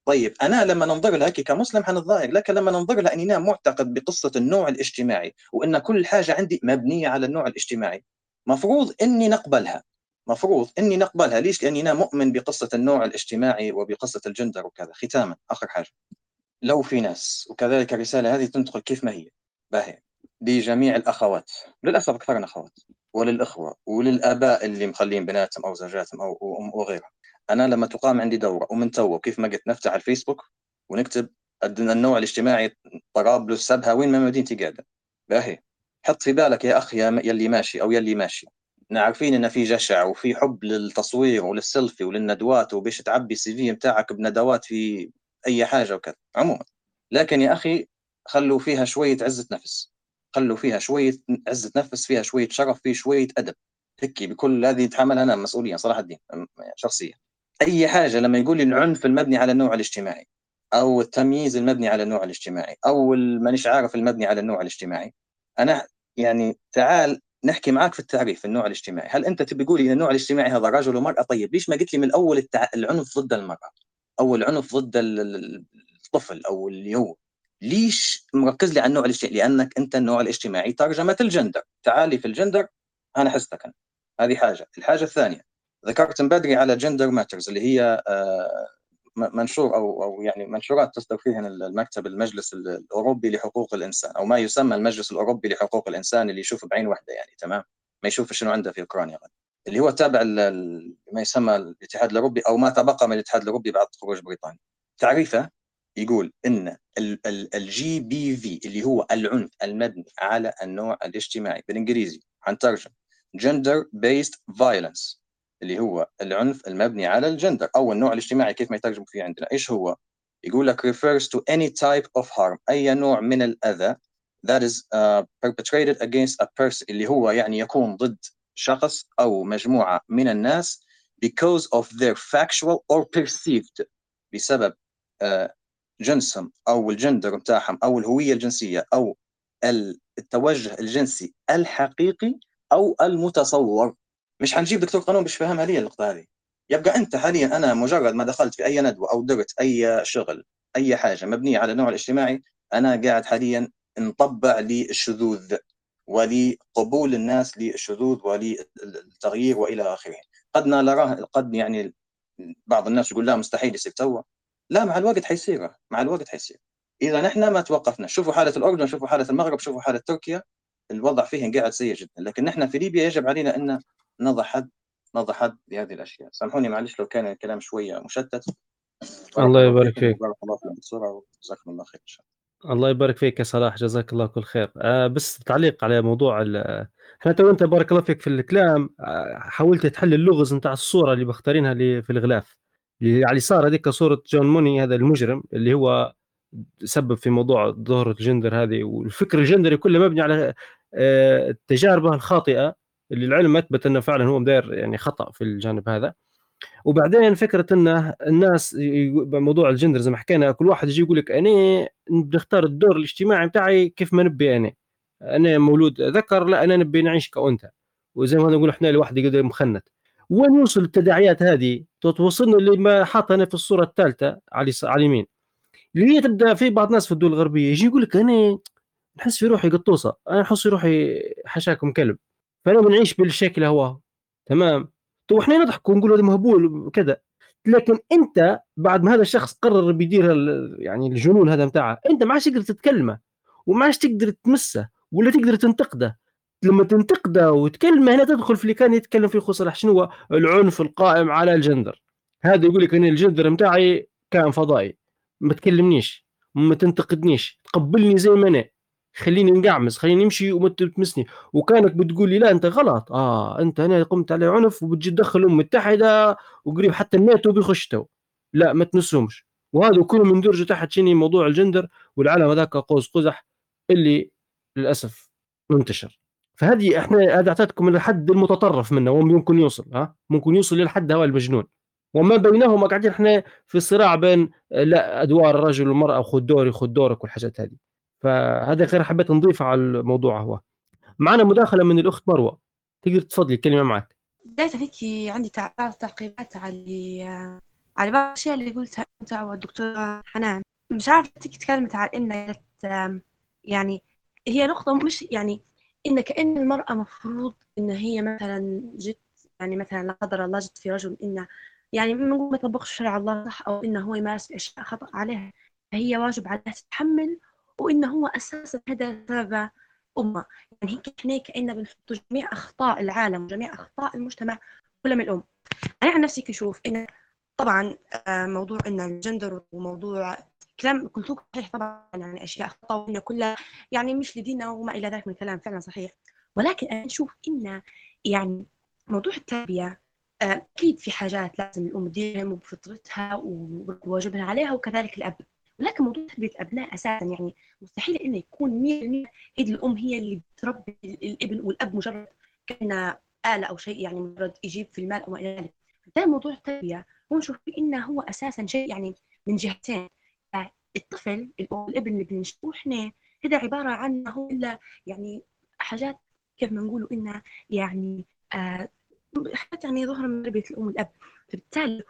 طيب أنا لما ننظر لها كمسلم حنتضايق لكن لما ننظر لها إني أنا معتقد بقصة النوع الاجتماعي وإن كل حاجة عندي مبنية على النوع الاجتماعي. مفروض إني نقبلها. مفروض إني نقبلها. ليش؟ لأني أنا مؤمن بقصة النوع الاجتماعي وبقصة الجندر وكذا. ختاما آخر حاجة. لو في ناس وكذلك الرسالة هذه تنتقل كيف ما هي؟ باهي لجميع الأخوات. للأسف أكثرنا أخوات. وللإخوة. وللآباء اللي مخلين بناتهم أو زوجاتهم أو وغيرها أنا لما تقام عندي دورة ومن تو كيف ما قلت نفتح الفيسبوك ونكتب النوع الاجتماعي طرابلس سبها وين ما مدينتي قاعدة. باهي حط في بالك يا اخ يا يلي ماشي أو يلي ماشي. عارفين إن في جشع وفي حب للتصوير وللسيلفي وللندوات وبيش تعبي ال CV بتاعك بندوات في أي حاجة وكذا عموما. لكن يا أخي خلوا فيها شوية عزة نفس. خلوا فيها شوية عزة نفس فيها شوية شرف في شوية أدب. هيك بكل هذه يتحملها أنا مسؤولية صراحة الدين شخصية. أي حاجة لما يقول لي العنف المبني على النوع الاجتماعي أو التمييز المبني على النوع الاجتماعي أو مانيش عارف المبني على النوع الاجتماعي أنا يعني تعال نحكي معك في التعريف النوع الاجتماعي. هل أنت تبي تقولي إن النوع الاجتماعي هذا رجل ومرأة؟ طيب ليش ما قلت لي من الأول التع... العنف ضد المرأة؟ أو العنف ضد الطفل أو اللي هو. ليش مركز لي على النوع الاجتماعي؟ لأنك أنت النوع الاجتماعي ترجمة الجندر. تعالي في الجندر أنا حستك أنا. هذه حاجة. الحاجة الثانية ذكرت من بدري على Gender Matters اللي هي آه منشور أو أو يعني منشورات تصدر فيها المكتب المجلس الأوروبي لحقوق الإنسان أو ما يسمى المجلس الأوروبي لحقوق الإنسان اللي يشوف بعين واحدة يعني تمام؟ ما يشوف شنو عنده في أوكرانيا اللي هو تابع ما يسمى الاتحاد الأوروبي أو ما تبقى من الاتحاد الأوروبي بعد خروج بريطانيا. تعريفه يقول إن الجي بي في اللي هو العنف المبني على النوع الاجتماعي بالإنجليزي حنترجم gender based violence. اللي هو العنف المبني على الجندر أو النوع الاجتماعي كيف ما يترجم فيه عندنا. إيش هو؟ يقول لك refers to any type of harm أي نوع من الأذى that is uh, perpetrated against a person اللي هو يعني يكون ضد شخص أو مجموعة من الناس because of their factual or perceived بسبب uh, جنسهم أو الجندر بتاعهم أو الهوية الجنسية أو التوجه الجنسي الحقيقي أو المتصور. مش حنجيب دكتور قانون مش فاهمها لي النقطة هذه. يبقى أنت حاليا أنا مجرد ما دخلت في أي ندوة أو درت أي شغل أي حاجة مبنية على النوع الاجتماعي أنا قاعد حاليا نطبع للشذوذ ولقبول الناس للشذوذ وللتغيير وإلى آخره. قد نراه قد يعني بعض الناس يقول لا مستحيل يصير توا لا مع الوقت حيصير مع الوقت حيصير. إذا نحن ما توقفنا. شوفوا حالة الأردن شوفوا حالة المغرب شوفوا حالة تركيا الوضع فيهم قاعد سيء جدا. لكن نحن في ليبيا يجب علينا أن نضع حد لهذه الأشياء. سامحوني معلش لو كان الكلام شوية مشتت. الله يبارك فيك. بارك الله فيك بسرعة وجزاكم الله خير إن شاء الله. الله يبارك فيك يا صلاح جزاك الله كل خير. آه بس تعليق على موضوع إحنا تو انت بارك الله فيك في الكلام آه حاولت تحل اللغز نتاع الصورة اللي مختارينها في الغلاف. اللي على اليسار هذيك صورة جون موني هذا المجرم اللي هو سبب في موضوع ظهور الجندر هذه والفكر الجندري كله مبني على آه، تجاربه الخاطئة اللي العلم أثبت أنه فعلا هو مدير يعني خطأ في الجانب هذا. وبعدين فكرة أنه الناس موضوع الجندر زي ما حكينا كل واحد يجي يقول لك أنا بنختار الدور الاجتماعي بتاعي كيف ما نبي أنا أنا مولود ذكر لا أنا نبي نعيش كأنثى. وزي ما نقول إحنا لواحد يقدر مخنت وين يوصل التداعيات هذه؟ توصلنا اللي ما حاطها في الصورة الثالثة على على اليمين. اللي هي تبدأ في بعض الناس في الدول الغربية يجي يقول لك أنا نحس في روحي قطوسة أنا نحس في روحي حشاكم كلب. فأنا بنعيش بالشكل هو. تمام؟ تو إحنا نضحك ونقول هذا مهبول وكذا. لكن أنت بعد ما هذا الشخص قرر بيدير يعني الجنون هذا بتاعه أنت ما عادش تقدر تتكلمه وما عادش تقدر تمسه ولا تقدر تنتقده. لما تنتقده وتكلمه هنا تدخل في اللي كان يتكلم فيه صلاح شنو هو؟ العنف القائم على الجندر. هذا يقول لك إن الجندر بتاعي كان فضائي. ما تكلمنيش ما تنتقدنيش تقبلني زي ما أنا. خليني نقعمز خليني نمشي وما تمسني وكانك بتقول لي لا أنت غلط. آه أنت هنا قمت على عنف وبتجي تدخل الامم المتحده وقريب حتى الناتو بيخش تو. لا ما تنسهمش وهذا كله من درجه تحت شنو موضوع الجندر والعالم هذاك قوس قزح اللي للأسف منتشر. فهذه إحنا هذا اعطيتكم الحد المتطرف منه وممكن يوصل ها؟ ممكن يوصل للحد هذا المجنون. وما بينهما قاعدين إحنا في صراع بين لا أدوار الرجل والمرأة خذ دوري خذ دورك والحاجات هذه. فهذا غير حبيت نضيفه على الموضوع هو. معنا مداخلة من الأخت مروة. تقدر تفضلي الكلمة معك. بداية هيك عندي تعقيبات على على بعض الأشياء اللي قلتها أنت والدكتورة حنان. مش عارفة تكلمت على ان يعني هي نقطة مش يعني إن كأن المرأة مفروض إن هي مثلا جت يعني مثلا لا قدر الله جت في رجل انه يعني ما طبقش شرع الله صح أو إنه هو يمارس أشياء خطأ عليها فهي واجب عليها تتحمل وانه هو أساسا هذا سبب أمة. يعني هيك إحنا كأننا بنحط جميع أخطاء العالم وجميع أخطاء المجتمع كلها من الأم. أنا عن نفسي كشوف ان طبعا آه، موضوع ان الجندر وموضوع كلام قلتوك صحيح طبعا يعني أشياء خطا وان كلها يعني مش لدينا وما إلى ذلك من الكلام فعلا صحيح. ولكن أنا أشوف ان يعني موضوع التربية آه، أكيد في حاجات لازم الأم تديرها وبفطرتها وواجبها عليها وكذلك الأب. ولكن موضوع تربيه الابناء أساسا يعني مستحيل انه يكون 100% ايد الأم هي اللي بتربي الابن والأب مجرد كان آلة أو شيء يعني مجرد يجيب في المال أو ما إلى ذلك. ده موضوع التربية هو نشوف إنه هو أساسا شيء يعني من جهتين. الطفل الابن اللي بنشوفه إحنا هذا عبارة عن هو إلا يعني حاجات كيف ما نقولوا إنها يعني آه حتى يعني ظهر من تربية الأم والأب. فبالتالي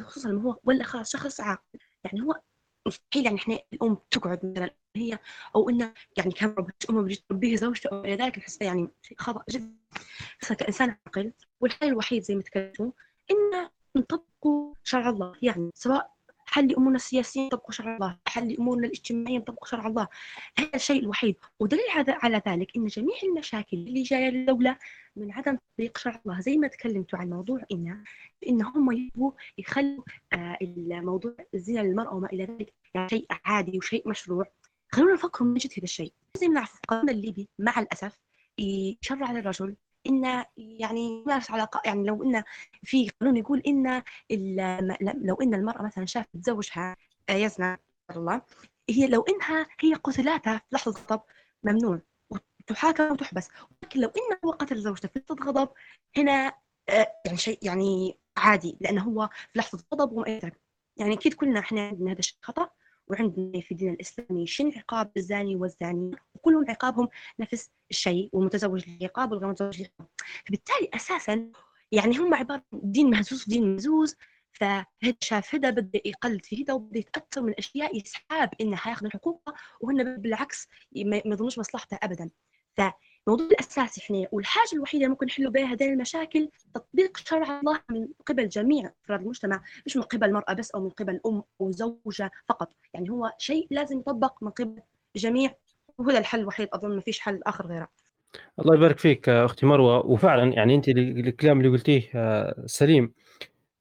خصوصا هو ولا خلاص شخص عاقل. يعني هو مستحيل يعني إحنا الأم تقعد مثلا هي أو إنه يعني كان امه بتجي تربيه زوجته أو إلى ذلك نحسه يعني شيء خطأ جدا. بس كانسان عاقل والحل الوحيد زي ما تكلمتوا إنه نطبقوا شرع الله. يعني سواء حل امورنا السياسيه نطبقوا شرع الله؟ حل امورنا الاجتماعيه نطبقوا شرع الله؟ هذا الشيء الوحيد. ودليل على ذلك إن جميع المشاكل اللي جاية للدولة من عدم تطبيق شرع الله. زي ما تكلمتوا عن موضوع إن إن هم يبغوا يخلوا آه الموضوع الزنا للمرأة وما إلى ذلك يعني شيء عادي وشيء مشروع. خلونا نفكر من جد هذا الشيء. زي ما نعرف القانون الليبي مع الأسف يشرع للرجل إن يعني يمارس علاقة يعني لو إن في قانون يقول إن لو إن المرأة مثلا شافت زوجها آه، يزنى الله هي لو إنها هي قتلاتها في لحظة الغضب ممنوع تحاكم وتحبس. ولكن لو انه هو قتل زوجته في لحظة غضب هنا آه، يعني شيء يعني عادي لأنه هو في لحظة غضب وما يعني أكيد كلنا إحنا عندنا هذا الشيء خطأ. وعندنا في الدين الإسلامي شن عقاب الزاني والزانية وكلهم عقابهم نفس الشيء والمتزوج له عقاب والغير متزوج له عقاب فبالتالي أساسا يعني هم عبارة دين مهزوز ودين مهزوز فهذا شاف هذا بده يقلد في هذا وبده يتأثر من أشياء يسحاب انه حياخذ الحقوق وهن بالعكس ما يظنوش مصلحته ابدا. فالموضوع الاساسي إحنا والحاجة الوحيدة اللي ممكن نحلوا بها هذه المشاكل تطبيق شرع الله من قبل جميع أفراد المجتمع مش من قبل المرأة بس أو من قبل أم أو زوجة فقط يعني هو شيء لازم يطبق من قبل الجميع وهذا الحل الوحيد أظن ما فيش حل آخر غيره. الله يبارك فيك أختي مروة. وفعلا يعني أنت الكلام اللي قلتيه آه، سليم.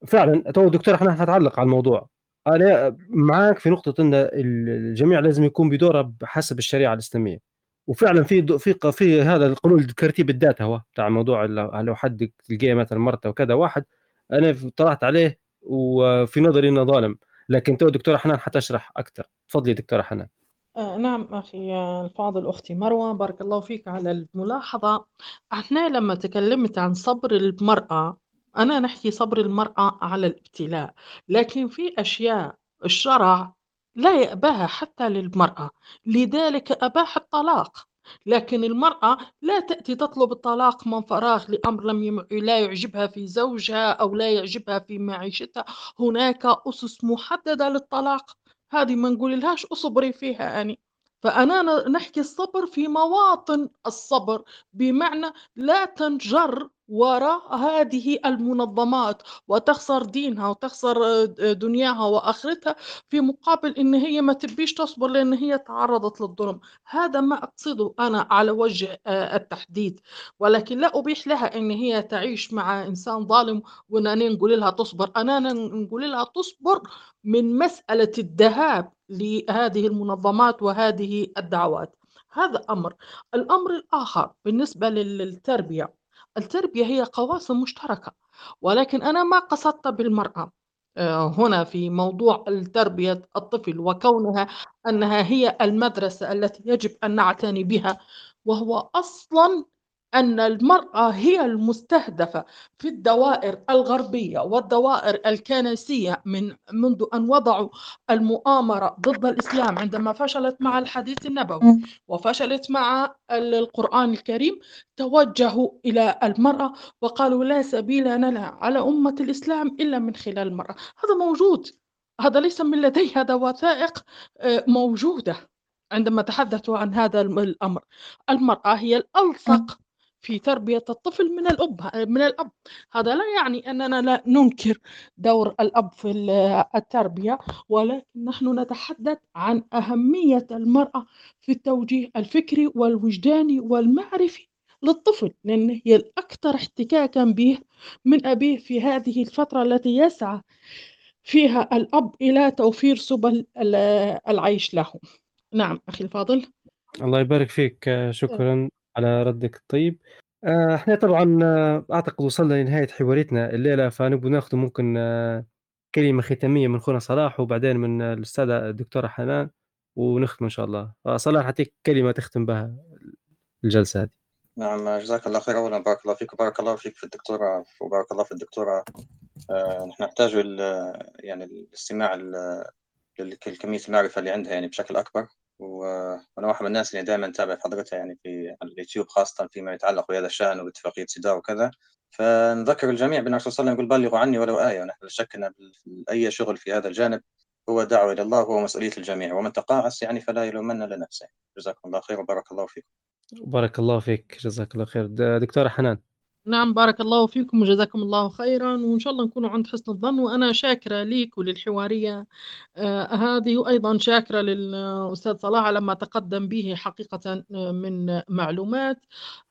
فعلا تو دكتور إحنا حنتعلق على الموضوع. أنا معاك في نقطة إن الجميع لازم يكون بدوره بحسب الشريعة الإسلامية. وفعلا في في في هذا القانون ترتيب الداتا هو بتاع موضوع لو حد تلقيه مثلا مرته وكذا واحد. أنا طلعت عليه وفي نظري إنه ظالم. لكن تو دكتورة حنان حتشرح أكثر تفضلي دكتورة حنان. آه نعم أخي الفاضل أختي مروة بارك الله فيك على الملاحظة. أحنا لما تكلمت عن صبر المرأة أنا نحكي صبر المرأة على الابتلاء. لكن في أشياء الشرع لا يأباها حتى للمرأة لذلك أباح الطلاق. لكن المرأة لا تأتي تطلب الطلاق من فراغ لأمر لم يم... لا يعجبها في زوجها أو لا يعجبها في معيشتها. هناك أسس محددة للطلاق. هذه ما نقول لهاش أصبري فيها يعني فأنا نحكي الصبر في مواطن الصبر بمعنى لا تنجر وراء هذه المنظمات وتخسر دينها وتخسر آه، دنياها وآخرتها في مقابل إن هي ما تبيش تصبر لأن هي تعرضت للظلم. هذا ما أقصده أنا على وجه آه، التحديد. ولكن لا أبيح لها إن هي تعيش مع إنسان ظالم وانني نقول لها تصبر. أنا نقول لها تصبر من مسألة الذهاب لهذه المنظمات وهذه الدعوات. هذا أمر. الأمر الآخر بالنسبة للتربية. التربية هي قواسم مشتركة ولكن أنا ما قصدت بالمرأة. آه، هنا في موضوع التربية الطفل وكونها أنها هي المدرسة التي يجب أن نعتني بها وهو أصلا أن المرأة هي المستهدفة في الدوائر الغربية والدوائر الكنسية من منذ أن وضعوا المؤامرة ضد الإسلام عندما فشلت مع الحديث النبوي وفشلت مع القرآن الكريم توجهوا إلى المرأة وقالوا لا سبيل لنا على أمة الإسلام إلا من خلال المرأة. هذا موجود. هذا ليس من لدي هذا وثائق آه، موجودة عندما تحدثوا عن هذا الأمر. المرأة هي الألصق في تربية الطفل من الأب من الأب. هذا لا يعني أننا لا ننكر دور الأب في التربية ولكن نحن نتحدث عن أهمية المرأة في التوجيه الفكري والوجداني والمعرفي للطفل لأن هي الأكثر احتكاكا به من أبيه في هذه الفترة التي يسعى فيها الأب إلى توفير سبل العيش له. نعم أخي الفاضل. الله يبارك فيك شكرا. على ردِّك الطيب. آه، إحنا طبعًا آه، أعتقد وصلنا لنهاية حواريتنا الليلة، فنبغى ناخذ ممكن آه، كلمة ختامية من خونا صلاح وبعدين من الأستاذة الدكتورة حنان ونختم إن شاء الله. فصلاح أعطيك كلمة تختم بها الجلسة هذه. نعم جزاك الله خير أولًا بارك الله فيك وبارك الله فيك في الدكتورة وبارك الله في الدكتورة نحن نحتاج يعني الاستماع لكمية المعرفة اللي عندها يعني بشكل أكبر. وأنا واحد من الناس اللي دائما أتابع حضرتها يعني في اليوتيوب خاصة فيما يتعلق بهذا الشأن وباتفاقيه سيداو وكذا. فنذكر الجميع بأن الرسول صلى الله عليه وسلم يقول بلغوا عني ولو آية ونحن لا شك أن أي شغل في هذا الجانب هو دعوة إلى الله وهو مسؤولية الجميع. ومن تقاعس يعني فلا يلومن لنفسه. جزاكم الله خير وبارك الله فيكم. بارك الله فيك. جزاك الله خير. دكتورة حنان. نعم بارك الله فيكم وجزاكم الله خيرا وإن شاء الله نكونوا عند حسن الظن وأنا شاكرة ليك وللحوارية آه هذه وأيضا شاكرة للأستاذ صلاح على ما تقدم به حقيقة آه، من معلومات.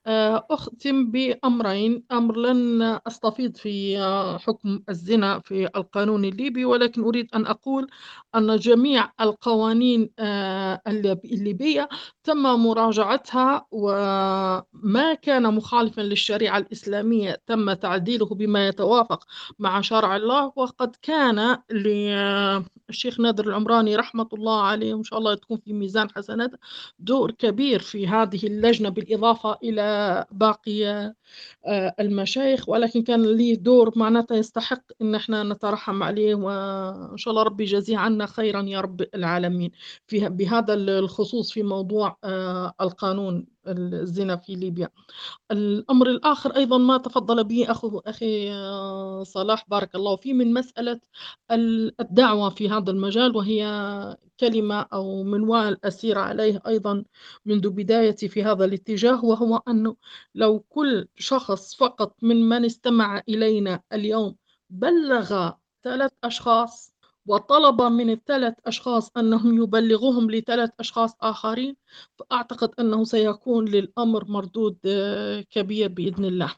آه، أختم بأمرين أمر لن أستفيض في آه، حكم الزنا في القانون الليبي ولكن أريد أن أقول أن جميع القوانين آه، الليبية تم مراجعتها وما كان مخالفا للشريعة الإسلامية الإسلامية تم تعديله بما يتوافق مع شرع الله وقد كان للشيخ نادر العمراني رحمة الله عليه وإن شاء الله تكون في ميزان حسناته دور كبير في هذه اللجنة بالإضافة إلى باقي آه، المشايخ. ولكن كان ليه دور معناتها يستحق إن إحنا نترحم عليه وإن شاء الله ربي يجازيه عنا خيرا يا رب العالمين. في بهذا الخصوص في موضوع آه، القانون. الزنا في ليبيا. الأمر الآخر أيضا ما تفضل به أخو أخي آه، صلاح بارك الله فيه من مسألة الدعوة في هذا المجال وهي كلمة أو منوال أسير عليه أيضا منذ بدايتي في هذا الاتجاه وهو أنه لو كل شخص فقط من من استمع إلينا اليوم بلغ ثلاث أشخاص وطلب من الثلاث أشخاص أنهم يبلغوهم لثلاث أشخاص آخرين فأعتقد أنه سيكون للأمر مردود آه، كبير بإذن الله.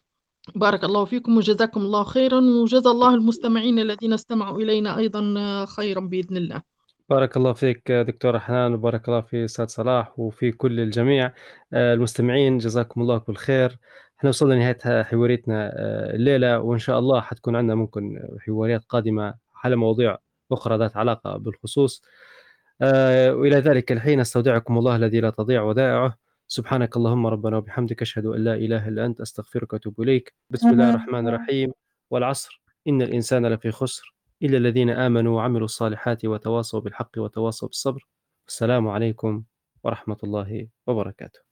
بارك الله فيكم وجزاكم الله خيرا وجزا الله المستمعين الذين استمعوا إلينا أيضا آه، خيرا بإذن الله. بارك الله فيك دكتورة حنان وبارك الله في أستاذ صلاح وفي كل الجميع. آه، المستمعين جزاكم الله كل خير. إحنا وصلنا لنهاية حواريتنا الليلة وإن شاء الله حتكون عندنا ممكن حواريات قادمة على مواضيع أخرى ذات علاقة بالخصوص. آه، وإلى ذلك الحين أستودعكم الله الذي لا تضيع ودائعه. سبحانك اللهم ربنا وبحمدك أشهد أن لا إله إلا أنت أستغفرك وأتوب إليك. بسم الله الرحمن الرحيم. والعصر. إن الإنسان لفي خسر. إلا الذين آمنوا وعملوا الصالحات وتواصوا بالحق وتواصوا بالصبر. السلام عليكم ورحمة الله وبركاته.